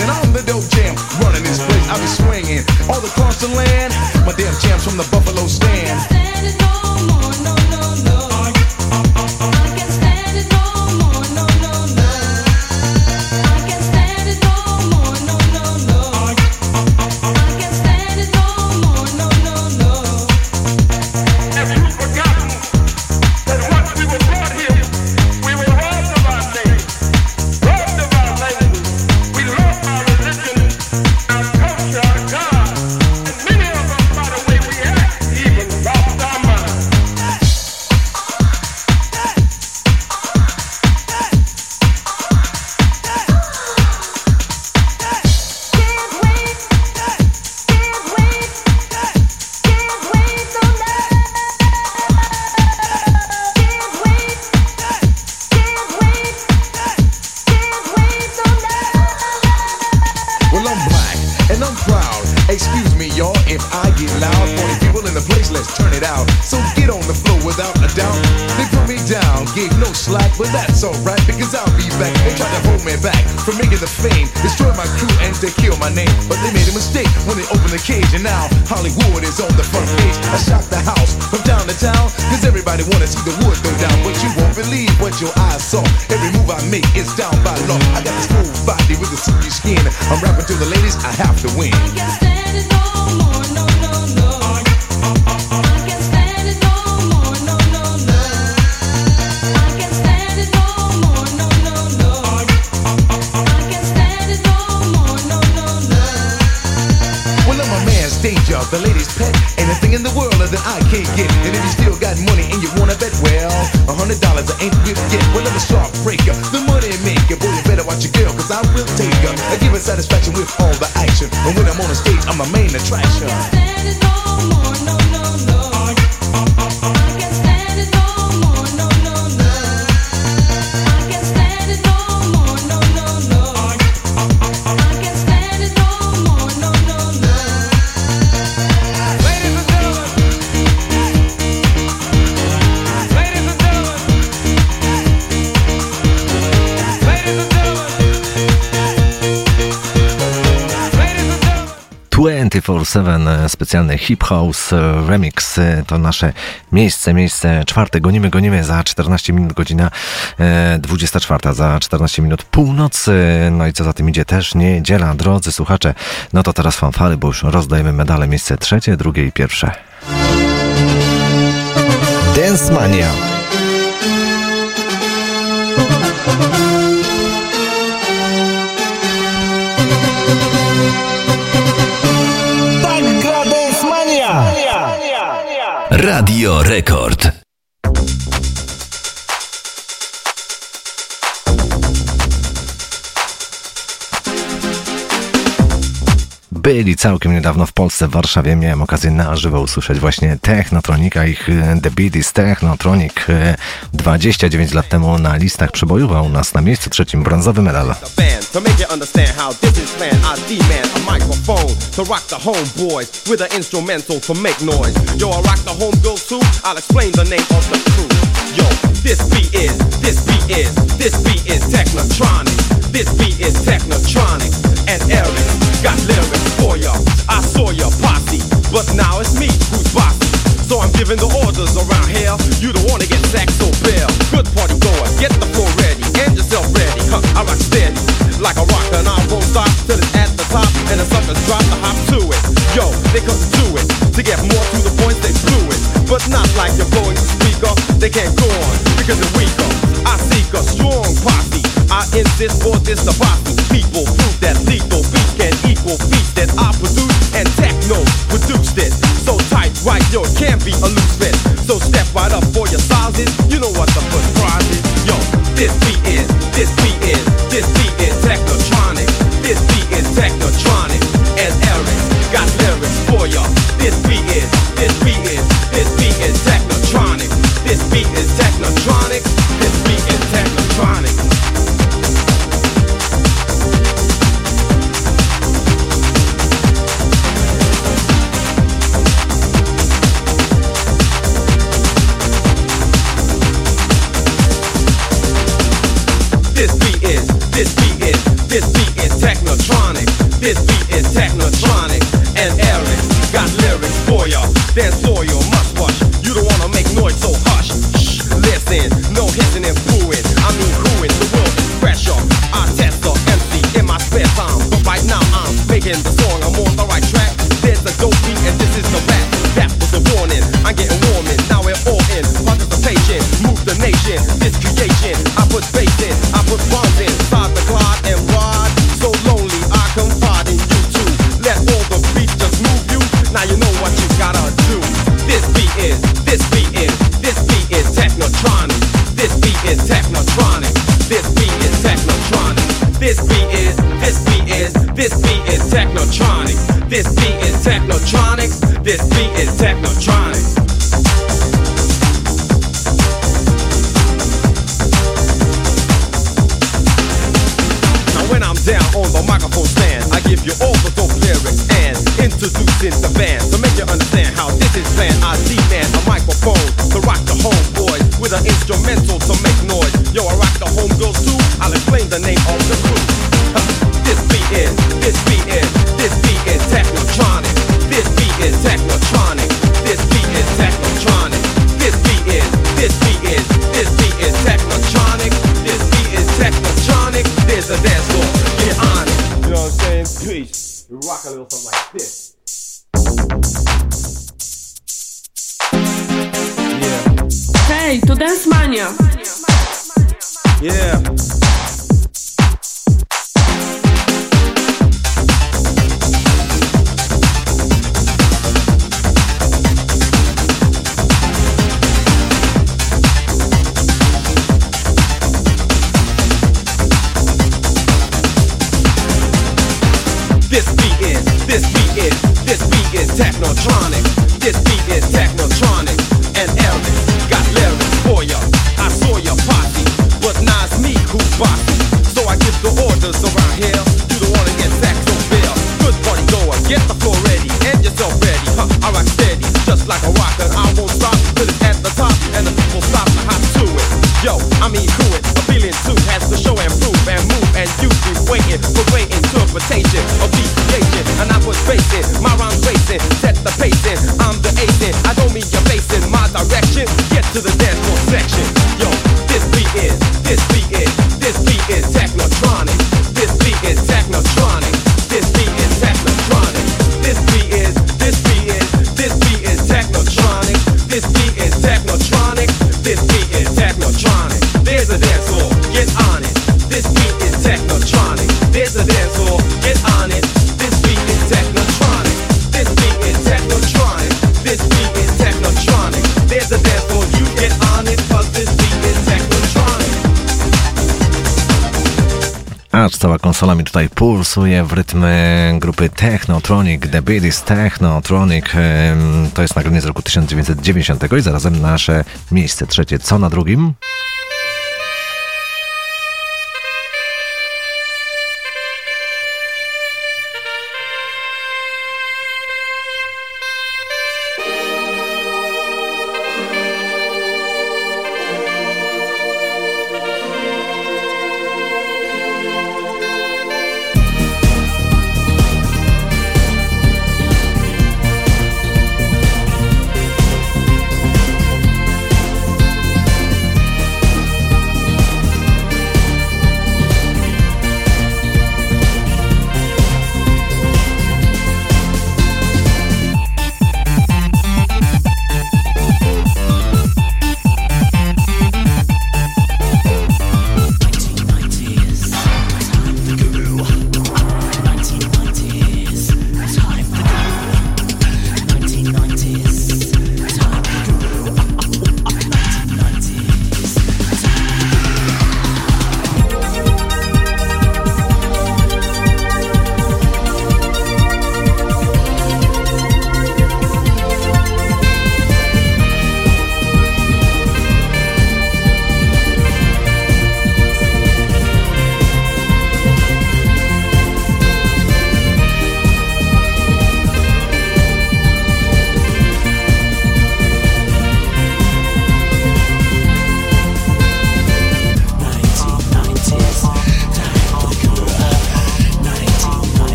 and I'm the dope jam. Running this place, I be swinging all across the land. My damn jam's from the Buffalo State. Specjalny Hip House e, Remix e, to nasze miejsce, miejsce czwarte. Gonimy, gonimy za 14 minut, godzina e, 24, za 14 minut północy. No i co za tym idzie też niedziela, drodzy słuchacze. No to teraz fanfary, bo już rozdajemy medale. Miejsce trzecie, drugie i pierwsze. Dance Mania. Radio Rekord. Byli całkiem niedawno w Polsce, w Warszawie. Miałem okazję na żywo usłyszeć właśnie Technotronika, ich e, The Beat is Technotronic. e, 29 lat temu na listach przebojował u nas na miejscu trzecim brązowy medal. To make you understand how this is planned. I demand a microphone to rock the homeboys with an instrumental to make noise. Yo, I rock the homegirls too. I'll explain the name of the crew. Yo, this beat is, this beat is, this beat is Technotronic. This beat is Technotronic. And Eric got lyrics for ya. I saw your posse, but now it's me who's bossy. So I'm giving the orders around here. You don't wanna get sacked so bare. Good party goers, get the floor ready and yourself ready. Huh, I rock steady like a rock and I won't stop till it's at the top and the suckers drop the hop to it. Yo, they couldn't do it. To get more to the point, they blew it. But not like you're blowing the speaker. They can't go on because they're weaker. I seek a strong posse. I insist for this the bossy people prove that lethal beat can equal beats that I produce and techno produced it. So tight, right, yo, it can't be a loose fit. So step right up for your sizes. You know what the first prize is. Yo, this beat is, this beat is, this beat. Beat interpretation of deep. And I was facing. my rhymes racing, set the pacing. I'm the acing, I don't mean you're facing my direction. Get to the dance floor section. cała konsola mi tutaj pulsuje w rytm grupy Technotronic, The Beat is Technotronic. To jest nagranie z roku 1990 i zarazem nasze miejsce trzecie. Co na drugim?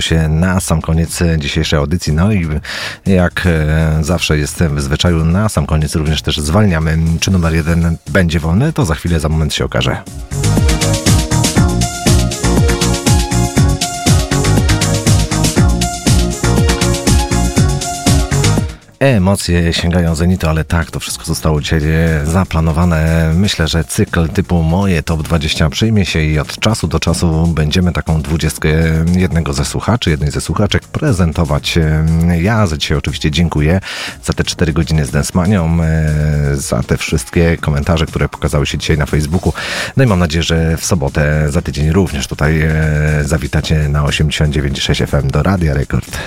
Się na sam koniec e, dzisiejszej audycji. No i jak e, zawsze jest w zwyczaju, na sam koniec również też zwalniamy. Czy numer jeden będzie wolny, to za chwilę, za moment się okaże. Emocje sięgają zenitu, ale tak, to wszystko zostało dzisiaj e, zaplanowane. Myślę, że cykl typu moje top 20 przyjmie się i od czasu do czasu będziemy taką dwudziestkę jednego ze słuchaczy, jednej ze słuchaczek prezentować. E, Ja za dzisiaj oczywiście dziękuję za te 4 godziny z Densmanią, e, za te wszystkie komentarze, które pokazały się dzisiaj na Facebooku. No i mam nadzieję, że w sobotę za tydzień również tutaj zawitacie na 89.6 FM do Radia Rekord.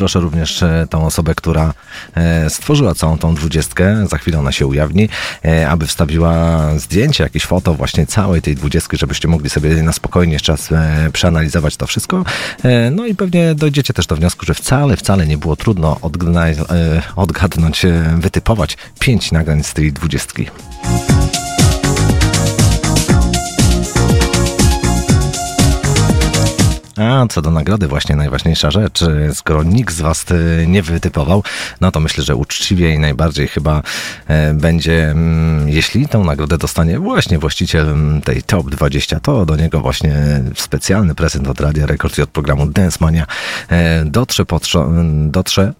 Poproszę również e, tą osobę, która e, stworzyła całą tą dwudziestkę, za chwilę ona się ujawni, e, aby wstawiła zdjęcie, jakieś foto właśnie całej tej dwudziestki, żebyście mogli sobie na spokojnie jeszcze raz przeanalizować to wszystko. No i pewnie dojdziecie też do wniosku, że wcale, wcale nie było trudno odgadnąć, wytypować pięć nagrań z tej dwudziestki. A co do nagrody, właśnie najważniejsza rzecz. Skoro nikt z Was e, nie wytypował, no to myślę, że uczciwie i najbardziej chyba e, będzie, mm, jeśli tą nagrodę dostanie właśnie właściciel mm, tej top 20, to do niego właśnie specjalny prezent od Radia Rekord i od programu Dance Mania e, dotrze, potrzo, dotrze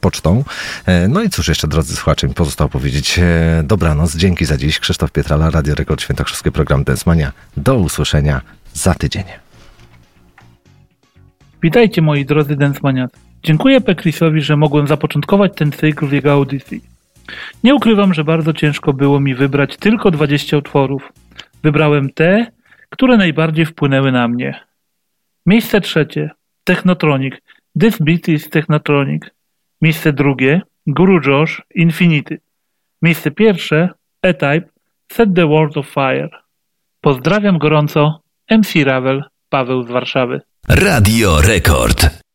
pocztą. E, No i cóż jeszcze, drodzy słuchacze, mi pozostało powiedzieć e, dobranoc, dzięki za dziś. Krzysztof Pietrala, Radio Rekord Świętokrzyskie, program Dance Mania. Do usłyszenia za tydzień. Witajcie moi drodzy Densmaniacy. Dziękuję Pekrisowi, że mogłem zapoczątkować ten cykl w jego audycji. Nie ukrywam, że bardzo ciężko było mi wybrać tylko 20 utworów. Wybrałem te, które najbardziej wpłynęły na mnie. Miejsce trzecie Technotronic. This Beat is Technotronic. Miejsce drugie Guru Josh Infinity. Miejsce pierwsze E-Type Set the World of Fire. Pozdrawiam gorąco MC Ravel Paweł z Warszawy. Radio Rekord.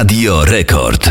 Radio Rekord.